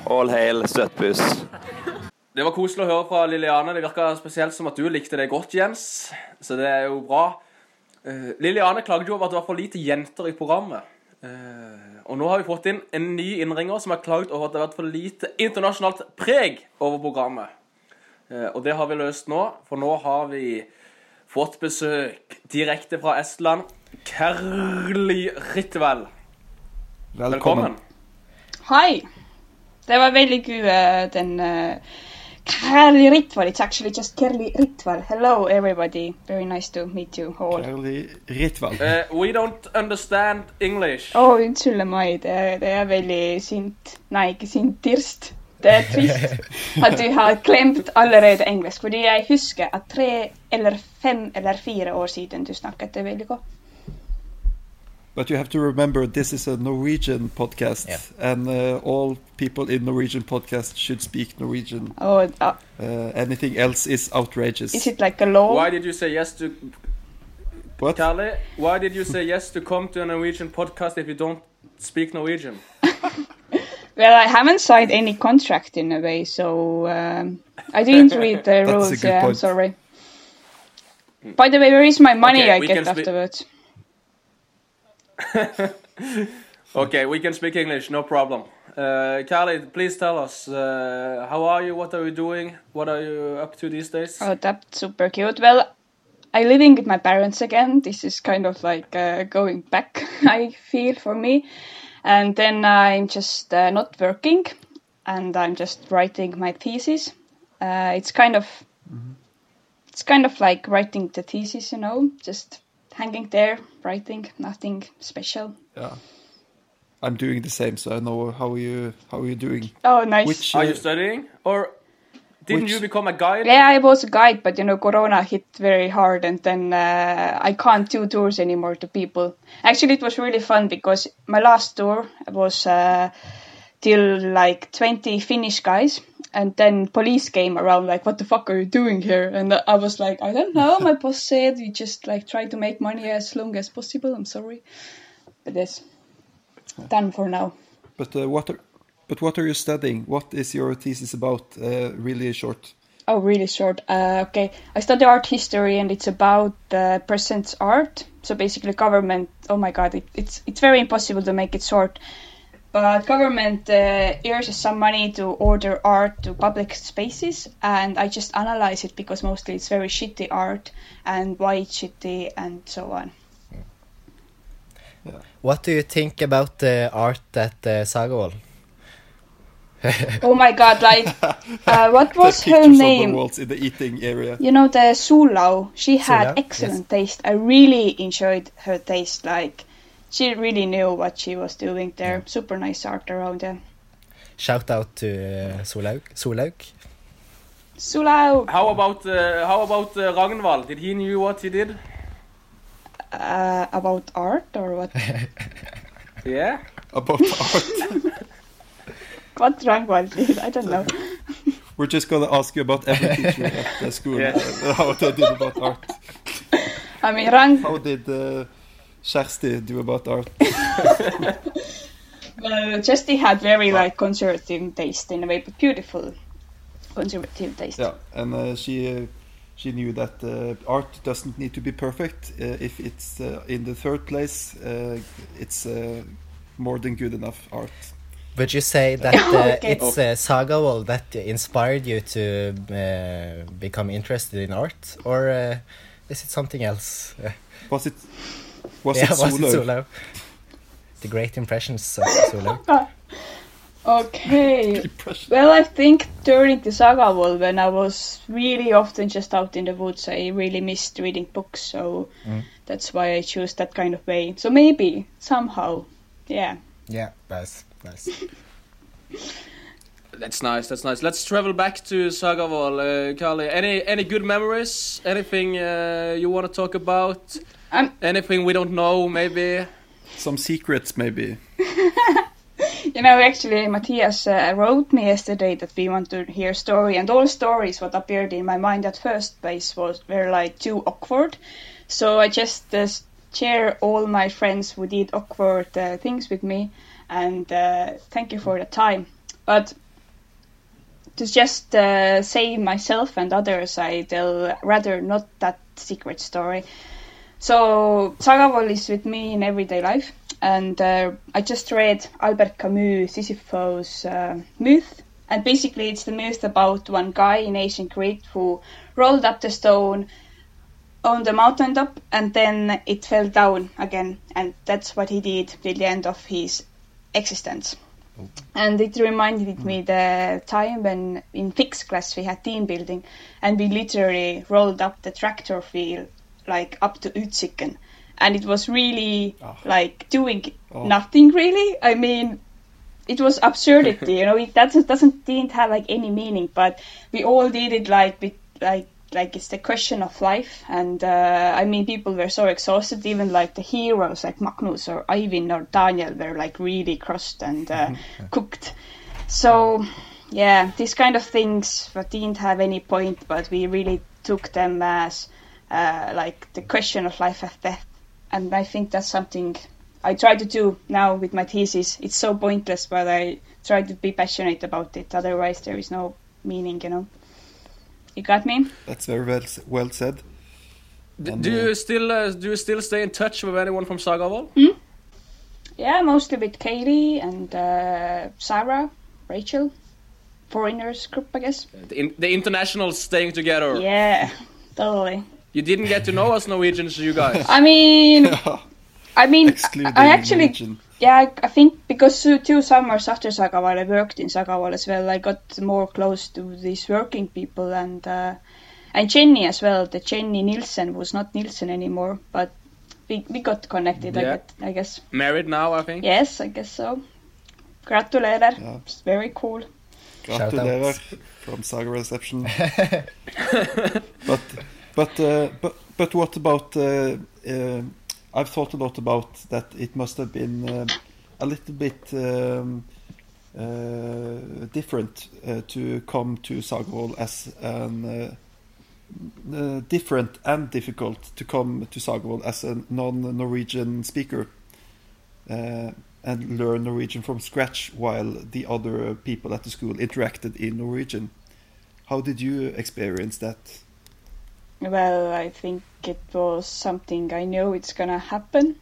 All hail Støtbuss. Det var koselig å høre fra Liliane. Det virka spesielt som at du likte det godt, Jens. Så det er jo bra. Uh, Liliane klagde jo over at det var for lite jenter i programmet. Uh, og nå har vi fått inn en ny innringer som har klagd over at det har vært for lite internasjonalt preg over programmet. Uh, og det har vi løst nå, for nå har vi fått besøk direkte fra Estland. Kerli Ritvel. Velkommen. Hei Det var veldig god den uh, Kerli Ritval. It's actually just Kerli Ritval. Hello everybody. Very nice to meet you all. Kerli Ritval. Uh, we don't understand English. oh, unnskyld meg. Det, det er veldig sint. Nei, ikke sint. Tirst. Det er trist at du har glemt allerede engelsk. Fordi jeg husker at tre eller fem eller fire år siden du snakket det veldig godt. But you have to remember this is a Norwegian podcast, and uh, all people in Norwegian podcasts should speak Norwegian. Oh, uh, Uh, anything else is outrageous. is it like a law? Why did you say yes to What? Carly? Why did you say yes to come to a Norwegian podcast if you don't speak Norwegian? Well, I haven't signed any contract in a way, so um, I didn't read the That's a rules. good Yeah, I'm sorry. By the way, where is my money Okay, I get can spe- afterwards? Okay, we can speak English, no problem. Uh, Carly, please tell us uh, how are you? What are you doing? What are you up to these days? Oh, that's super cute. Well, I'm living with my parents again. This is kind of like uh, going back, I feel, for me. And then I'm just uh, not working and I'm just writing my thesis. Uh, it's kind of it's kind of like writing the thesis, you know, just hanging there, writing, nothing special. Yeah. I'm doing the same, so I know how you how you doing. Oh, nice. Which Are uh, you studying? Or didn't Which- you become a guide? Yeah, I was a guide, but you know, Corona hit very hard, and then uh, I can't do tours anymore to people. Actually, it was really fun because my last tour was uh, till like 20 Finnish guys, and then police came around like, "What the fuck are you doing here?" And I was like, "I don't know." My boss said we just like try to make money as long as possible. I'm sorry, but yes, done for now. but uh, what are but what are you studying? What is your thesis about? Uh, really short. Oh, really short. Uh, okay, I study art history, and it's about uh, present art. So basically, government. Oh my god, it, it's it's very impossible to make it short. But government uh, earns some money to order art to public spaces, and I just analyze it because mostly it's very shitty art and why it's shitty and so on. What do you think about the art at uh, Sagawal? Oh my god, like uh, what was the her name? on the name? in the eating area. You know the Sulau. She had Sulau, excellent taste. I really enjoyed her taste. Like she really knew what she was doing there. Super nice art around there. Shout out to uh, Solaug. Solaug. Sulau. How about uh, how about uh, Ragnvald? Did he knew what he did? Uh, about art or what? Yeah. About art. what Rangwald did? I don't know. We're just gonna ask you about every teacher at the school. Yeah. uh, how they did about art. I mean, Rang. How did uh, Kjersti do about art? Well, Chesty had very like conservative taste in a way, but beautiful conservative taste. Yeah, and uh, she uh, she knew that uh, art doesn't need to be perfect. Uh, if it's uh, in the third place, uh, it's uh, more than good enough art. Would you say that uh, Okay. it's uh, Sagawal that inspired you to uh, become interested in art, or uh, is it something else? Was it was yeah, it was it Solo? Solo? The great impressions of Solo. Okay. Well, I think during the saga wall, when I was really often just out in the woods, I really missed reading books. So Mm. that's why I chose that kind of way. So maybe somehow, yeah. Yeah, nice, nice. That's nice. That's nice. Let's travel back to Sagavall, uh, Carly. Any any good memories? Anything uh, you want to talk about? Um, Anything we don't know? Maybe. Some secrets, maybe. You know, actually, Matthias uh, wrote me yesterday that we want to hear story, and all stories what appeared in my mind at first place was were like too awkward. So I just uh, share all my friends who did awkward uh, things with me, and uh, thank you for the time. But to just uh, save myself and others, I tell rather not that secret story. So Sagavol is with me in everyday life, and uh, I just read Albert Camus' Sisyphus uh, myth, and basically it's the myth about one guy in ancient Crete who rolled up the stone on the mountain top, and then it fell down again, and that's what he did till the end of his existence. And it reminded me the time when in fixed class we had team building, and we literally rolled up the tractor wheel like up to Utsiken. And it was really like doing Oh. nothing really. I mean, it was absurdity, you know. It doesn't doesn't didn't have like any meaning, but we all did it like with like like it's the question of life. And uh, I mean, people were so exhausted. Even like the heroes, like Magnus or Ivan or Daniel, were like really crushed and uh, cooked. So yeah, these kind of things that didn't have any point, but we really took them as uh, like the question of life and death. And I think that's something I try to do now with my thesis. It's so pointless, but I try to be passionate about it. Otherwise, there is no meaning, you know. You got me? That's very well well said. D- And, do uh, you still uh, do you still stay in touch with anyone from Sagavall? Yeah, mostly with Katie and uh, Sarah, Rachel, foreigners group, I guess. The, in, the international staying together. Yeah, totally. You didn't get to know us Norwegians, you guys. I mean, I mean, Excluding I actually, Norwegian. yeah, I, I think because two, two summers after Sagaval, I worked in Sagaval as well. I got more close to these working people and uh, and Jenny as well. The Jenny Nielsen was not Nielsen anymore, but we, we got connected. I, Yeah. get, I guess. Married now, I think. Yes, I guess so. Gratulerer. It's very cool. Gratulerer from Saga Reception. but but uh, but but what about? Uh, uh, I've thought a lot about that. It must have been uh, a little bit um, uh, different uh, to come to Sagavoll as an. Different and difficult to come to Sagavoll as a non-Norwegian speaker and learn Norwegian from scratch while the other people at the school interacted in Norwegian. How did you experience that? Well, I think it was something I know it's gonna happen.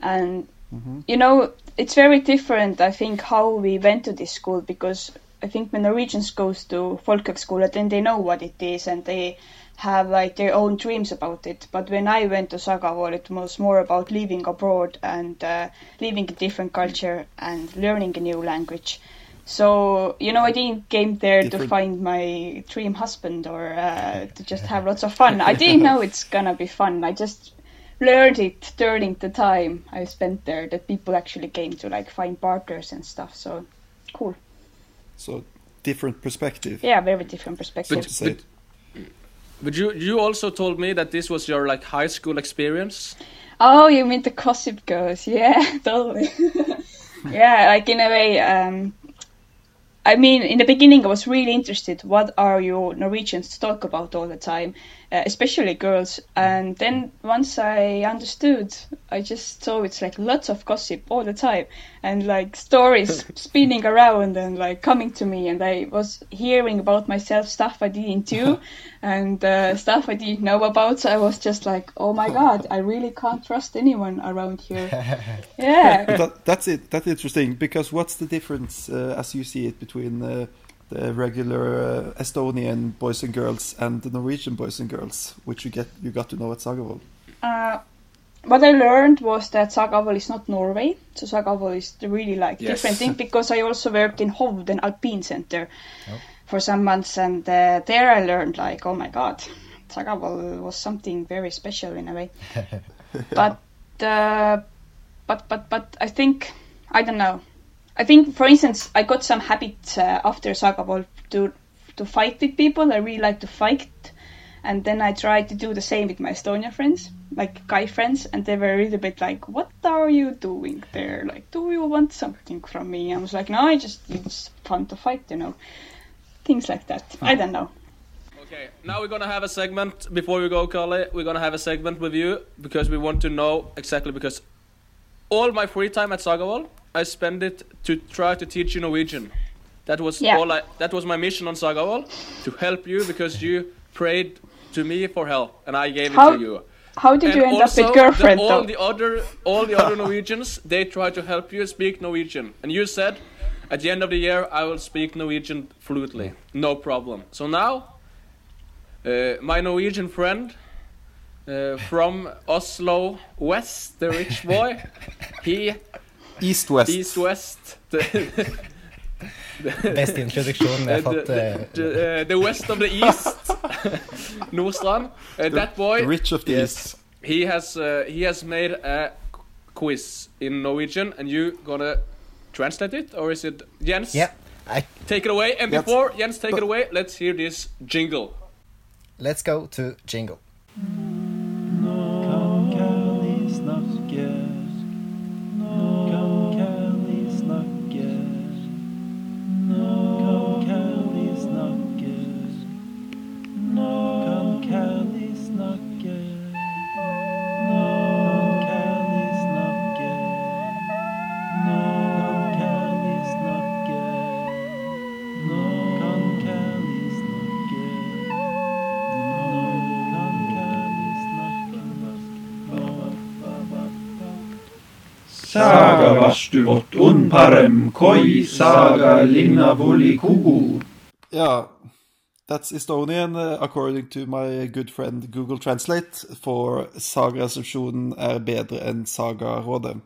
And Mhm. you know, it's very different I think how we went to this school because I think when Norwegians goes to Folkehøgskole then they know what it is and they have like their own dreams about it. But when I went to Sagavoll it was more about living abroad and uh, living a different culture and learning a new language. So you know, I didn't came there to find my dream husband or uh, to just have lots of fun. I didn't know it's gonna be fun. I just learned it during the time I spent there that people actually came to like find partners and stuff. So cool. So different perspective. Yeah, very different perspective. So to say. But you you also told me that this was your like high school experience. Oh, you mean the Gossip Girls? Yeah, totally. yeah, like in a way. Um, I mean, in the beginning, I was really interested. What are you Norwegians talk about all the time, uh, especially girls? And then once I understood, I just saw it's like lots of gossip all the time, and like stories spinning around and like coming to me. And I was hearing about myself stuff I didn't do, and uh, stuff I didn't know about. So I was just like, oh my god, I really can't trust anyone around here. Yeah. That, that's it. That's interesting because what's the difference uh, as you see it between uh, the regular uh, Estonian boys and girls and the Norwegian boys and girls, which you get you got to know at Sagavoll? Uh, what I learned was that Sagavoll is not Norway. So Sagavoll is really like Yes. different thing because I also worked in Hovden Alpine Center for some months, and uh, there I learned like, oh my god, Sagavoll was something very special in a way. but uh, but but but I think I don't know. I think, for instance, I got some habits uh, after Sagavoll to to fight with people. I really like to fight, and then I tried to do the same with my Estonia friends, like guy friends, and they were a little bit like, "What are you doing there? Like, do you want something from me?" I was like, "No, I just it's fun to fight, you know." Things like that. I don't know. Okay, now we're gonna have a segment before we go, Carly. We're gonna have a segment with you because we want to know exactly because all my free time at Sagavoll, I spend it to try to teach you Norwegian. That was Yeah. all I. That was my mission on Sagavoll to help you because you prayed to me for help and I gave it to you. how did And you end up with also, girlfriend, the, all though? the other all the other Norwegians they try to help you speak Norwegian, and you said at the end of the year I will speak Norwegian fluently, no problem. So now, uh, my Norwegian friend uh, from Oslo West, the rich boy, he East West. East West. The, Beste introduksjonen jeg har fått. the, eh, the, uh, the west of the east, Nordstrand. Uh, that boy, rich of the yes, he has uh, he has made a quiz in Norwegian, and you gonna translate it, or is it Jens? Yeah, I- Take it away, and Yes. before Jens take it away, let's hear this jingle. Let's go to jingle. Kali Saga vastuvot unparem koi saga linna voli kugu. Ja, that's Estonian uh, according to my good friend Google Translate. For Saga-resepsjonen er bedre enn Saga-rådet.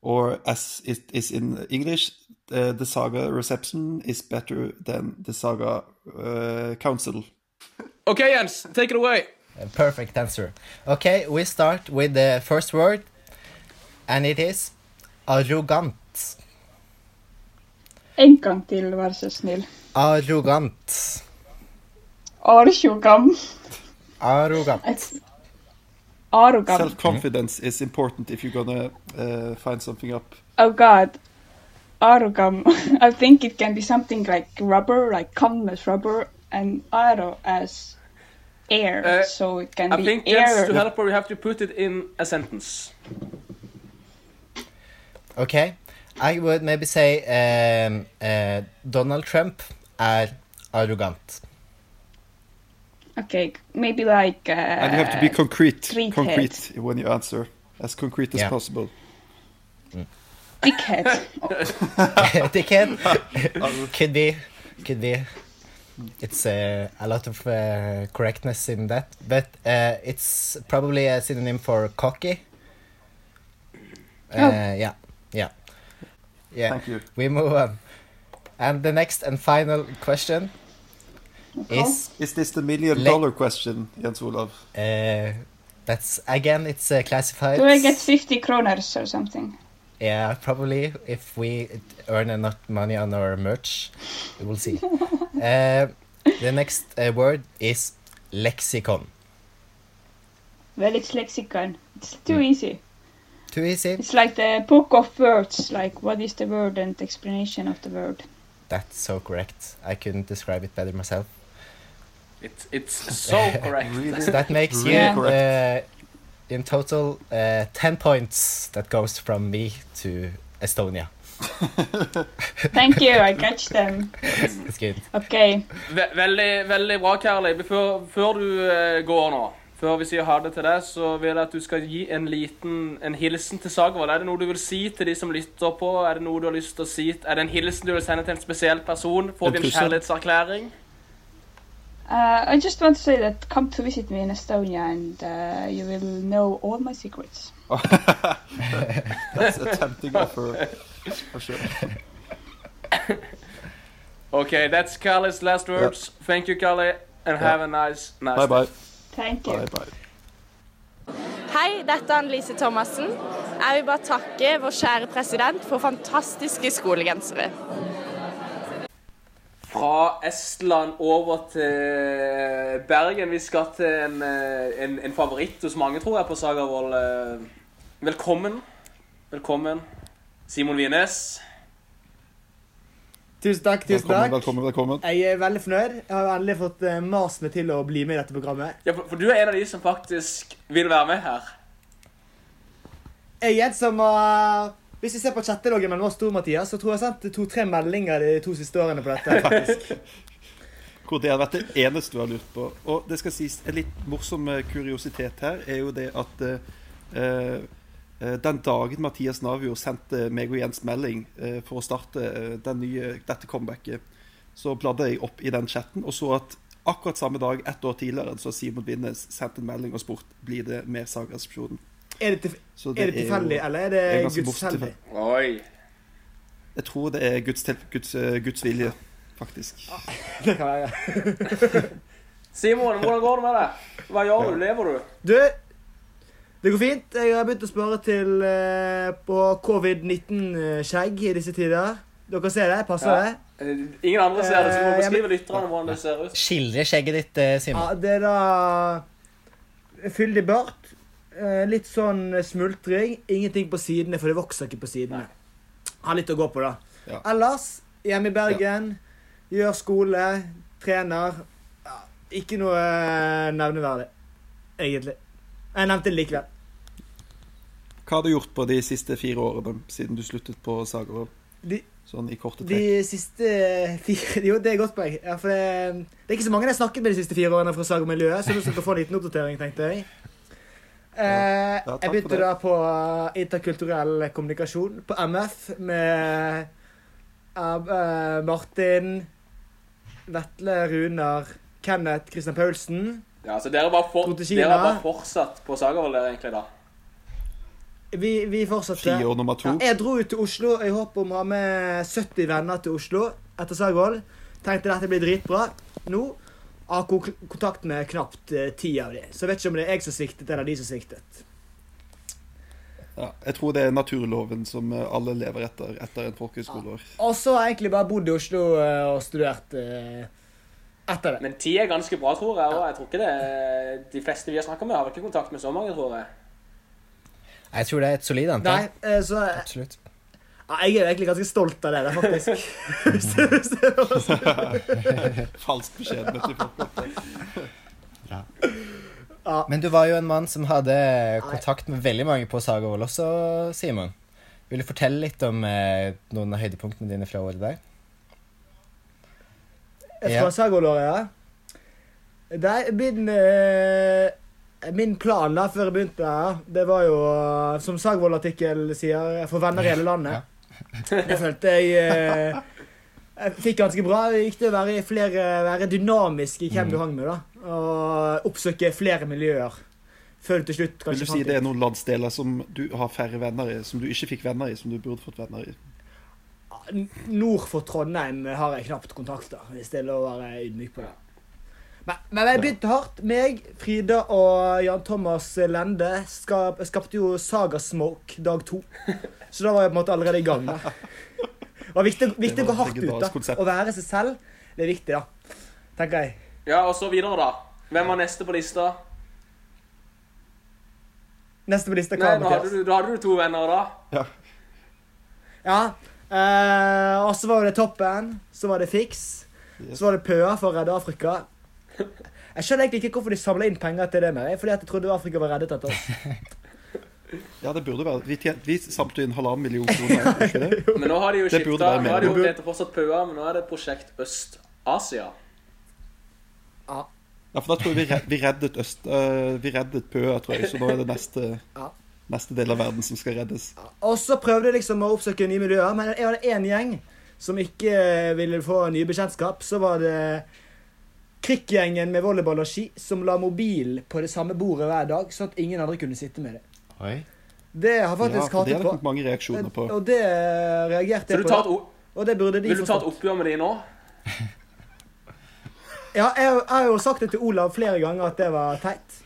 Or as it is in English, uh, the Saga reception is better than the Saga uh, council. Okay, Jens, take it away. Perfect answer. Okay, we start with the first word, and it is arrogant. En gang til, vær så snill. Arrogant. Arrogam. Arrogant. Arrogant. Self-confidence is important if you're gonna uh, find something up. Oh god. Arrogant. I think it can be something like rubber, like come as rubber, and aero as air. Uh, so it can I be think air. Jens, to help her, we have to put it in a sentence. Okay, I would maybe say um, uh, Donald Trump er arrogant. Okay, maybe like. Uh, And you have to be concrete, treat concrete when you answer, as concrete as Yeah. possible. Dickhead. Dickhead could be, could be. It's uh, a lot of uh, correctness in that, but uh, it's probably a synonym for cocky. Uh, Oh. Yeah, yeah, yeah. Thank you. We move on, and the next and final question is Is this the million dollar question, Jens Olav? uh, that's again it's uh, classified. Do I get 50 kroners or something? Yeah, probably if we earn enough money on our merch, we will see. uh, the next uh, word is lexicon. Well, it's lexicon. It's too easy. Too easy. It's like the book of words, like what is the word and explanation of the word. That's so correct. I couldn't describe it better myself. It's it's so correct. So that makes Really you uh, in total uh, 10 points that goes from me to Estonia. Thank you, I catch them. It's good. Okay. Ve veldig, veldig bra, Karli. Før, før du eh, går nå, før vi sier ha det til deg, så vil jeg at du skal gi en liten en hilsen til Sagvold. Er det noe du vil si til de som lytter på? Er det noe du har lyst til å si? Er det en hilsen du vil sende til en spesiell person? Får vi en kjærlighetserklæring? Uh, I just want to say that come to visit me in Estonia and uh, you will know all my secrets. That's a tempting offer, for sure. Okay, that's Kali's last words. Thank you, Kali, and have a nice, nice Bye bye. day. Thank you. Bye bye. Hei, dette er Annelise Thomassen. Jeg vil bare takke vår kjære president for fantastiske skolegensere. Fra Estland over til Bergen. Vi skal til en, eh, en, en favoritt hos mange, tror jeg, på Sagervoll. Eh, Velkommen. Velkommen. Simon Wienes. Tusen takk. tusen Velkommen, takk. velkommen, velkommen. Jeg er veldig fornøyd. Jeg har endelig fått eh, mast meg til å bli med i dette programmet. Ja, for, for du er en av de som faktisk vil være med her. Jeg er en som har Hvis vi ser på chatteloggen mellom oss to, Mathias, så tror jeg jeg har sendt to-tre meldinger de to siste årene på dette. faktisk. Hvor det har vært det eneste du har lurt på. Og det skal sies, en litt morsom eh, kuriositet her er jo det at eh, den dagen Mathias Navio sendte meg og Jens melding eh, for å starte eh, den nye, dette comebacket, så bladde jeg opp i den chatten og så at akkurat samme dag, ett år tidligere, så Simon Binnes sendt en melding og spurt blir det mer Saga-resepsjonen. Er det, til, er det tilfeldig, eller er det er ganske Guds? Oi. Jeg tror det er Guds, til, Guds, eh, Guds vilje, faktisk. Det kan være. Simon, hvordan går det med deg? Hva gjør du? Lever du? Du, det går fint. Jeg har begynt å spare til eh, på covid-19-skjegg i disse tider. Dere ser det? Passer Ja. det? Eh, Ingen andre ser det, så du må Eh, jeg beskrive lytterne hvordan det ser ut. Skildre skjegget ditt, eh, Ja, det er da fyldig bart. eh, Litt sånn smultring. Ingenting på sidene, for det vokser ikke på sidene. Har litt å gå på, da. Ja. Ellers, hjemme i Bergen, gjør skole, trener. Ja, ikke noe eh, nevneverdig, egentlig. Jeg nevnte det likevel. Hva har du gjort på de siste fire årene siden du sluttet på Sagervoll? Sånn i korte trekk. de siste fire Jo, det er et godt poeng. Ja, det, det er ikke så mange jeg har snakket med de siste fire årene fra Sagermiljøet, så du skal få en liten oppdatering, tenkte jeg. Ja, Eh, jeg begynte da på eh, interkulturell kommunikasjon på MF med eh, Martin, Vetle Runar, Kenneth Christian Paulsen. Ja, så dere var, for, dere var fortsatt på Sagervoll der, egentlig, da? Vi, vi fortsatte. Friår nummer to. Ja, jeg dro ut til Oslo i håp om å ha med 70 venner til Oslo etter Sagvold. Tenkte dette blir dritbra. Nå har jeg kontakt med knapt eh, ti av de. Så jeg vet ikke om det er jeg som sviktet, eller de som sviktet. Ja, jeg tror det er naturloven som eh, alle lever etter etter en folkehøyskoleår. Og så har jeg egentlig bare bodd i Oslo eh, og studert etter det. Men ti er ganske bra, tror jeg. Og jeg tror ikke det De fleste vi har snakka med, har ikke kontakt med så mange, tror jeg. Jeg tror det er et solid antall. Nei, eh, så Absolutt. ja, Jeg er egentlig ganske stolt av det, der, faktisk. Falsk beskjedenhet i ja. Men du var jo en mann som hadde kontakt med veldig mange på Sagavoll også, Simon. Vil du fortelle litt om eh, noen av høydepunktene dine fra året der? Fra Ja. Sagvold-året, ja. Det er min, eh, min plan da, før jeg begynte her, det var jo, som Sagvold-artikkel sier, få venner i hele landet. Det følte jeg eh, Jeg fikk ganske bra. Det gikk til å være, flere, være dynamisk i hvem Mm. du hang med, da. Og oppsøke flere miljøer. Før du til slutt kanskje Vil du si det er noen landsdeler som du har færre venner i, som du ikke fikk venner i, som du burde fått venner i? Nord for Trondheim har jeg knapt kontakter, hvis det er lov å være ydmyk på det. Men, men jeg begynte hardt. Meg, Frida og Jan Thomas Lende skap, skapte jo Saga Smoke dag to. Så da var jeg på en måte allerede i gang. da. Det var viktig, viktig å var gå hardt ut. da. konsept. Å være seg selv. Det er viktig, da. Tenker jeg. Ja, og så videre, da. Hvem var neste på lista? Neste på lista, Nei, hva, nå hadde Mathias? du, da hadde du to venner, da. Ja. Eh, og så var det Toppen. Så var det Fiks. Så var det Pøa for å redde Afrika. Jeg skjønner egentlig ikke hvorfor de samla inn penger til det mer. Fordi at jeg trodde Afrika var reddet etter oss. Ja, det burde være. Vi, tjent, vi samlet inn halvannen million kroner. ikke det? Men nå har de jo Det skifta. Nå har de jo Det det heter fortsatt PØA, men nå er det Prosjekt Øst-Asia. Ja, for da tror jeg vi, reddet øst øh, Vi reddet Pøa, tror jeg, så nå er det neste, Ja. Neste del av verden som skal reddes. Og så prøvde jeg liksom å oppsøke nye miljøer, men jeg hadde én gjeng som ikke eh, ville få nye bekjentskap. Så var det Krikkgjengen med volleyball og ski som la mobil på det samme bordet hver dag, sånn at ingen andre kunne sitte med det. Oi. Det har faktisk Ja, det hatet har det på. kommet mange reaksjoner på. Og det reagerte jeg på. Og det burde de Vil du ta et oppgjør med de nå? Ja, jeg, jeg har jo sagt det til Olav flere ganger at det var teit.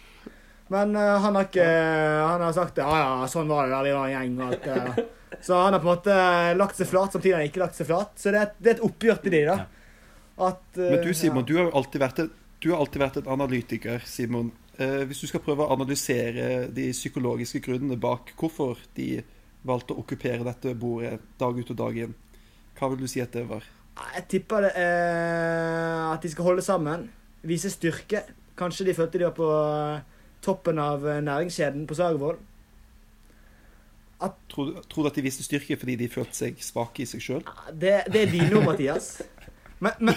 Men uh, han har ikke Han har sagt. Ja, ja, sånn var det da vi var en gjeng. Og alt, det der. Så han har på en måte lagt seg flat, samtidig har han ikke lagt seg flat. Så det er, et- det er et oppgjør til de, da. At, uh, Men du, Simon, du har alltid vært et, du har alltid vært et analytiker, Simon. Uh, hvis du skal prøve å analysere de psykologiske grunnene bak hvorfor de valgte å okkupere dette bordet dag ut og dag inn, hva vil du si at det var? Jeg tipper det at de skal holde sammen. Vise styrke. Kanskje de følte de var på eh, toppen av eh, næringskjeden på Sagervoll. Tror, du- tror du at de viste styrke fordi de følte seg svake i seg sjøl? Det, det er dine ord, Mathias. Men, men,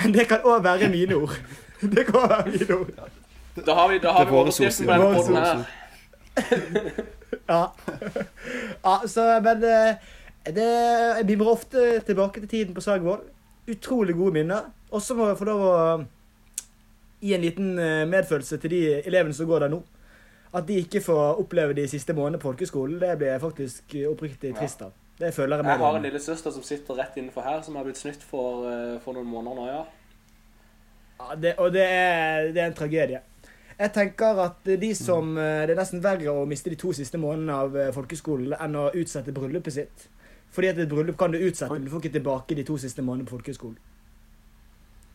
men det kan òg være mine ord. Det kan også være mine ord. Da har vi, da har Det er vi våre overskriften på denne våre her. Ja. ja så, men eh, det, Vi må ofte tilbake til tiden på Sagvoll. Utrolig gode minner. Og så må vi få lov å gi en liten eh, medfølelse til de elevene som går der nå. At de ikke får oppleve de siste månedene på folkeskolen, det blir jeg faktisk oppriktig trist av. Det føler jeg Jeg har en lillesøster som sitter rett innenfor her, som har blitt snytt for, eh, for noen måneder nå, ja. Ja, det, og det er, det er en tragedie. Jeg tenker at de som eh, Det er nesten verre å miste de to siste månedene av eh, folkeskolen enn å utsette bryllupet sitt. Fordi at et bryllup kan du utsette, men du får ikke tilbake de to siste månedene på folkeskolen.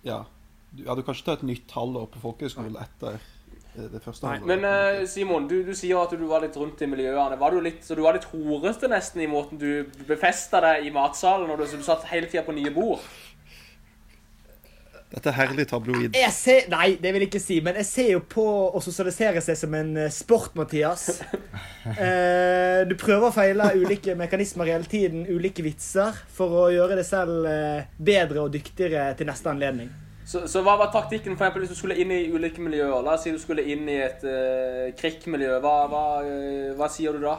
Ja. Du, ja, du kan ikke ta et nytt halvår på folkehøyskolen etter eh, det første halvåret. Men uh, Simon, du, du sier at du var litt rundt i miljøene. Var du litt, så du var litt horete nesten i måten du befesta deg i matsalen, og du, så du satt hele tida på nye bord? Dette er herlig tabloid. Jeg ser, nei, det vil jeg ikke si, men jeg ser jo på å sosialisere seg som en eh, sport, Mathias. Eh, du prøver å feile ulike mekanismer hele tiden, ulike vitser, for å gjøre deg selv bedre og dyktigere til neste anledning. Så, så hva var taktikken for eksempel hvis du skulle inn i ulike miljøer? La oss si du skulle inn i et uh, krikkmiljø. Hva, hva, uh, hva sier du da?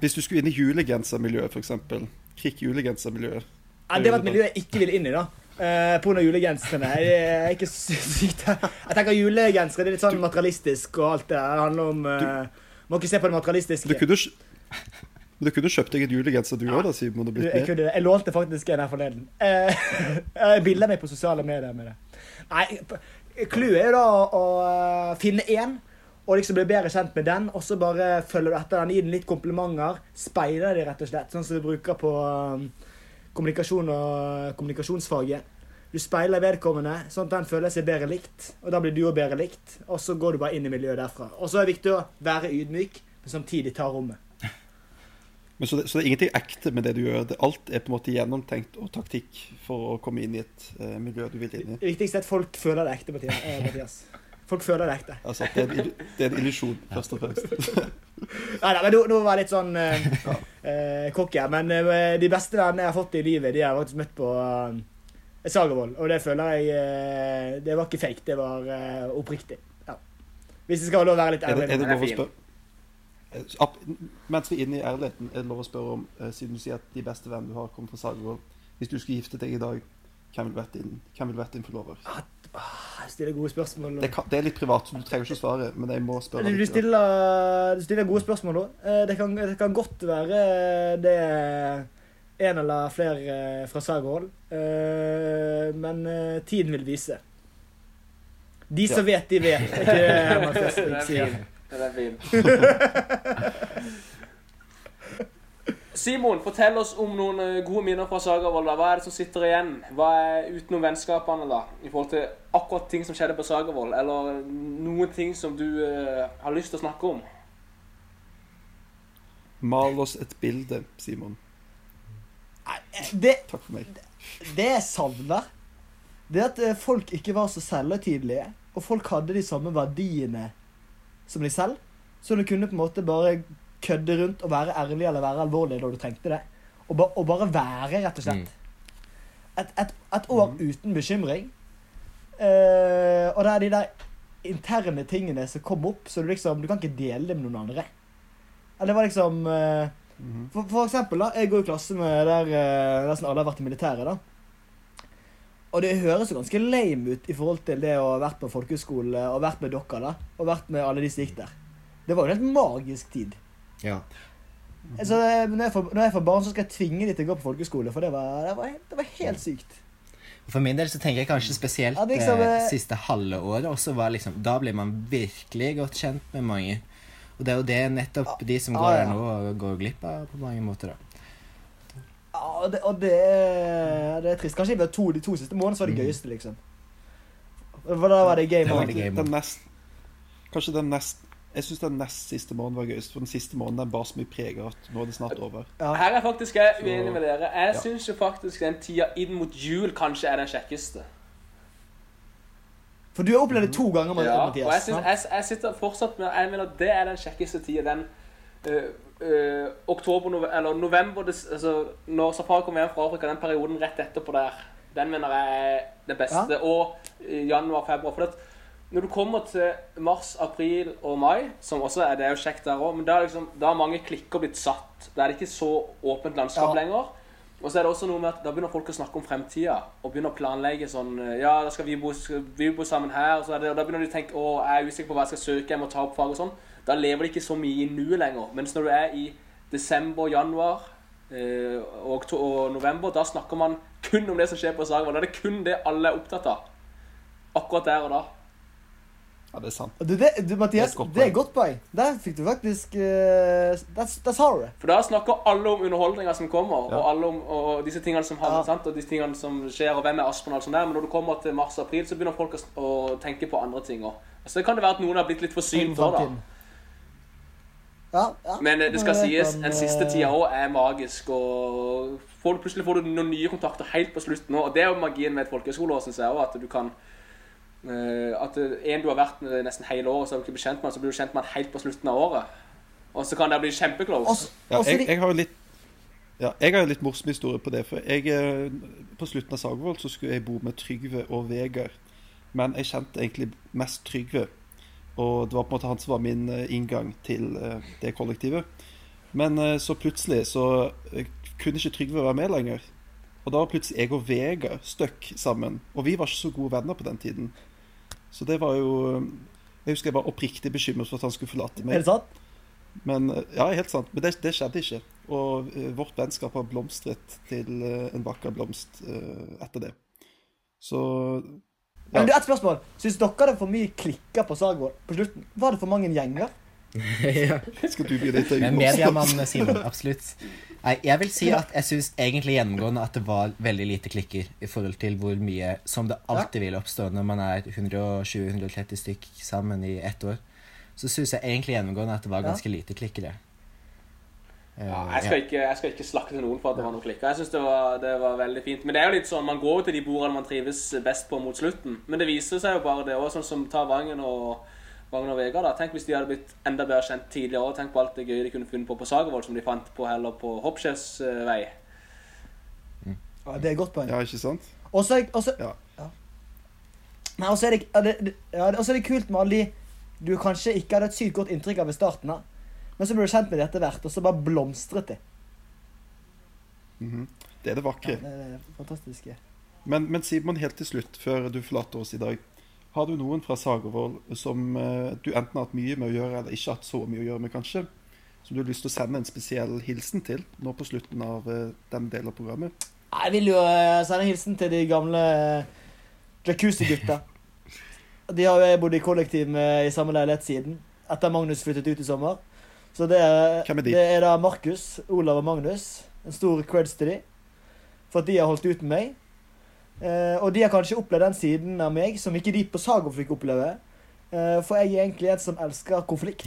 Hvis du skulle inn i julegensermiljøet, f.eks. Krikk-julegensermiljøet. Ja, det var et miljø jeg ikke ville inn i, da. Uh, på grunn av julegenserne. Jeg er ikke sykt Jeg tenker julegensere det er litt sånn materialistisk og alt det. Det handler om uh, Må ikke se på det materialistiske. Du kunne, kj- men du kunne kjøpt deg en julegenser du òg, da, Simon. Du, jeg, kunne, jeg lånte faktisk en her forleden. Eh, Jeg bilder meg på sosiale medier med det. Nei, Clouet er jo da å eh, finne én, og liksom bli bedre kjent med den. Og så bare følger du etter den, gi den litt komplimenter. Speiler de, rett og slett. Sånn som vi bruker på eh, kommunikasjon og kommunikasjonsfaget. Du speiler vedkommende, sånn at den føler seg bedre likt. Og da blir du òg bedre likt. Og så går du bare inn i miljøet derfra. Og så er det viktig å være ydmyk, men samtidig ta rommet. Men så, det, så det er ingenting ekte med det du gjør. Det, alt er på en måte gjennomtenkt og taktikk for å komme inn i et uh, miljø du vil inn i. Det viktigste er at folk føler det ekte, Mathias. eh, Folk føler det ekte. Altså, det, er det er en illusjon, først og fremst. Nei, da, men nå, nå var jeg litt sånn eh, eh, cocky her. Men uh, de beste vennene jeg har fått i livet, de har jeg faktisk møtt på uh, Sagervoll. Og det føler jeg Det var ikke fake, det var oppriktig. Ja. Hvis jeg skal ha lov å være litt Er det, er det lov å spørre ap- Mens vi er inne i ærligheten, er det lov å spørre om, eh, siden du sier at de beste vennene du har, kommer fra Sagervoll Hvis du skulle gifte deg i dag, hvem ville vært din, hvem ville vært din forlover? Jeg stiller gode spørsmål. Det, kan, det er litt privat, så du trenger ikke å svare, men jeg må spørre. Du stiller, du stiller gode spørsmål nå. Eh, Det kan, det kan godt være det en eller flere eh, fra. Eh, Men eh, tiden vil vise. De som Ja. vet, de vet. Er ikke det man Det er sier? Det er fin. Simon, fortell oss om noen eh, gode minner fra Sagervold. Hva er det som sitter igjen? Hva er utenom vennskapene, da? I forhold til akkurat ting som skjedde på Sagervold? Eller noen ting som du uh, har lyst til å snakke om? Mal oss et bilde, Simon. Det, Takk for meg. det jeg savner, det at eh, folk ikke var så selvhøytidelige. Og folk hadde de samme verdiene som de selv. Så du kunne på en måte bare kødde rundt og være ærlig eller være alvorlig da du trengte det. Og, ba, og bare være, rett og slett. Et, et, et år uten bekymring. Uh, og det er de der interne tingene som kom opp, så du liksom Du kan ikke dele det med noen andre. Eller det var liksom uh, for, for eksempel, da. Jeg går i klasse med der uh, nesten alle har vært i militæret, da. Og det høres jo ganske lame ut i forhold til det å ha vært på folkehøyskole og vært med dere, da. Og vært med alle de som gikk der. Det var jo en helt magisk tid. Ja. Så eh, når jeg, får, når jeg får barn, så skal jeg tvinge dem til å gå på folkehøyskole, for det var, det var, det var helt sykt. For min del så tenker jeg kanskje spesielt Ja, det liksom, eh, eh, siste halve året. Også var liksom, da blir man virkelig godt kjent med mange. Og det er jo det nettopp de som går der nå, går glipp av på mange måter. da. Ja, og det, og det, er- det er trist. Kanskje de to, de to siste månedene var det Mm. gøyeste, liksom. For da var det game on. den nest, kanskje den nest Jeg syns den nest siste måneden var gøyest. For den siste måneden den bar så mye preg av at nå er det snart over. Her er faktisk jeg uenig med dere. Jeg Ja. syns jo faktisk den tida inn mot jul kanskje er den kjekkeste. For du har opplevd det to ganger, Ja, og jeg, synes, jeg, jeg sitter fortsatt med Jeg mener det er den kjekkeste tida. Den øh, øh, oktober, nove, eller november des, altså, Når safari kommer hjem fra Afrika, den perioden rett etterpå der, den mener jeg er den beste. Og øh, januar, februar. For at når du kommer til mars, april og mai, som også er det er jo kjekt der òg, men da har liksom, mange klikker blitt satt. Da er det ikke så åpent landskap Ja. lenger. Og så er det også noe med at da begynner folk å snakke om fremtida og begynner å planlegge sånn Ja, da skal vi bo, skal vi bo sammen her. Og, så det, og da begynner de å tenke å, jeg er usikker på hva jeg skal søke, jeg må ta opp fag og sånn. Da lever de ikke så mye i nuet lenger. Mens når du er i desember, januar eh, og, og november, da snakker man kun om det som skjer på Sagvoll. Da er det kun det alle er opptatt av. Akkurat der og da. Ja, det er sant. Du, det, du, Mathias, Det er et godt det poeng. Der fikk du faktisk eh, Der, der sa du det. For da snakker alle om underholdninga som kommer, og alle om og disse tingene som har, Ja. sant? og disse tingene som skjer, og hvem er Aspen og alt sånt der. Men når du kommer til mars-april, så begynner folk å, å tenke på andre ting òg. Så kan det være at noen har blitt litt for synt for, da. Ja, ja. Men eh, det skal sies, om, den siste eh, tida òg er magisk. og får du, Plutselig får du noen nye kontakter helt på slutten òg. Og det er jo magien med et folkehøyskoleår, syns jeg òg. At du kan eh, At en du har vært med nesten hele året, så har du ikke blitt kjent med han, så blir du kjent med han helt på slutten av året. Og så kan det bli kjempeclose. Ja, jeg, jeg har jo litt Ja, jeg har en litt morsom historie på det. For jeg, på slutten av Sagvold så skulle jeg bo med Trygve og Vegard. Men jeg kjente egentlig mest Trygve. Og det var på en måte han som var min eh, inngang til eh, det kollektivet. Men eh, så plutselig så kunne ikke Trygve være med lenger. Og da var plutselig jeg og Vegard stuck sammen. Og vi var ikke så gode venner på den tiden. Så det var jo Jeg husker jeg var oppriktig bekymret for at han skulle forlate meg. Er det sant? Men, ja, helt sant. Men det, det skjedde ikke. Og vårt vennskap har blomstret til en vakker blomst etter det. Så Men du, et spørsmål. Syns dere det er for mye klikker på Sagvold på slutten? Var det for mange gjenger? ja. Skal du bli dette Men Mediamann, Simon. Absolutt. Nei, jeg vil si at jeg syns egentlig gjennomgående at det var veldig lite klikker i forhold til hvor mye som det alltid vil oppstå når man er 120-130 stykk sammen i ett år. Så syns jeg egentlig gjennomgående at det var ganske lite klikkere. Ja, jeg, skal ikke, jeg skal ikke slakte noen for at det var noe klikka. Jeg synes det var, det var veldig fint. Men det er jo litt sånn, man går jo til de bordene man trives best på mot slutten. Men det viser seg jo bare det også, sånn som ta Vangen og Vangen og Vegard. da. Tenk hvis de hadde blitt enda bedre kjent tidligere. og Tenk på alt det gøye de kunne funnet på på Sagervold som de fant på heller på Hoppsjøs eh, vei. Ja, det er et godt poeng. Ja, ikke sant? Og så er- ja. Er ja, ja, det- er det kult med alle de du kanskje ikke hadde et sykt godt inntrykk av ved starten. da. Men så ble du kjent med det etter hvert, og så bare blomstret det. -hmm. Det er det vakre. Ja, Det er det fantastiske. Men, men Simon, helt til slutt, før du forlater oss i dag. Har du noen fra Sagervoll som eh, du enten har hatt mye med å gjøre, eller ikke hatt så mye å gjøre med, kanskje? Som du har lyst til å sende en spesiell hilsen til nå på slutten av eh, den delen av programmet? Jeg vil jo eh, sende en hilsen til de gamle jacuzzi-gutta. De har jo bodd i kollektiv med i samme leilighet siden, etter Magnus flyttet ut i sommer. Så det er, Hvem er de? det er da Markus, Olav og Magnus. En stor creds til de. For at de har holdt ut med meg. Eh, og de har kanskje opplevd den siden av meg som ikke de på Sago fikk oppleve. Eh, for jeg er egentlig en som elsker konflikt.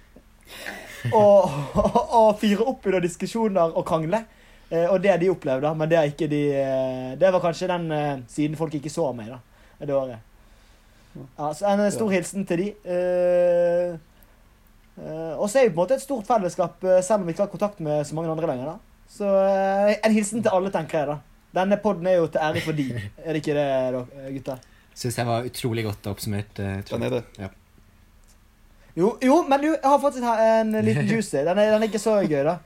og, og fyre opp under diskusjoner og krangle. Eh, og det de opplevde, da. Men det, er ikke de, eh, det var kanskje den eh, siden folk ikke så meg da, det året. Ja, så En stor hilsen til de. Eh, og så er vi på en måte et stort fellesskap, eh, selv om vi ikke har kontakt med så mange andre lenger. da. Så eh, en hilsen til alle, tenker jeg. da. Denne podden er jo til ære for de. Er det ikke det, da, gutter? Syns jeg var utrolig godt oppsummert. eh, tror Den er jeg. det. Ja. Jo, jo, men du, jeg har faktisk en liten juicy. Den er, den er ikke så gøy, da.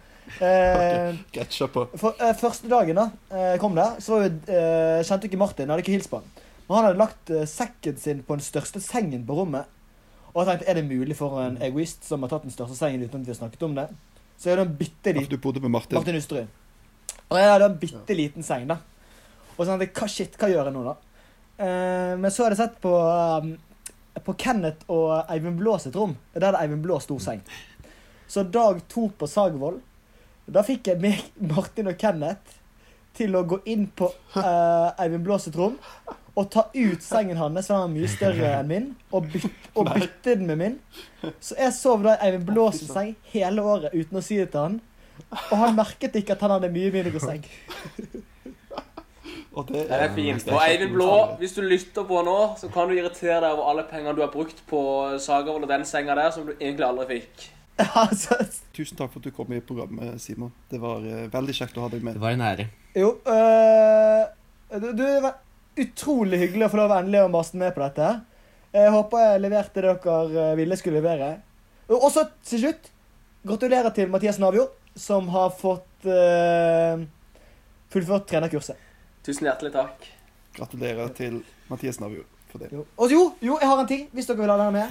Eh, Catcha på. for, eh, første dagen da jeg kom der, så var jo, eh, kjente ikke Martin. Hadde ikke hilst på han. Men han hadde lagt eh, sekken sin på den største sengen på rommet. Og jeg tenkte, er det mulig for en egoist som har tatt den største sengen uten at vi har snakket om det? Så jeg hadde en bitte liten Du bodde med Martin. Martin Usterud. Og jeg hadde en bitte liten seng, da. Og så tenkte jeg, hva shit, hva gjør jeg nå, da? Eh, men så hadde jeg sett på um, på Kenneth og Eivind Blå sitt rom. Der hadde Eivind Blå stor seng. Så dag to på Sagvoll, da fikk jeg meg, Martin og Kenneth til å gå inn på eh, Eivind Blå sitt rom og ta ut sengen hans, for den var mye større enn min, og, byt, og bytte den med min. Så jeg sov da i Eivind Blås sin seng hele året uten å si det til han. Og han merket ikke at han hadde mye mindre seng. Og det Det er fint. Og Eivind Blå, hvis du lytter på nå, så kan du irritere deg over alle pengene du har brukt på Sagavold og den senga der, som du egentlig aldri fikk. Tusen takk for at du kom i programmet, Simon. Det var eh, veldig kjekt å ha deg med. Det var en ære. Jo, øh, du, du, utrolig hyggelig å få lov endelig å maste med på dette. Jeg håper jeg leverte det dere øh, ville skulle levere. Og så til slutt, gratulerer til Mathias Navjo, som har fått uh, fullført trenerkurset. Tusen hjertelig takk. Gratulerer til Mathias Navjo. for det. Og jo, jo, jeg har en ting, hvis dere vil ha den med.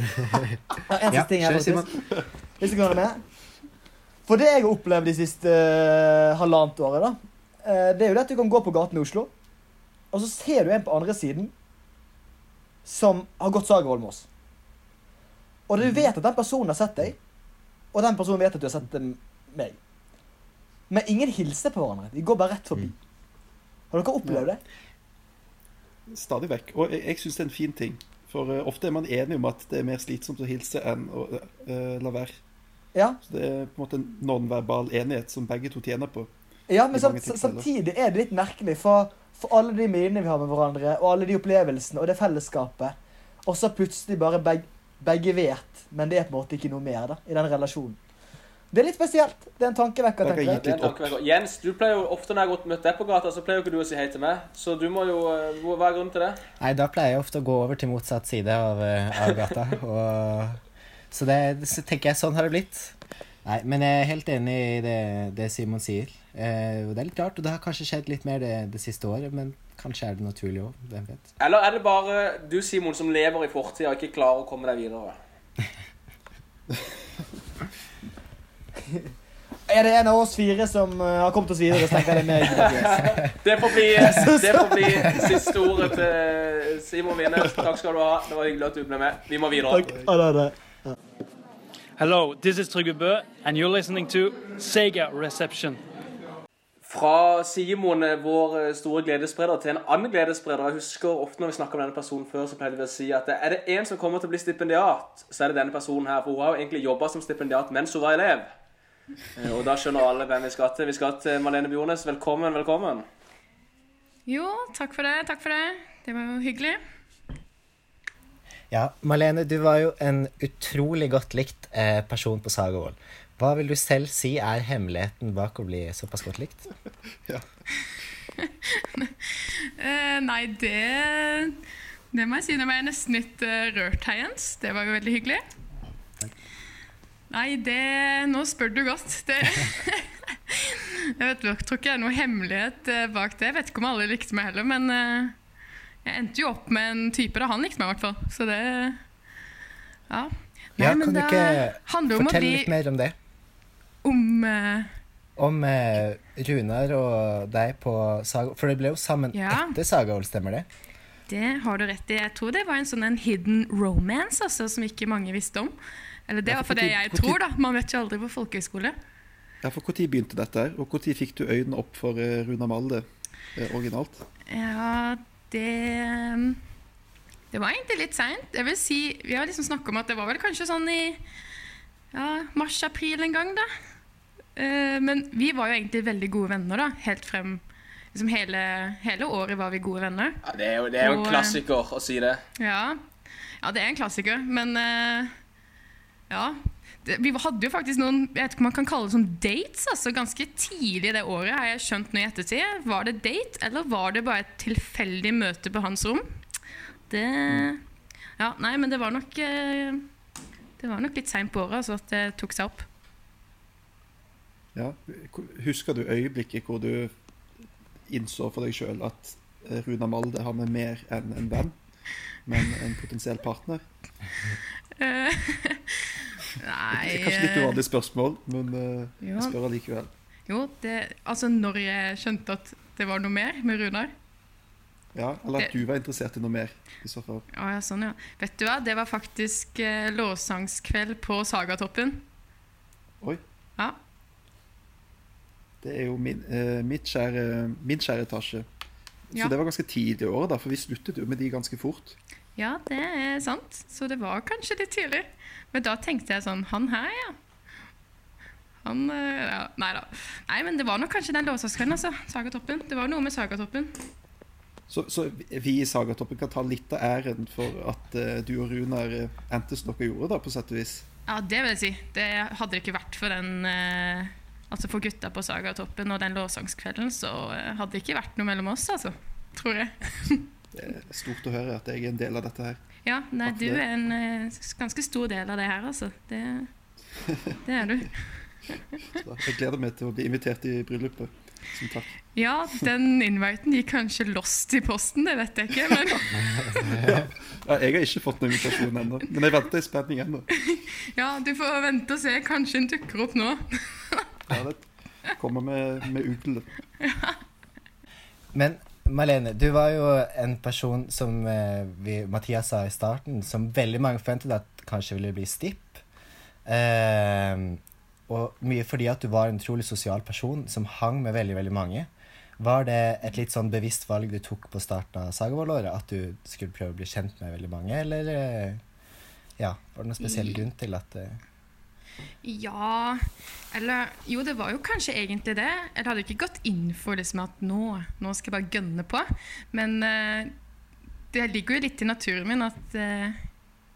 En siste ting her, faktisk. Hvis dere vil ha den med. For det jeg har opplevd de siste uh, halvannet året, da, uh, det er jo det at du kan gå på gaten i Oslo, og så ser du en på andre siden som har gått med oss. Og du vet at den personen har sett deg, og den personen vet at du har sett meg. Men ingen hilser på hverandre. De går bare rett forbi. Har dere opplevd det? Stadig vekk. Og jeg, jeg syns det er en fin ting. For uh, ofte er man enig om at det er mer slitsomt å hilse enn å uh, la være. Ja. Så det er på en måte en nonverbal enighet som begge to tjener på. Ja, men i sam mange tilfeller. samtidig er det litt merkelig, for, for alle de minnene vi har med hverandre, og alle de opplevelsene og det fellesskapet, og så plutselig bare beg, begge vet, men det er på en måte ikke noe mer da, i den relasjonen. Det er litt spesielt. Det er en tankevekker, tenker jeg. er en tankevekker. Jens, du pleier jo ofte når jeg har gått møtt deg på gata, så pleier jo ikke du å si hei til meg. Så du må jo eh, Hva er grunnen til det? Nei, da pleier jeg ofte å gå over til motsatt side av, eh, av gata. Og, så det så tenker jeg sånn har det blitt. Nei, men jeg er helt enig i det, det Simon sier. Eh, det er litt rart, og det har kanskje skjedd litt mer det, det siste året, men kanskje er det naturlig òg. Hvem vet. Eller er det bare du, Simon, som lever i fortida og ikke klarer å komme deg videre? Er det en av oss fire som eh, har kommet oss videre, så tenker jeg det er meg. Det får bli, det får bli siste ordet til Simon Wienes. Takk skal du ha. Det var hyggelig at du ble med. Vi må videre. Takk. det, ha det. Hello, this is Trygve Bø, and you're listening to Sega Reception. Fra Simon, vår eh, store gledesspreder, til en annen gledesspreder. Jeg husker ofte når vi snakker om denne personen før, så pleide vi å si at eh, er det en som kommer til å bli stipendiat, så er det denne personen her. For hun har jo egentlig jobba som stipendiat mens hun var elev. Eh, Og da skjønner alle hvem vi skal til. Vi skal til Malene Bjornes. Velkommen, velkommen. Jo, takk for det. Takk for det. Det var jo hyggelig. Ja, Malene, du var jo en utrolig godt likt eh, person på Sagavoll. Hva vil du selv si er hemmeligheten bak å bli såpass godt likt? Eh, nei, det Det må jeg si. Nå ble jeg nesten litt uh, rørt her, Jens. Det var jo veldig hyggelig. Nei, det Nå spør du godt. Det Jeg vet, jeg tror ikke det er noe hemmelighet uh, bak det. Jeg vet ikke om alle likte meg heller, men jeg endte jo opp med en type da han likte meg, i hvert fall. Så det Ja. Nei, Ja, men kan du ikke fortelle litt mer om det? Om uh, Om eh, Runar og deg på Saga... For det ble jo sammen Ja. etter Sagavoll, stemmer det? Det har du rett i. Jeg tror det var en sånn en hidden romance altså, som ikke mange visste om. Eller det Ja, var for det jeg hvor tid- tror, da. Man vet jo aldri på folkehøyskole. Ja, for Når begynte dette, her, og når fikk du øynene opp for eh, Runar Malde eh, originalt? Ja, det Det var egentlig litt seint. Si, Vi har liksom snakka om at det var vel kanskje sånn i ja, mars-april en gang, da. Uh, men vi var jo egentlig veldig gode venner, da. Helt frem liksom hele, hele året var vi gode venner. Ja, det er jo, det er jo en Og, en klassiker å si det. Ja, ja det er en klassiker, men uh, ja. Vi hadde jo faktisk noen jeg vet ikke om man kan kalle det sånn dates altså ganske tidlig det året. har jeg skjønt noe i ettertid. Var det date, eller var det bare et tilfeldig møte på hans rom? Det Ja, nei, men det var nok eh, Det var nok litt seint på året altså, at det tok seg opp. Ja. Husker du øyeblikket hvor du innså for deg sjøl at eh, Runa Malde har med mer enn en venn, men en potensiell partner? Det nei er kanskje litt eh, uvanlig spørsmål, men uh, jeg spør allikevel. Jo, det, altså når jeg skjønte at det var noe mer med Runar Ja, eller at Det- du var interessert i noe mer, i så fall. Ja, sånn, ja. Vet du hva, det var faktisk eh, lovsangskveld på Sagatoppen. Oi. Ja. Det er jo min, eh, mitt kjære, min kjære etasje. Så Ja. det var ganske tidlig i året, for vi sluttet jo med de ganske fort. Ja, det er sant. Så det var kanskje litt tidlig. Men da tenkte jeg sånn Han her, ja. Han eh, ja, Nei da. Nei, men det var nok kanskje den lovsangskvelden, altså. Sagatoppen. Det var noe med Sagatoppen. Så, så vi i Sagatoppen kan ta litt av æren for at uh, du og Runar eh, endte som dere gjorde, da, på sett og vis. Ja, det vil jeg si. Det hadde det ikke vært for den uh, Altså for gutta på Sagatoppen og den lovsangskvelden, så hadde det ikke vært noe mellom oss, altså. Tror jeg. Det er stort å høre at jeg er en del av dette her. Ja, nei, du er en eh, ganske stor del av det her, altså. Det, det er du. Så jeg gleder meg til å bli invitert i bryllupet. Som takk. Ja, den inviten gikk kanskje lost i posten, det vet jeg ikke, men Ja, jeg har ikke fått noen invitasjon ennå, men jeg venter i spenning ennå. ja, du får vente og se. Kanskje den dukker opp nå. Ja, det kommer med, med ugle. Men Malene, du var jo en person som eh, vi, Mathias sa i starten, som veldig mange forventet at kanskje ville bli stipp. Eh, og mye fordi at du var en utrolig sosial person som hang med veldig, veldig mange. Var det et litt sånn bevisst valg du tok på starten av Sagavoll-året? At du skulle prøve å bli kjent med veldig mange, eller eh, ja, var det noen spesiell grunn til at eh, Ja Eller jo, det var jo kanskje egentlig det. Jeg hadde ikke gått inn for liksom at nå, nå skal jeg bare gønne på. Men uh, det ligger jo litt i naturen min at uh,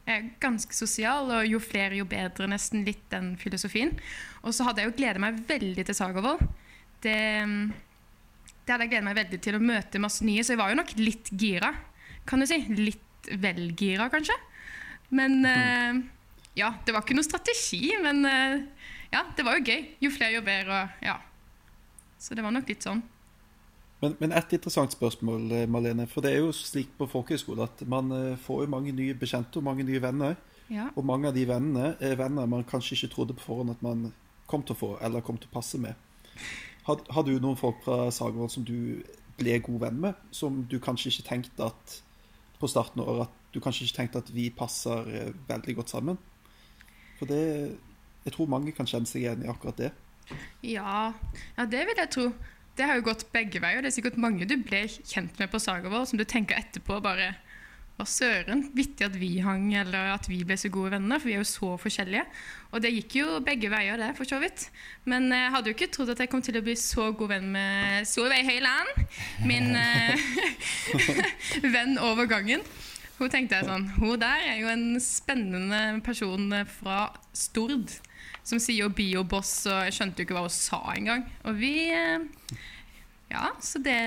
Jeg er ganske sosial, og jo flere, jo bedre, nesten litt den filosofien. Og så hadde jeg jo gledet meg veldig til Sagervoll. Det, det hadde jeg gledet meg veldig til å møte masse nye, så jeg var jo nok litt gira, kan du si. Litt vel gira, kanskje. Men eh, ja, det var ikke noe strategi, men eh, ja, det var jo gøy. Jo flere, jo bedre. Og, ja. Så det var nok litt sånn. Men, men et interessant spørsmål, Malene. For det er jo slik på folkehøyskole at man eh, får jo mange nye bekjente og mange nye venner. Ja. Og mange av de vennene er venner man kanskje ikke trodde på forhånd at man kom til å få, eller kom til å passe med. Har, har du noen folk fra Sagvold som du ble god venn med, som du kanskje ikke tenkte at på starten av året at du kanskje ikke tenkte at vi passer eh, veldig godt sammen? For det Jeg tror mange kan kjenne seg igjen i akkurat det. Ja, ja, det vil jeg tro. Det har jo gått begge veier. Det er sikkert mange du ble kjent med på Saga vår, som du tenker etterpå bare Hva søren? Vittig at vi hang, eller at vi ble så gode venner, for vi er jo så forskjellige. Og det gikk jo begge veier, det, for så vidt. Men jeg hadde jo ikke trodd at jeg kom til å bli så god venn med Solveig Høiland, min eh, venn over gangen. Hun tenkte jeg sånn Hun der er jo en spennende person fra Stord som sier bioboss, og jeg skjønte jo ikke hva hun sa engang. Og vi eh, Ja, så det,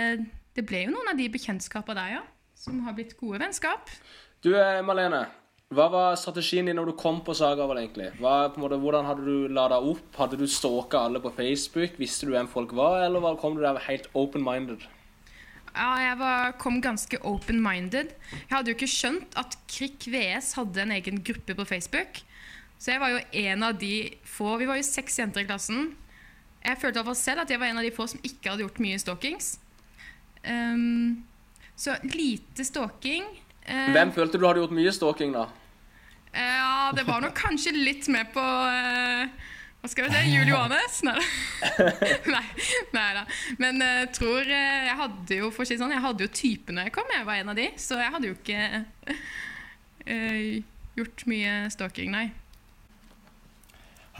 det ble jo noen av de bekjentskapene der, ja. Som har blitt gode vennskap. Du, eh, Malene. Hva var strategien din når du kom på Sagavel, egentlig? Hva, på måte, hvordan hadde du lada opp? Hadde du stalka alle på Facebook? Visste du hvem folk var, eller kom du der helt open-minded? Ja, jeg var, kom ganske open-minded. Jeg hadde jo ikke skjønt at Krik VS hadde en egen gruppe på Facebook. Så jeg var jo en av de få Vi var jo seks jenter i klassen. Jeg følte i hvert fall selv at jeg var en av de få som ikke hadde gjort mye stalkings. Um, så lite stalking. Eh, Hvem følte du hadde gjort mye stalking, da? Ja, det var nok kanskje litt med på eh, Hva skal vi si? Jul Johannes? Nei da. nei, nei da. Men jeg tror eh, Jeg hadde jo for å si sånn, jeg hadde jo typen når jeg kom. Jeg var en av de. Så jeg hadde jo ikke uh, gjort mye stalking, nei.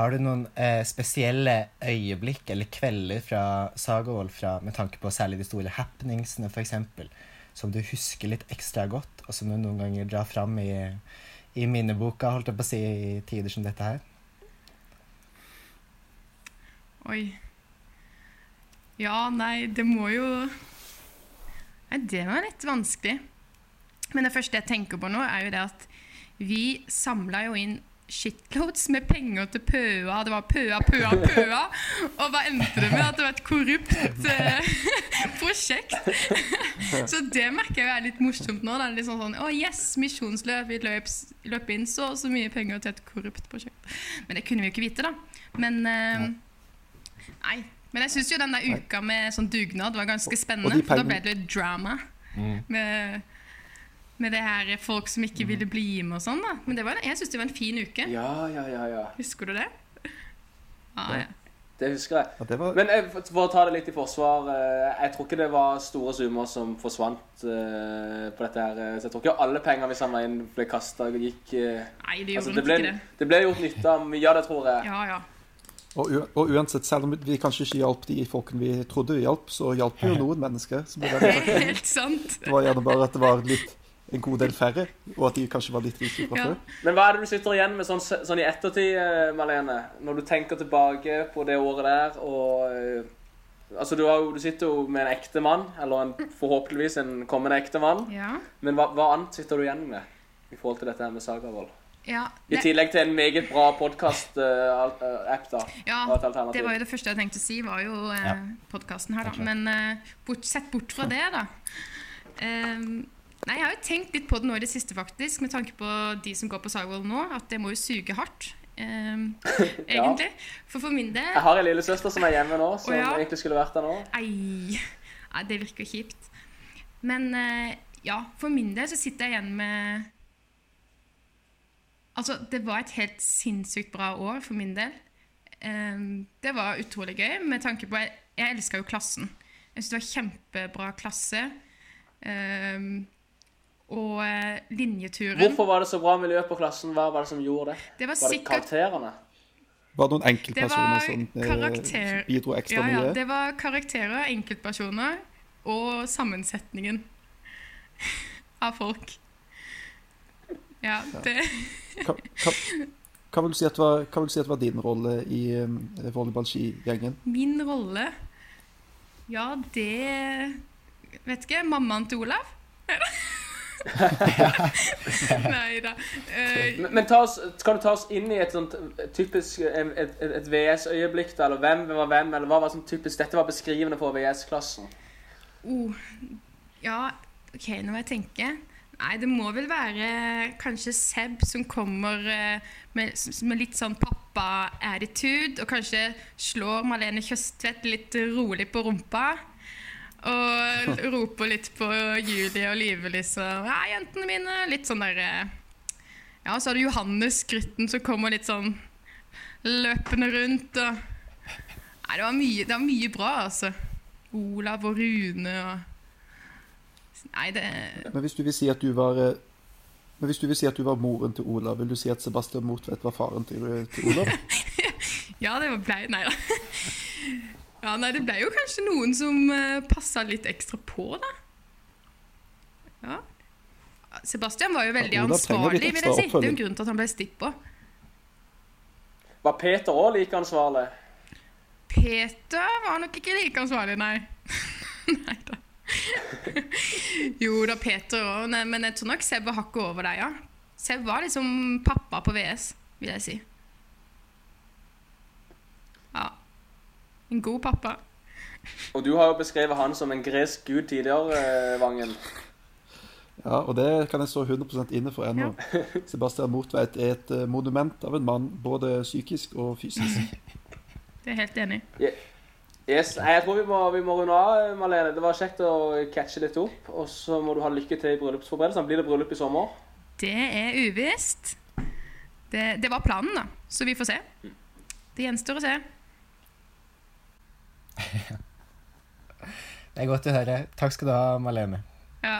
Har du noen uh, spesielle øyeblikk eller kvelder fra Sagavold fra, med tanke på særlig de store happeningsene, f.eks., som du husker litt ekstra godt, og som du noen ganger drar fram i, i minneboka, holdt jeg på å si, i tider som dette her? Oi. Ja, nei, det må jo Nei, det var litt vanskelig. Men det første jeg tenker på nå, er jo det at vi samla jo inn shitloads med penger til Pøa. Det var Pøa, Pøa, Pøa. Og hva endte det med? At det var et korrupt uh, prosjekt. Så det merker jeg er litt morsomt nå. Det er litt sånn sånn, Å, yes, misjonsløp. Vi løp, løp inn så og så mye penger til et korrupt prosjekt. Men det kunne vi jo ikke vite, da. Men eh, Nei. Men jeg syns jo den der uka med sånn dugnad var ganske spennende. de For da ble det litt drama. Mm. Med, med det her folk som ikke ville bli med og sånn. da Men det var, jeg syns det var en fin uke. Ja, ja, ja, ja. Husker du det? Ja, ja. Det husker jeg. Men jeg, for for å ta det litt i forsvar eh, Jeg tror ikke det var store summer som forsvant eh, på dette her. eh, Så jeg tror ikke alle pengene vi samla inn, ble kasta og gikk eh, Nei, det gjorde altså, nok ble, ikke det. det ble gjort nytte av mye av det, tror jeg. Ja, ja. Og, u og uansett, selv om vi kanskje ikke hjalp de folkene vi trodde vi hjalp, så hjalp vi jo noen mennesker. Som ble. Helt sant. Det var gjerne bare at det var litt, en god del færre, og at de kanskje var litt rike fra før. Men hva er det du sitter igjen med sånn, sånn i ettertid, Malene, Marlene? Når du tenker tilbake på det året der og eh, Altså, du, har jo, du sitter jo med en ekte mann, eller en, forhåpentligvis en kommende ekte mann. Ja. Men hva, hva annet sitter du igjen med i forhold til dette her med Sagavold? Ja, I tillegg til en meget bra podkast-app, da. Ja, og et alternativ. det var jo det første jeg tenkte å si, var jo eh, Ja. podkasten her, da. Men eh, bort, sett bort fra det, da. Ehm, nei, jeg har jo tenkt litt på det nå i det siste, faktisk, med tanke på de som går på Sagvold nå, at det må jo suge hardt. Um, egentlig. For for min del Jeg har en lillesøster som er hjemme nå, som ja. egentlig skulle vært der nå. Ei, Nei, det virker kjipt. Men eh, ja, for min del så sitter jeg igjen med Altså, det var et helt sinnssykt bra år for min del. Ehm, det var utrolig gøy med tanke på Jeg, jeg elska jo klassen. Jeg syns det var kjempebra klasse. Ehm, og eh, linjeturen Hvorfor var det så bra miljø på klassen? Hva var det som gjorde det? Det var var det karakterene? Var det noen enkeltpersoner det som eh, karakter... bidro ekstra ja, ja, mye? Det var karakterer, enkeltpersoner og sammensetningen av folk. Ja, det Hva, hva, hva, vil du si at var, hva vil du si at var din rolle i um, volleyballskigjengen? Min rolle Ja, det Vet ikke. Mammaen til Olav? Nei da. Uh, Men, men ta oss, kan du ta oss inn i et sånt typisk et, et, et VS-øyeblikk, da? Eller hvem var hvem? Eller hva var sånn typisk Dette var beskrivende for VS-klassen. Uh, ja, OK, nå må jeg tenke. Nei, det må vel være kanskje Seb som kommer eh, med, med litt sånn pappa-attitude, og kanskje slår Malene Kjøstvedt litt rolig på rumpa. Og roper litt på Julie og Live, liksom. Ja, jentene mine. Litt sånn derre Ja, så har du Johannes Grytten som kommer litt sånn løpende rundt og Nei, det var mye, det var mye bra, altså. Olav og Rune og Nei, det Men hvis du vil si at du var eh, men hvis du vil si at du var moren til Olav, vil du si at Sebastian Motvedt var faren til, til Olav? Ja, det ble Nei da. Ja, nei, det ble jo kanskje noen som uh, passa litt ekstra på, da. Ja. Sebastian var jo veldig Ja, ansvarlig, vil jeg si. Det er jo en grunn til at han ble stippa. Var Peter òg like ansvarlig? Peter var nok ikke like ansvarlig, nei. nei da. jo da, Peter òg, men jeg tror nok Seb var hakket over deg, ja. Seb var liksom pappa på VS, vil jeg si. Ja. En god pappa. Og du har jo beskrevet han som en gresk gud tidligere, eh, Vangen. Ja, og det kan jeg stå 100% inne for ennå. Sebastian Motveit er et eh, monument av en mann, både psykisk og fysisk. Det er helt enig. i. Yes, nei, jeg tror vi må, vi må runde av, Malene. Det var kjekt å catche litt opp. Og så må du ha lykke til i bryllupsforberedelsene. Blir det bryllup i sommer? Det er uvisst. Det, det var planen, da. Så vi får se. Det gjenstår å se. Det er godt å høre. Takk skal du ha, Malene. Ja.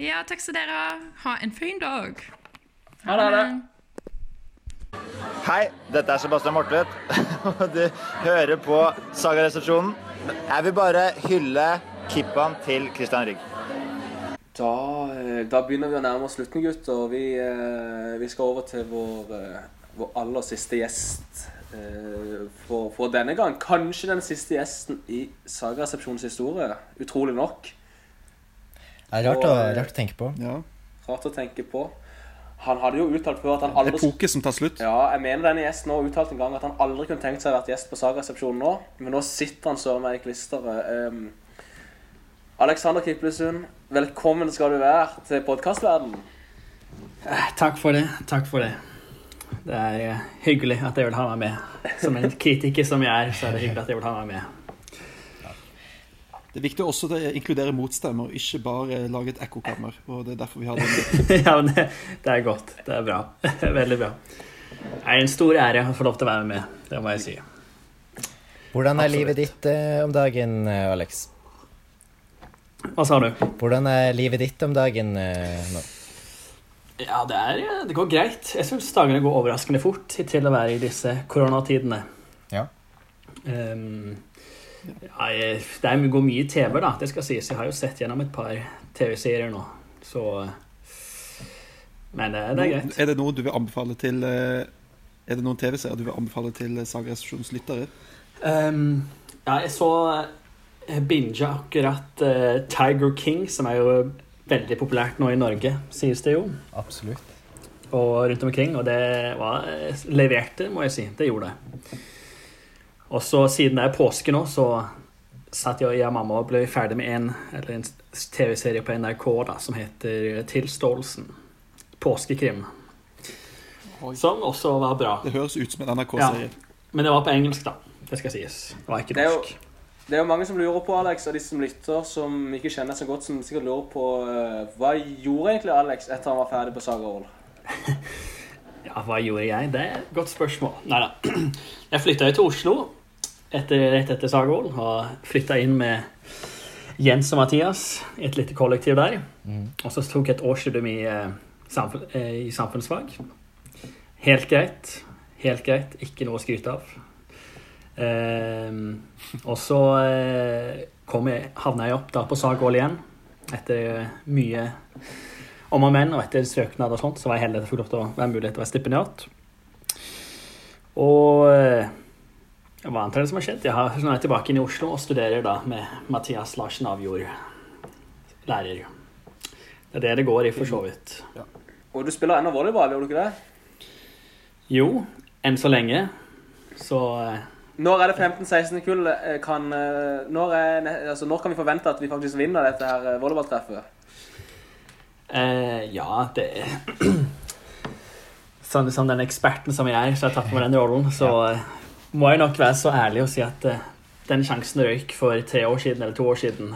ja, takk skal dere ha. Ha en fin dag. Ha det. ha det. Hei, dette er Sebastian Mortvedt, og du hører på Sagaresepsjonen. Jeg vil bare hylle kippaen til Christian Rygg. Da, eh, da begynner vi å nærme oss slutten, gutter. Vi, eh, vi skal over til vår, eh, vår aller siste gjest eh, for, for denne gang. Kanskje den siste gjesten i Sagaresepsjonens historie. Utrolig nok. Det er rart, Og, å, rart å tenke på. Rart å tenke på. Han hadde jo uttalt før at han aldri Epoke som tar slutt. Ja, jeg mener denne gjesten har uttalt en gang at han aldri kunne tenkt seg å være gjest på Saga-resepsjonen nå. Men nå sitter han søren meg i klisteret. Um, Alexander Kiplesund, velkommen skal du være til podkastverdenen. Eh, Takk for det. Takk for det. Det er eh, hyggelig at jeg vil ha meg med. Som en kritiker som jeg er, så er det hyggelig at jeg vil ha meg med. Det er viktig også å inkludere motstemmer, ikke bare lage et ekkokammer. Og det er derfor vi har det. ja, men det, det er godt. Det er bra. Veldig bra. Det er en stor ære å få lov til å være med. Det må jeg si. Hvordan er Absolutt. livet ditt eh, om dagen, eh, Alex? Hva sa du? Hvordan er livet ditt om dagen eh, nå? Ja, det, er, det går greit. Jeg syns dagene går overraskende fort til å være i disse koronatidene. Ja. Ehm, ja, det går mye TV, da. Det skal sies. Jeg har jo sett gjennom et par TV-serier nå. Så Men det, det er greit. Er det noe du vil anbefale til eh, Er det noen TV-serier du vil anbefale til Sagresepsjonens lyttere? Um, ja, jeg så Binge binga akkurat uh, Tiger King, som er jo veldig populært nå i Norge, sies det jo. Absolutt. Og rundt omkring. Og det var eh, leverte, må jeg si. Det gjorde det. Og så siden det er påske nå, så satt jeg og mamma og ble ferdig med en, en TV-serie på NRK da, som heter Tilståelsen. Påskekrim. Som også var bra. Det høres ut som en NRK-serie. Ja, men det var på engelsk, da. Det skal sies. Det var ikke Det er, jo, norsk. det er jo mange som lurer på, Alex, av de som lytter, som ikke kjenner så godt, som sikkert lurer på uh, Hva gjorde egentlig Alex etter han var ferdig på Sagaroll? Ja, hva gjorde jeg? Det er et godt spørsmål. Nei da. Jeg flytta jo til Oslo etter, rett etter Sagvoll, og flytta inn med Jens og Mathias i et lite kollektiv der. Mm. Og så tok jeg et årsstudium i, eh, samfunn, eh, i samfunnsfag. Helt greit. Helt greit. Ikke noe å skryte av. Eh, og så eh, kom jeg, havna jeg opp da på Sagvoll igjen, etter mye om og men, og etter søknad og sånt, så var jeg heldig at jeg fikk lov til å være mulighet til å være stipendiat. Og hva er det som har skjedd? Jeg har, nå er jeg tilbake inn i Oslo og studerer da med Mathias Larsen Avjord, lærer. Det er det det går i, for så vidt. Og du spiller ennå volleyball, gjør du ikke det? Jo, enn så lenge. Så eh, Når er det 15-16 kull? eh, Kan, eh, når, er, altså, når kan vi forvente at vi faktisk vinner dette her volleyballtreffet? Eh, ja, det Sånn som den eksperten som jeg er, så har jeg tatt på meg den rollen, så eh, må jeg nok være så ærlig og si at uh, den sjansen røyk for tre år siden eller to år siden.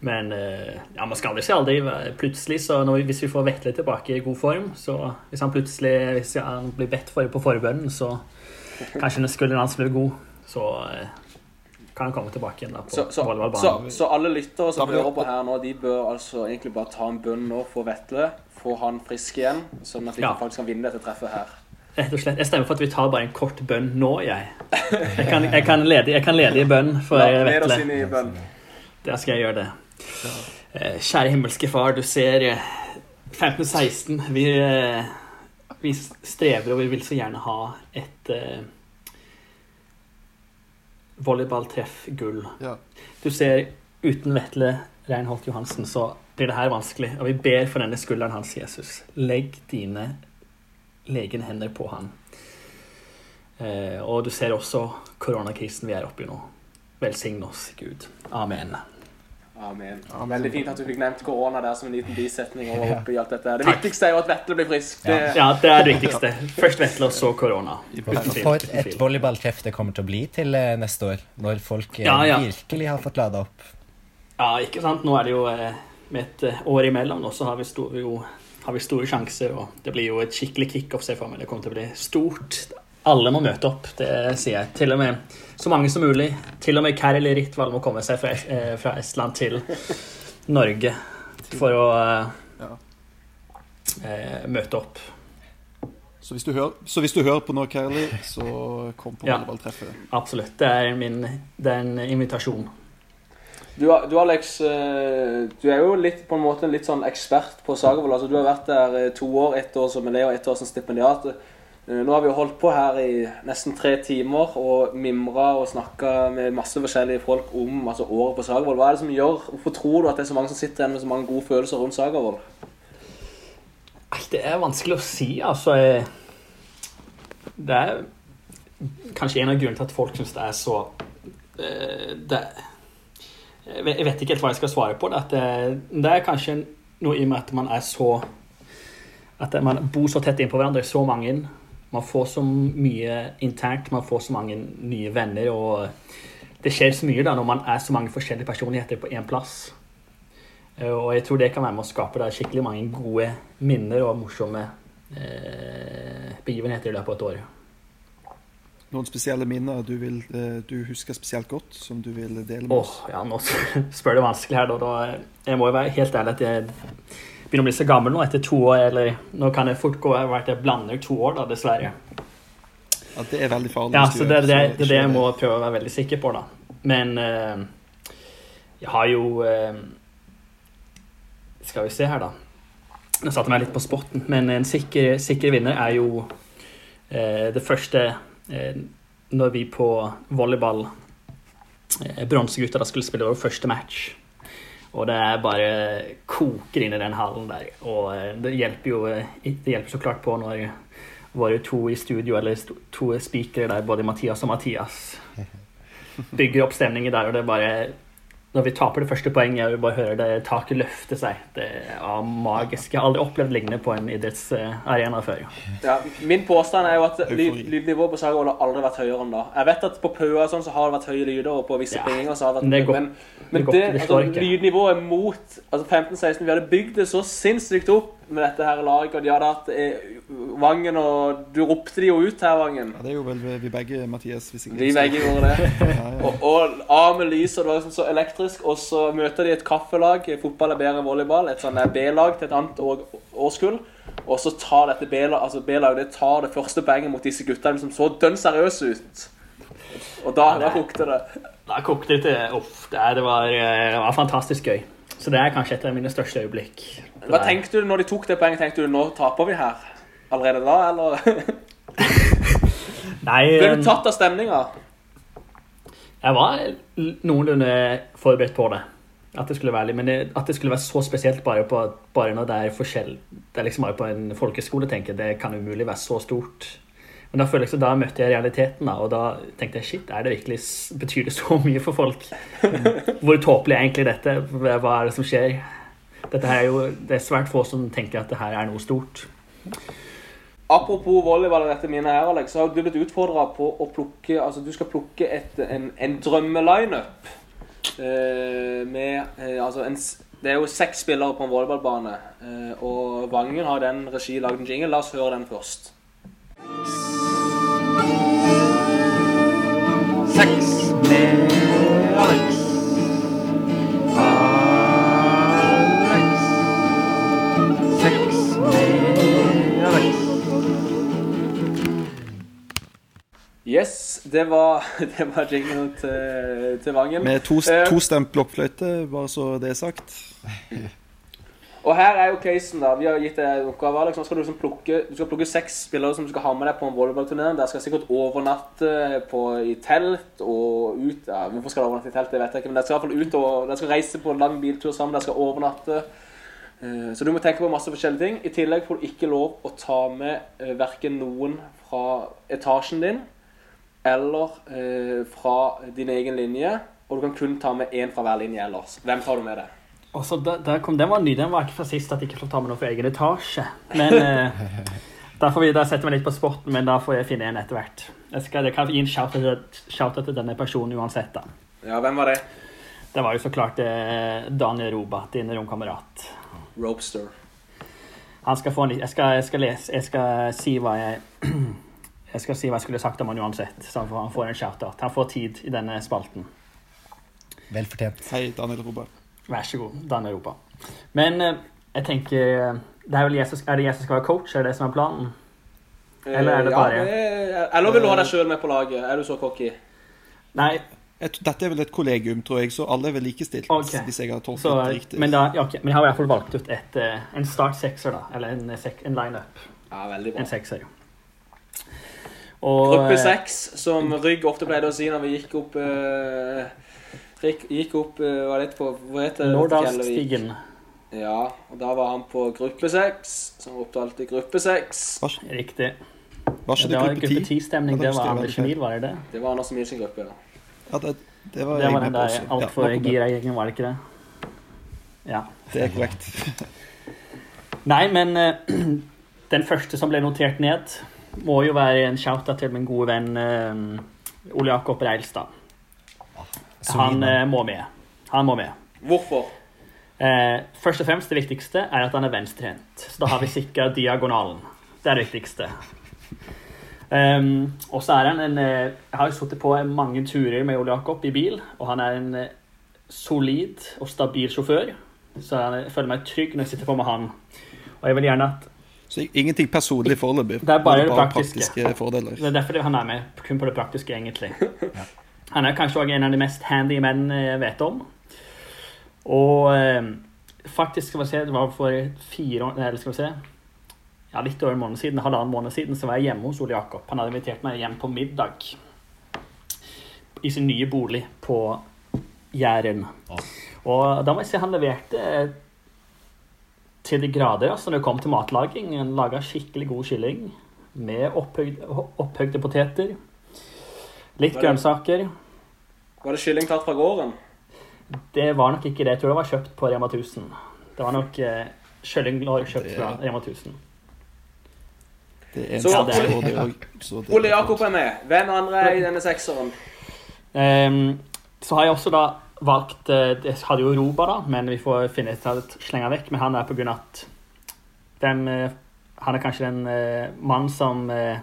Men uh, ja, man skal aldri si aldri. Plutselig, så når vi, hvis vi får Vetle tilbake i god form, så hvis han plutselig hvis han blir bedt for på forbønnen, så kanskje når skulderen hans blir god, så uh, kan han komme tilbake igjen da på Så, så, så, så alle lyttere som hører på her nå, de bør altså egentlig bare ta en bønn nå for Vetle. Få han frisk igjen, sånn at vi Ja. faktisk kan vinne dette treffet her. Rett og slett. Jeg stemmer for at vi tar bare en kort bønn nå, jeg. Jeg kan, jeg kan, lede, jeg kan lede i bønn for La- oss Vetle. inn. Da skal jeg gjøre det. Eh, Kjære himmelske Far, du ser 1516. Vi, eh, vi strever, og vi vil så gjerne ha et eh, volleyballtreff-gull. Ja. Du ser, uten Vetle Reinholt Johansen, så blir det her vanskelig. Og vi ber for denne skulderen hans, Jesus. Legg dine legende hender på han. Eh, og du ser også koronakrisen vi er oppe i nå. Velsign oss, Gud. Amen. Amen. Veldig fint at du fikk nevnt korona der som en liten bisetning. Og oppi alt dette. Det Takk. viktigste er jo at Vetle blir frisk. Det, Ja, det er det viktigste. Først Vetle, og så korona. For et volleyballtreff det kommer til å bli til eh, neste år, når folk eh, Ja, ja. virkelig har fått lada opp. Ja, ikke sant. Nå er det jo eh, med et år imellom, nå, så har vi, jo, har vi store sjanser. Og det blir jo et skikkelig kickoff, ser jeg for meg. Det kommer til å bli stort. Alle må møte opp, det sier jeg. Til og med så mange som mulig. Til og med Kärli Ritval må komme seg fra, eh, fra Estland til Norge for å eh, eh, møte opp. Så hvis, du hører, så hvis du hører på nå, Kærli, så kom på Ja. Absolutt. Det er, min, det er en invitasjon. Du, du Alex, eh, du er jo litt, på en måte litt sånn ekspert på Sagervold. Altså, du har vært der eh, to år, ett år som elev og ett år som stipendiat. Eh, Nå har vi jo holdt på her i nesten tre timer og mimra og snakka med masse forskjellige folk om altså, året på Sagervold. Hva er det som gjør Hvorfor tror du at det er så mange som sitter igjen med så mange gode følelser rundt Sagervold? Det er vanskelig å si, altså. Det er kanskje en av grunnene til at folk syns det er så det, jeg vet- ikke helt hva jeg skal svare på. Det, at det, er kanskje noe i og med at man er så At man bor så tett innpå hverandre, så mange. Man får så mye internt, man får så mange nye venner. Og det skjer så mye da når man er så mange forskjellige personligheter på én plass. Eh, Og jeg tror det kan være med å skape da skikkelig mange gode minner og morsomme eh, begivenheter i løpet av et år. Noen spesielle minner du, vil, eh, du husker spesielt godt, som du vil dele med Åh, Oh, ja, nå spør du vanskelig her, da. da. Jeg må jo være helt ærlig at jeg begynner å bli så gammel nå etter to år. Eller nå kan jeg fort gå jeg at jeg blander to år, da, dessverre. Ja, det er veldig farlig. Ja, så det er det, det, er det jeg må prøve å være veldig sikker på, da. Men eh, jeg har jo eh, Skal vi se her, da. Nå satte jeg meg litt på spotten, men en sikker, sikker vinner er jo eh, det første eh, når vi på volleyball eh, Bronsegutta skulle spille vår første match. Og det er bare koker inn i den hallen der. Og eh, det hjelper jo eh, det hjelper så klart på når våre to i studio, eller to speakere der, både Mathias og Mathias, bygger opp stemninger der, og det er bare Når vi taper det første poenget, og vi bare hører det taket løfte seg, det er magisk. Jeg har aldri opplevd lignende på en idrettsarena før. Ja, min påstand er jo at lyd, lydnivået på Sagervoll har aldri vært høyere enn da. Jeg vet at på Paua og sånn så har det vært høye lyder, og på visse Ja, pinginger så har det vært det går- Men, men det, det altså, lydnivået mot altså 15-16 Vi hadde bygd det så sinnssykt opp med dette her laget, og de hadde hatt eh, Vangen og Du ropte de jo ut her, Vangen. Ja, det er jo vel vi begge, Mathias. Hvis ikke Vi begge gjorde det. Ja, ja. Og, og av med lyset, det var liksom så elektrisk. Og så møter de et kaffelag. Fotball er bedre enn volleyball. Et sånn B-lag til et annet år, årskull. Og så tar dette B-laget altså B-lag, det tar det første poenget mot disse guttene som så dønn seriøse ut. Og da, da kokte det. Da kokte det til Uff, det, det, var, eh, det var fantastisk gøy. Så det er kanskje et av mine største øyeblikk. Hva tenkte du når de tok det poenget? Tenkte du nå taper vi her? Allerede da, eller? Nei, Ble eh, du tatt av stemninga? Jeg var noenlunde forberedt på det. At det skulle være, litt- men det, at det skulle være så spesielt bare, på, bare når det er forskjell Det er liksom bare på en folkeskole, tenker jeg. Det kan umulig være så stort. Men da føler jeg så da møtte jeg realiteten, da, og da tenkte jeg shit, er det virkelig, betyr det så mye for folk? Hvor tåpelig er egentlig dette? Hva er det som skjer? Dette her er jo, det er svært få som tenker at det her er noe stort. Apropos volleyball og dette mine her, Alex, så har du blitt utfordra på å plukke Altså, du skal plukke et, en, en drømmelineup eh, med eh, Altså, en, det er jo seks spillere på en volleyballbane, eh, og Vangen har den regi lagd en jingle. La oss høre den først. Seks med Yes, det var, det var jinglen til, til Vangen. Med to, to tostemt blokkfløyte, bare så det er sagt. Og her er jo casen, da. Vi har gitt deg oppgaver. oppgave. Alex. Nå skal du, liksom plukke, du skal plukke seks spillere som du skal ha med deg på en volleyballturnering. Dere skal sikkert overnatte på, i telt og ut ja, Hvorfor skal dere overnatte i telt, det vet jeg ikke. Men dere skal i hvert fall ut og dere skal reise på en lang biltur sammen. Dere skal overnatte. Eh, Så du må tenke på masse forskjellige ting. I tillegg får du ikke lov å ta med eh, verken noen fra etasjen din eller eh, fra din egen linje. Og du kan kun ta med én fra hver linje ellers. Hvem tar du med deg? Også der, der kom, Den var ny. Den var ikke fra sist at jeg ikke får ta med noe for egen etasje. Men eh, da får vi, da setter vi litt på spotten, men da får jeg finne en etter hvert. Jeg skal, jeg kan gi en shout-out til, denne personen uansett. da. Ja, hvem var det? Det var jo så klart eh, Daniel Roba, din romkamerat. Ropester. Han skal få en, litt- jeg, skal, jeg skal lese Jeg skal si hva jeg Jeg skal si hva jeg skulle sagt om han uansett, så han får, han får en shout-out. Han får tid i denne spalten. Vel fortjent. Hei, Daniel Roba. Vær så god, Daniel Roba. Men eh, jeg tenker eh, det er, vel jeg som, er det jeg som skal være coach? Er det det som er planen? Eller er det bare ja, det- Eller vil du ha deg sjøl med på laget? Er du så cocky? Nei. Dette er vel et kollegium, tror jeg, så alle er vel likestilt. Okay. Hvis jeg har tolket Så, det riktig. men, da, ja, ok, men jeg har i hvert fall valgt ut et, eh, en start sekser, da. Eller en, en lineup. Ja, veldig bra. En sekser. Og, Gruppe eh, seks, som Rygg ofte pleide å si når vi gikk opp uh, Rik- Gikk opp uh, Hva det på Hva heter det? Lårdalsstigen. Ja, og da var han på gruppe seks, som opptalte alltid gruppe seks. Riktig. Var Ja, det var gruppe ti-stemning. Det var Anders Mil, var det det? Det var Anders Mil sin gruppe, ja. Ja, det, det var, Det var den der altfor Ja, gira gjengen, var det ikke det? Ja. Det er korrekt. Nei, men den første som ble notert ned, må jo være en shout-out til min gode venn uh, Ole Jakob Reilstad. Han uh, må med. Han må med. Hvorfor? Uh, først og fremst det viktigste er at han er venstrehendt. Så da har vi sikra diagonalen. Det er det viktigste. Um, og så er han en Jeg har jo sittet på mange turer med Ole Jakob i bil, og han er en solid og stabil sjåfør. Så jeg føler meg trygg når jeg sitter på med han. Og jeg vil gjerne at Så ingenting personlig foreløpig. det er bare det praktiske. praktiske fordeler. Det er derfor han er med. Kun på det praktiske, egentlig. Han er kanskje også en av de mest handy menn jeg vet om. Og eh, faktisk, skal vi se, det var for fire år Eller skal vi se Ja, litt over en måned siden, halvannen måned siden, så var jeg hjemme hos Ole Jakob. Han hadde invitert meg hjem på middag i sin nye bolig på Jæren. Og da må jeg si han leverte til de grader altså, når det kom til matlaging. En laga skikkelig god kylling med opphøyde, opphøyde poteter. Litt Var det- grønnsaker. Var det kylling tatt fra gården? Det var nok ikke det. Jeg tror det var kjøpt på Rema 1000. Det var nok eh, kyllinglår kjøpt fra Rema 1000. Det er Så ja, Ole- det også, så Ole Jakob er med. Hvem andre er i denne sekseren? Um, så har jeg også da valgt eh, Jeg hadde jo Roba, da, men vi får finne ut av det slenge vekk. Men han er på grunn av at den, eh, Han er kanskje den uh, mannen som eh,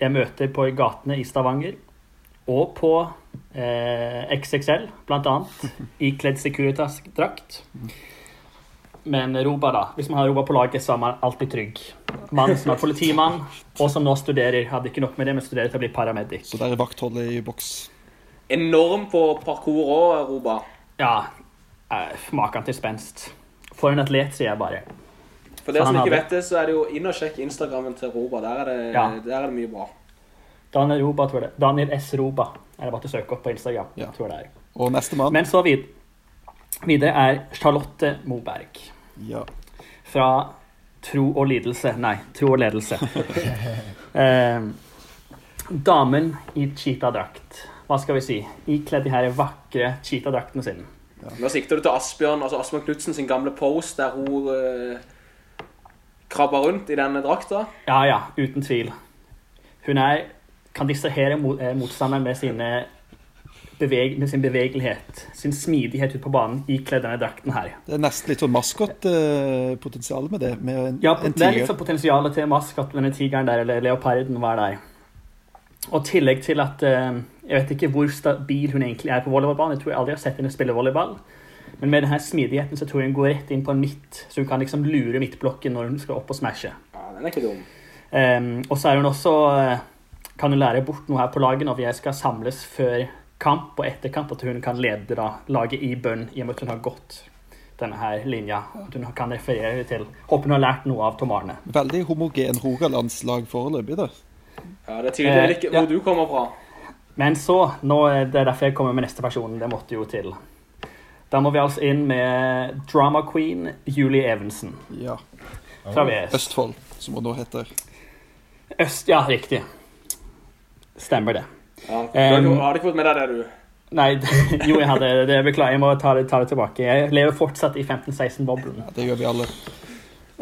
jeg møter på gatene i Stavanger. Og på eh, XXL, blant annet. Ikledd Securitas-drakt. Men Roba, da. Hvis man har Roba på laget, så er man alltid trygg. Mann som er politimann, og som nå studerer. Hadde ikke nok med det, men studerer til å bli paramedic. Så der er vaktholdet i boks. Enorm på parkour òg, Roba. Ja, eh, Maken til spenst. For en atlet, sier jeg bare. For dere som ikke hadde- vet det, så er det jo inn og sjekk Instagrammen til Roba. Der er det, Ja. der er det mye bra. Daniel Roba, tror jeg det. Daniel S. Roba. Er det bare til å søke opp på Instagram. tror jeg det er. Og nestemann? Men så vid videre er Charlotte Moberg. Ja. Fra Tro og lidelse Nei, Tro og ledelse. eh, damen i cheetah-drakt. Hva skal vi si? Ikledd de her vakre cheetah-draktene sine. Nå sikter du til Asbjørn altså Asbjørn Knutsen sin gamle pose der hun uh, krabber rundt i denne drakta. Ja, ja, uten tvil. Hun er, kan distrahere mot, eh, motstanderen med, sine beveg, med sin bevegelighet, sin smidighet ut på banen, ikledd denne drakten her. Det er nesten litt sånn maskotpotensial med det. Med en, Ja, en det er litt sånn potensial til maskot, denne tigeren der, eller leoparden var der. Og tillegg til at eh, Jeg vet ikke hvor stabil hun egentlig er på volleyballbanen. Jeg tror jeg aldri har sett henne spille volleyball. Men med denne smidigheten så tror jeg hun går rett inn på en midt, så hun kan liksom lure midtblokken når hun skal opp og smashe. Ja, den er ikke dum. Um, og så er hun også eh, Kan hun lære bort noe her på laget når vi skal samles før kamp og etter kamp, at hun kan lede da, laget i bønn i og med at hun har gått denne her linja. At hun kan referere til Håper hun har lært noe av Tom Arne. Veldig homogen Rogalandslag foreløpig, da. Ja, Det er tydelig ikke hvor ja. du kommer fra. Men så, nå, er det er derfor jeg kommer med neste person. Det måtte jo til. Da må vi altså inn med drama queen Julie Evensen. Ja. Fra VS. Østfold, som hun nå heter. Øst, ja, riktig. Stemmer det. Ja, du har ikke fått med deg det, du? Nei, jo, jeg hadde det. Beklager, jeg må ta det, ta det tilbake. Jeg lever fortsatt i 15-16-boblen. Det gjør vi alle.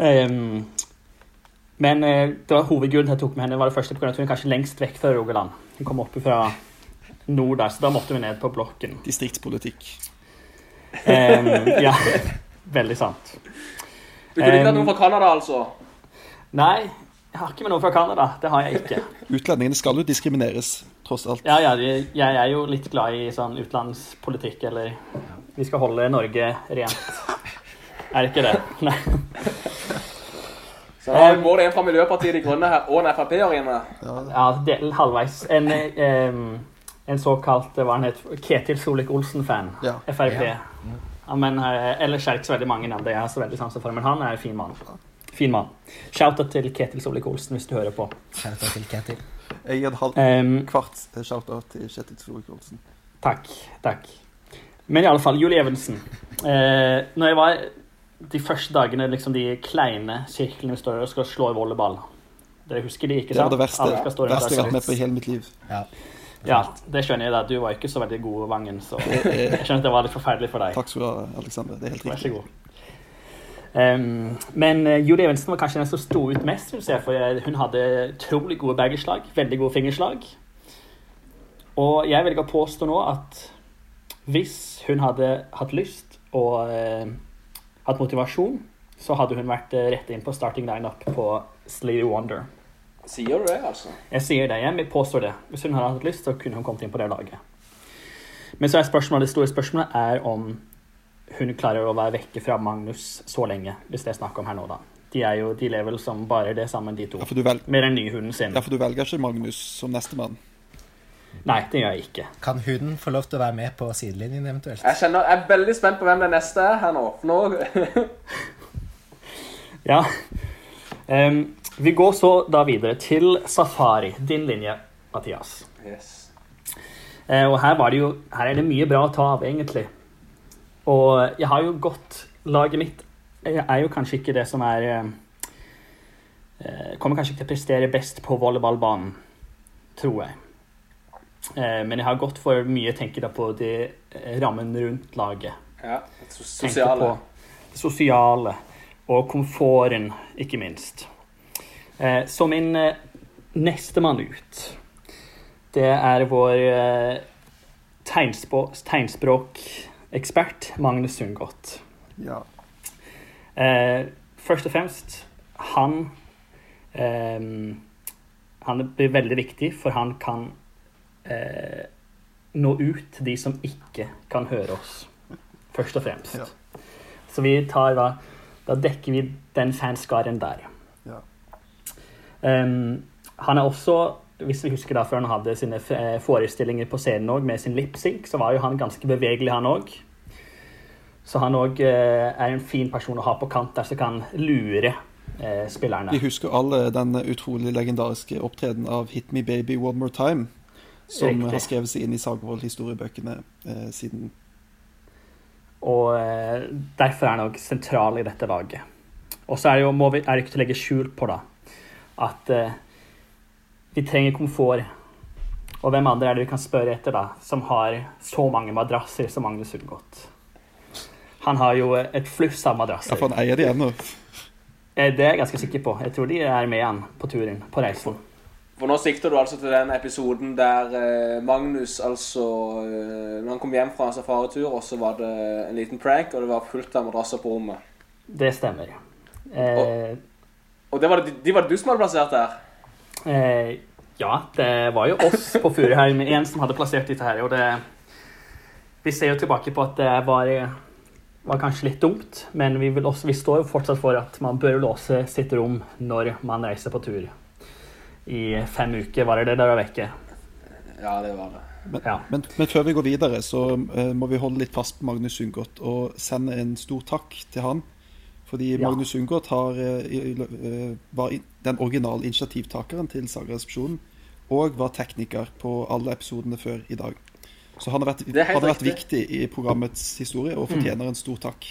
Ehm, men eh, det var hovedgrunnen til at jeg tok med henne, var det første på at hun er kanskje lengst vekk fra Rogaland. Hun kom opp fra nord der, så da måtte vi ned på blokken. Distriktspolitikk. Um, ja, veldig sant. Du kunne ikke hatt noen fra Canada, altså? Nei, jeg har ikke med noen fra Canada. Det har jeg ikke. Utlendingene skal jo diskrimineres, tross alt. Ja, ja, de- jeg er jo litt glad i sånn utenlandspolitikk, eller vi skal holde Norge rent. Er det ikke det? Nei. Så her går det en fra Miljøpartiet De Grønne her, og en Frp-er inne. Ja, del, halvveis. En, em, en såkalt hva han het, Ketil Solvik-Olsen-fan. Ja. Frp. Ja. Ja, men eh, ellers er det ikke så veldig mange navn. Det er så veldig sansen for, men han er en fin mann. Fin mann. Shout-out til Ketil Solvik-Olsen hvis du hører på. Shout-out til Ketil. Jeg gir en halv um, kvart shout-out til Kjetil Solvik-Olsen. Takk. Takk. Men i alle fall, Julie Evensen. Eh, når jeg var de første dagene, liksom de kleine sirklene vi står og skal slå i volleyball Dere husker de, ikke sant? Det var det verste, verste jeg har vært med på i hele mitt liv. Ja, det skjønner jeg. da. Du var ikke så veldig god, Vangen, så er- jeg skjønner at det var litt forferdelig for deg. Takk skal du ha, Alexander. Det er helt Vær riktig. så god. Em, men uh, Julie Evensen var kanskje den som sto ut mest, synes jeg, for eh, hun hadde utrolig gode baggerslag, veldig gode fingerslag. Og jeg velger å påstå nå at hvis hun hadde hatt lyst og eh, hatt motivasjon, så hadde hun vært eh, rett inn på starting lineup på Sleedy Wonder. Sier du det, altså? Jeg sier det, jeg påstår det. Hvis hun hadde hatt lyst, så kunne hun kommet inn på det laget. Men så er spørsmålet, det store spørsmålet er om hun klarer å være vekke fra Magnus så lenge, hvis det er snakk om her nå, da. De, er jo, de lever vel som bare det sammen, de to. Ja, for du vel- Med den nye hunden sin. Ja, for du velger ikke Magnus som nestemann. Nei, det gjør jeg ikke. Kan huden få lov til å være med på sidelinjen eventuelt? Jeg, kjenner, jeg er veldig spent på hvem det neste er her nå. Nå Ja. Um, vi går så da videre til Safari, din linje, Mathias. yes. Uh, og her, var det jo, her er det mye bra å ta av, egentlig. Og jeg har jo gått Laget mitt er jo kanskje ikke det som er eh, eh, Kommer kanskje ikke til å prestere best på volleyballbanen, tror jeg. Eh, men jeg har gått for mye å da på det, eh, rammen rundt laget. Ja, det sosiale. på det sosiale og komforten, ikke minst. Eh, så min eh, nestemann ut, det er vår eh, tegnspå- tegnspråkekspert Magnus Sundgodt. Ja. Eh, først og fremst, han eh, Han blir veldig viktig, for han kan eh, nå ut til de som ikke kan høre oss. Først og fremst. Ja. Så vi tar da Da dekker vi den fanskaren der. Ja. Um, han er også, hvis vi husker da før han hadde sine eh, forestillinger på scenen òg, med sin lipsync, så var jo han ganske bevegelig, han òg. Så han òg er en fin person å ha på kant der som kan lure eh, spillerne. Vi husker alle den utrolig legendariske opptreden av 'Hit Me Baby One More Time', som Riktig. har skrevet seg inn i Sagvold-historiebøkene eh, siden Og eh, derfor er han òg sentral i dette laget. Og så er det jo, må vi, er det ikke til å legge skjul på da, at eh, vi trenger komfort. Og hvem andre er det vi kan spørre etter, da, som har så mange madrasser som Magnus Ullgodt? Han har jo et fluss av madrasser. Ja, for han eier de ennå. Eh, Det er jeg ganske sikker på. Jeg tror de er med han på turen, på reisen. For nå sikter du altså til den episoden der eh, Magnus altså eh, Når han kom hjem fra en safaritur, og så var det en liten prank, og det var fullt av madrasser på rommet. Det stemmer. Eh, Og det var det, de var det du som hadde plassert der? Eh, ja, det var jo oss på Furuheim igjen som hadde plassert dette her. Og det Vi ser jo tilbake på at det var, var kanskje litt dumt, men vi, også, vi står jo fortsatt for at man bør låse sitt rom når man reiser på tur. I fem uker var det det dere var vekke. Ja, det var det. Men, men, men før vi går videre, så uh, må vi holde litt fast på Magnus Sundgodt og sende en stor takk til han. Fordi Ja. Magnus Sundgodt uh, eh, eh, var den originale initiativtakeren til Sagaresepsjonen og var tekniker på alle episodene før i dag. Så han har vært, han har vært viktig i programmets historie og fortjener en stor takk.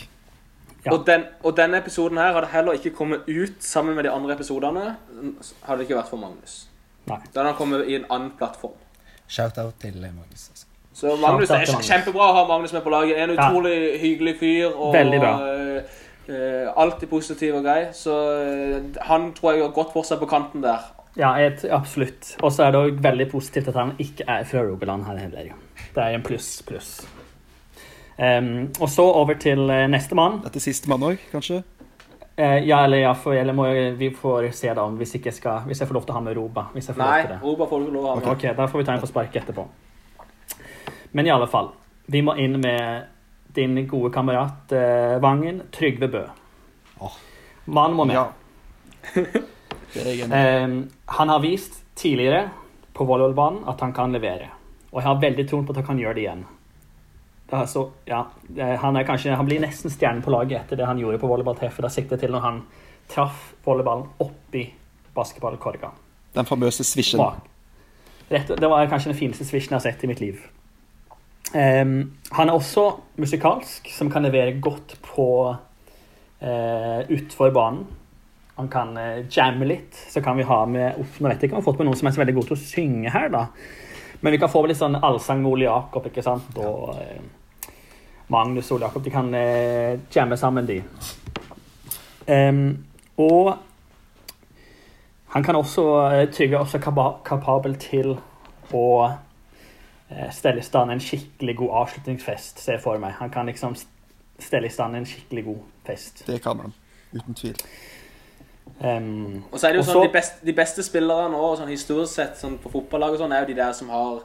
Og, den, og denne episoden her hadde heller ikke kommet ut sammen med de andre episodene hadde det ikke vært for Magnus. Nei. Da hadde han kommet i en annen plattform. Shout-out til Magnus. Altså. Så Magnus, det er Magnus. kjempebra å ha Magnus med på laget. En Ja. utrolig hyggelig fyr. Og, Veldig bra. eh, eh, alltid positiv og grei. Så uh, han tror jeg har godt for seg på kanten der. Ja, et, absolutt. Og så er det òg veldig positivt at han ikke er fra Rogaland her heller. Det er en pluss, pluss. Em, og så over til eh, neste mann. Dette er sistemann òg, kanskje? Uh, ja, eller, ja, for, eller må jeg, vi får se da om hvis, ikke jeg skal, hvis jeg får lov til å ha med Roba. Hvis jeg får Nei, lov til det. Roba får du lov lov å ha med. Ok, da får vi ta en på sparket etterpå. Men i alle fall, vi må inn med din gode kamerat uh, Vangen, Trygve Bø. Mannen må med. Ja. Eh, han har vist tidligere på volleyballbanen at han kan levere. Og jeg har veldig troen på at han kan gjøre det igjen. Er ja, han, kanskje, han blir nesten stjernen på laget etter det han gjorde på volleyballtreffet. Da siktet til når han traff volleyballen oppi basketballkorga. Den famøse svisjen. Det var kanskje den fineste svisjen jeg har sett i mitt liv. Um, han er også musikalsk, som kan levere godt på uh, utfor banen. Han kan uh, jamme litt. Så kan vi ha med uff, Nå vet jeg ikke om vi har fått med noen som er så veldig god til å synge her, da. Men vi kan få med litt sånn allsang med Ole Jakob, ikke sant? Og eh, Magnus og Jakob. De kan eh, jamme sammen, de. Um, og han kan også eh, Trygve er også kapabel til å eh, stelle i stand en skikkelig god avslutningsfest, ser jeg for meg. Han kan liksom stelle i stand en skikkelig god fest. Det kan han. Uten tvil. Um, Og så er det jo sånn, de, beste, de beste spillerne nå, sånn historisk sett sånn på fotballag og sånn, er jo de der som har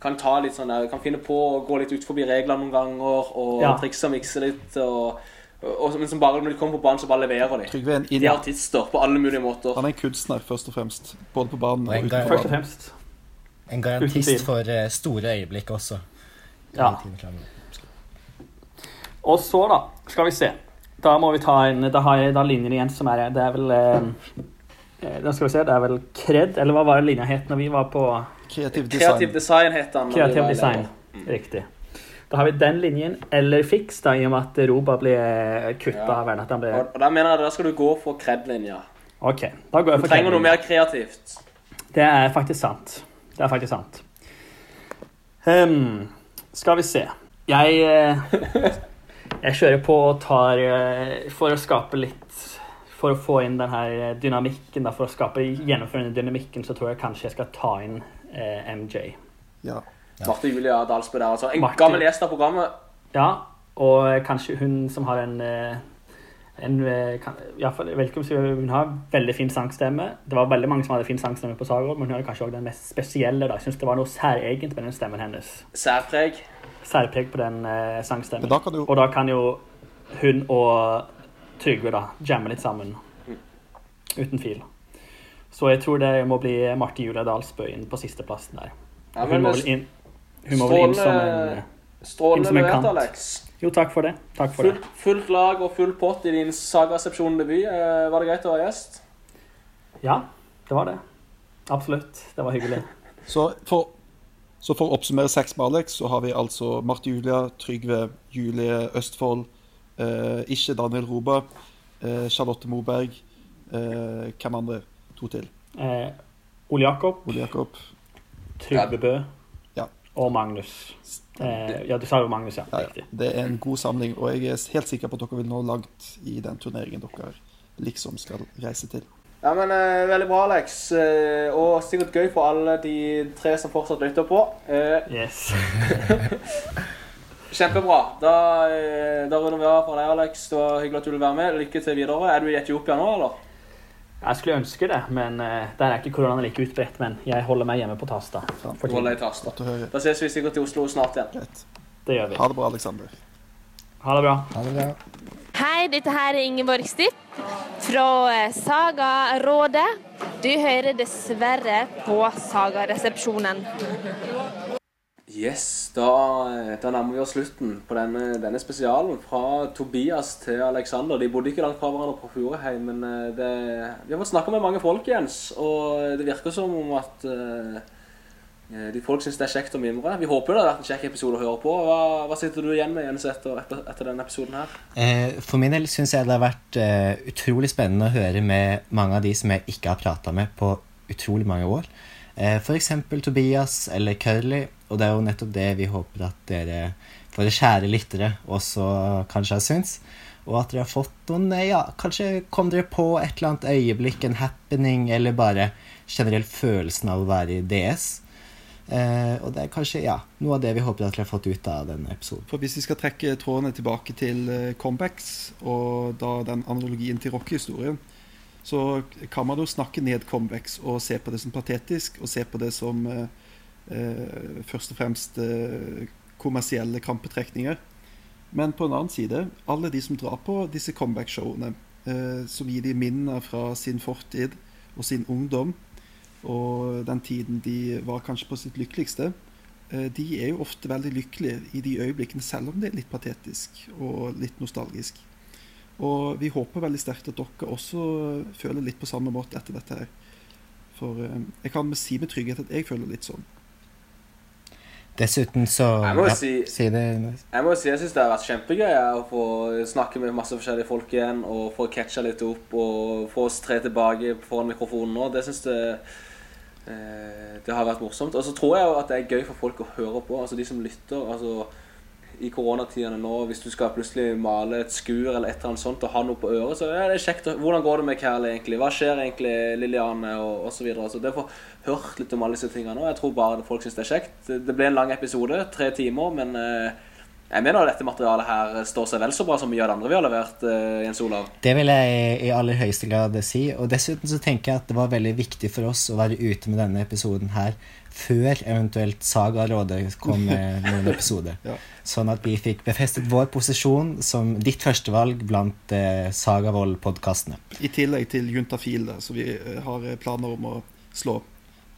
kan ta litt sånn der, kan finne på å gå litt ut forbi reglene noen ganger, og Ja. trikse og mikse litt, og, og, men som bare, når de kommer på banen, så bare leverer de. Trygve er en De er artister på alle mulige måter. Han er en kunstner, først og fremst. Både på banen Og og banen. Først og fremst. en garantist for eh, store øyeblikk også. Ja. Og så, da, skal vi se. Da må vi ta en Da har jeg da linjen igjen som er Det er vel eh, eh, Da skal vi se, det er vel Kred, eller hva var det linja het når vi var på Kreativ Kreativ design heter han. Kreativ design. Riktig. Da har vi den linjen, eller fiks, da, i og med at Roba blir kutta Ja. av. At han ble Og, og da mener jeg da skal du gå for kred-linja. OK. Da går jeg Du trenger noe mer kreativt. Det er faktisk sant. Det er faktisk sant. Um, skal vi se. Jeg eh, Jeg kjører på og tar eh, For å skape litt For å få inn den her dynamikken, da, for å skape gjennomføre den dynamikken, så tror jeg kanskje jeg skal ta inn eh, MJ. Ja. Marte Julia Dalsbø der, altså. En Martin. gammel gjest av programmet. Ja, og kanskje hun som har en eh, en, eh, velkommen, om jeg sier- Hun har veldig fin sangstemme. Det var veldig mange som hadde fin sangstemme på Sagråd, men hun hadde kanskje også den mest spesielle. da. Jeg synes det var noe særegent med den stemmen hennes. Særpreg. Særpreg på den eh, sangstemmen. Men da kan du- Og da kan jo hun og Trygve da jamme litt sammen. Uten tvil. Så jeg tror det må bli Marte Julia Dalsbø inn på sisteplassen der. Ja, hun må vel inn, hun må vel inn som en Strålende, Strålende Inn som en levert, kant. Alex. Jo, takk for det. Takk for Fullt, fullt lag og full pott i din Sagaresepsjon-debut. Eh, var det greit å være gjest? Ja, det var det. Absolutt. Det var hyggelig. Så for, så for å oppsummere seks med Alex, så har vi altså Marte Julia, Trygve, Julie Østfold, eh, ikke Daniel Roba, eh, Charlotte Moberg, eh, hvem andre? To til. Eh, Ole Jakob, Ole Jakob. Trygve Bø Ja. og Magnus. Eh, ja, du sa jo Magnus, ja. Ja, ja. Det er en god samling, og jeg er helt sikker på at dere vil nå langt i den turneringen dere liksom skal reise til. Ja, men eh, Veldig bra, Alex. Eh, og sikkert gøy for alle de tre som fortsatt lytter på. Eh, Yes. Kjempebra. Da, eh, da runder vi av for deg, Alex. Det var hyggelig at du ville være med. Lykke til videre. Er du i Etiopia nå, eller? Jeg skulle ønske det, men eh, der er ikke koronaen like utbredt. Men jeg holder meg hjemme på Tasta. for holder i tasta. Da ses vi sikkert i Oslo snart igjen. Det gjør vi. Ha det bra, Aleksander. Ha det bra. Ha det bra. Hei, dette her er Ingeborg Stipp fra eh, Sagarådet. Du hører dessverre på Sagaresepsjonen. Yes, da, da nærmer vi oss slutten på denne, denne spesialen. Fra Tobias til Alexander. De bodde ikke langt fra hverandre på Furuheim, men eh, det, vi har fått snakka med mange folk, Jens. Og det virker som om at uh, de folk syns det er kjekt å mimre. Vi håper det har vært en kjekk episode å høre på. Hva, hva sitter du igjen med, Jens, etter, etter, denne episoden her? For min del syns jeg det har vært utrolig spennende å høre med mange av de som jeg ikke har prata med på utrolig mange år. Eh, F.eks. Tobias eller Curly. Og det er jo nettopp det vi håper at dere, våre kjære lyttere, også kanskje har syntes. Og at dere har fått noen eh, Ja, kanskje kom dere på et eller annet øyeblikk, en happening, eller bare generelt følelsen av å være i DS. Eh, og det er kanskje ja, noe av det vi håper at dere har fått ut av denne episoden. For hvis vi skal trekke trådene tilbake til eh, comebacks, og da den analogien til rockehistorien, så kan man jo snakke ned comebacks og se på det som patetisk, og se på det som eh, eh, først og fremst eh, kommersielle krampetrekninger. Men på en annen side, alle de som drar på disse comeback-showene, eh, som gir de minner fra sin fortid og sin ungdom, og den tiden de var kanskje på sitt lykkeligste, eh, de er jo ofte veldig lykkelige i de øyeblikkene, selv om det er litt patetisk og litt nostalgisk. Og vi håper veldig sterkt at dere også føler litt på samme måte etter dette her. For eh, jeg kan si med trygghet at jeg føler litt sånn. Dessuten så Jeg må jo ja, si- si det. Jeg må si jeg syns det har vært kjempegøy å få snakke med masse forskjellige folk igjen og få catcha litt opp og få oss tre tilbake foran mikrofonen nå. Det syns jeg eh, det har vært morsomt. Og så tror jeg at det er gøy for folk å høre på. Altså de som lytter. altså i koronatidene nå, hvis du skal plutselig male et skur eller et eller annet sånt og ha noe på øret, så er det kjekt. Hvordan går det med Kærli egentlig? Hva skjer egentlig, Liliane, og osv. Så, videre. så det får hørt litt om alle disse tingene nå. Jeg tror bare folk syns det er kjekt. Det ble en lang episode, tre timer, men eh, jeg mener at dette materialet her står seg vel så bra som mye av det andre vi har levert, eh, Jens Olav. Det vil jeg i aller høyeste grad si. Og dessuten så tenker jeg at det var veldig viktig for oss å være ute med denne episoden her før eventuelt Saga-rådet kom med noen episoder. Ja. Sånn at vi fikk befestet vår posisjon som ditt førstevalg blant eh, Sagavold-podkastene. I tillegg til Juntafil, som vi eh, har eh, planer om å slå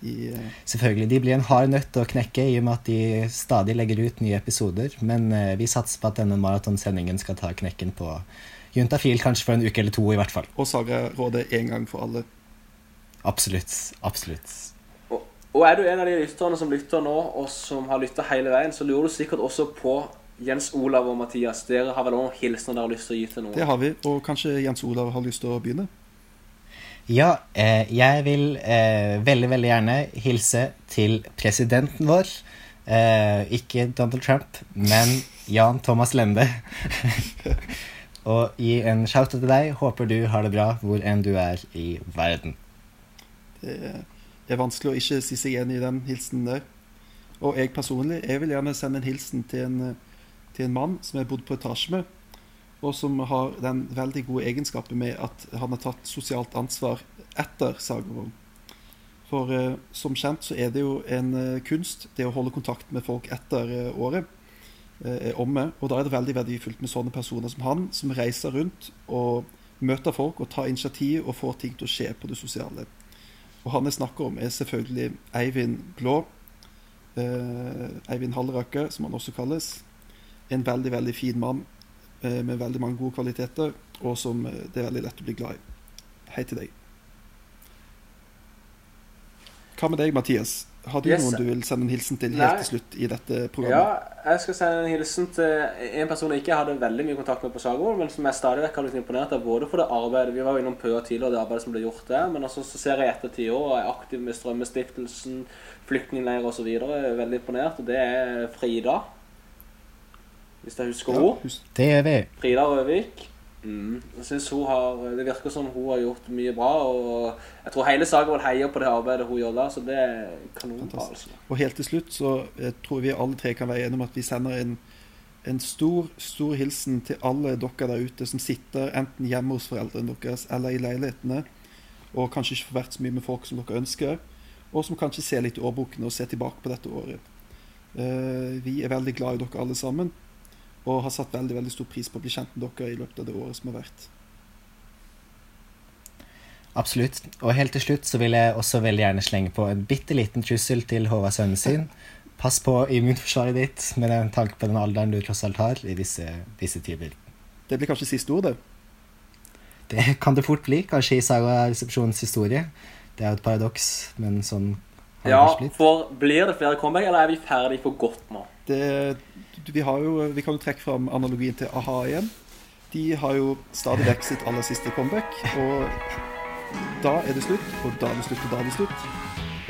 i uh... Selvfølgelig. De blir en hard nøtt å knekke i og med at de stadig legger ut nye episoder. Men uh, vi satser på at denne maratonsendingen skal ta knekken på Juntafil kanskje for en uke eller to, i hvert fall. Og Saga-rådet én gang for alle. Absolutt. Absolutt. Og er du en av de lytterne som lytter nå, og som har lytta hele veien, så lurer du sikkert også på Jens Olav og Mathias. Dere har vel noen hilsener dere har lyst til å gi til noen? Det har vi. Og kanskje Jens Olav har lyst til å begynne? Ja, eh, jeg vil eh, veldig, veldig gjerne hilse til presidenten vår. Eh, ikke Donald Trump, men Jan Thomas Lende. og gi en shout til deg. Håper du har det bra hvor enn du er i verden. Det er vanskelig å ikke si seg enig i den hilsenen der. Og jeg personlig jeg vil gjerne sende en hilsen til en, til en mann som jeg har bodd på etasje med, og som har den veldig gode egenskapen med at han har tatt sosialt ansvar etter Sagavåg. For eh, som kjent så er det jo en eh, kunst, det å holde kontakt med folk etter eh, året eh, er omme. Og da er det veldig verdifullt med sånne personer som han, som reiser rundt og møter folk og tar initiativ og får ting til å skje på det sosiale. Og han jeg snakker om, er selvfølgelig Eivind Blå. Eh, Eivind Halleraker, som han også kalles. en veldig, veldig fin mann med veldig mange gode kvaliteter, og som eh, det er veldig lett å bli glad i. Hei til deg. Hva med deg, Mathias? Har du Yes. noen du vil sende en hilsen til helt Nei. til slutt i dette programmet? Ja, jeg skal sende en hilsen til en person jeg ikke hadde veldig mye kontakt med på Sago, men som jeg stadig vekk har blitt imponert av, både for det arbeidet Vi var jo innom Pøa tidligere, det arbeidet som ble gjort der, men også så ser jeg ettertid òg, og er aktiv med Strømmestiftelsen, flyktningleirer osv. Veldig imponert, og det er Frida. Hvis jeg husker henne. Det. Frida Røvik. Mm. Jeg synes hun har, Det virker som hun har gjort mye bra, og jeg tror hele Sagervold heier på det arbeidet hun gjør der, så det er kanonbra. altså. Og helt til slutt så jeg tror vi alle tre kan være enige om at vi sender en, en stor, stor hilsen til alle dere der ute som sitter enten hjemme hos foreldrene deres eller i leilighetene, og kanskje ikke får vært så mye med folk som dere ønsker, og som kanskje ser litt i årbokene og ser tilbake på dette året. Eh, vi er veldig glad i dere alle sammen, og har satt veldig, veldig stor pris på å bli kjent med dere i løpet av det året som har vært. Absolutt. Og helt til slutt så vil jeg også veldig gjerne slenge på en bitte liten trussel til Håvard sønnen sin. Pass på immunforsvaret ditt med den tanke på den alderen du tross alt har i disse, disse tider. Det blir kanskje siste ord, det. Det kan det fort bli, kanskje i Saga-resepsjonens historie. Det er jo et paradoks, men sånn har det Ja, blitt. for blir det flere comeback, eller er vi ferdig for godt nå? Det, vi, jo, vi kan jo trekke fram analogien til a-ha igjen. De har jo stadig vekk sitt aller siste comeback. Og da er det slutt, og da er det slutt, og da er det slutt.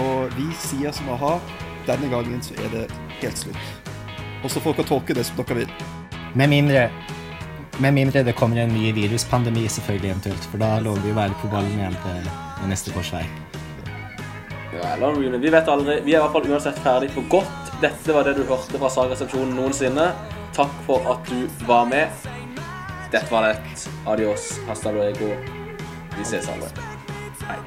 Og vi sier som a-ha denne gangen så er det helt slutt. Og så får dere tolke det som dere vil. Med mindre, med mindre det kommer en ny viruspandemi, selvfølgelig eventuelt. For da lover vi å være på ballen igjen til neste korsvei. Ja. Vi vet aldri. Vi er i hvert fall uansett ferdig for godt. Dette var det du hørte fra Saga-resepsjonen noensinne. Takk for at du var med. Dette var det. Adios. Hasta luego. Vi ses alle. Hei.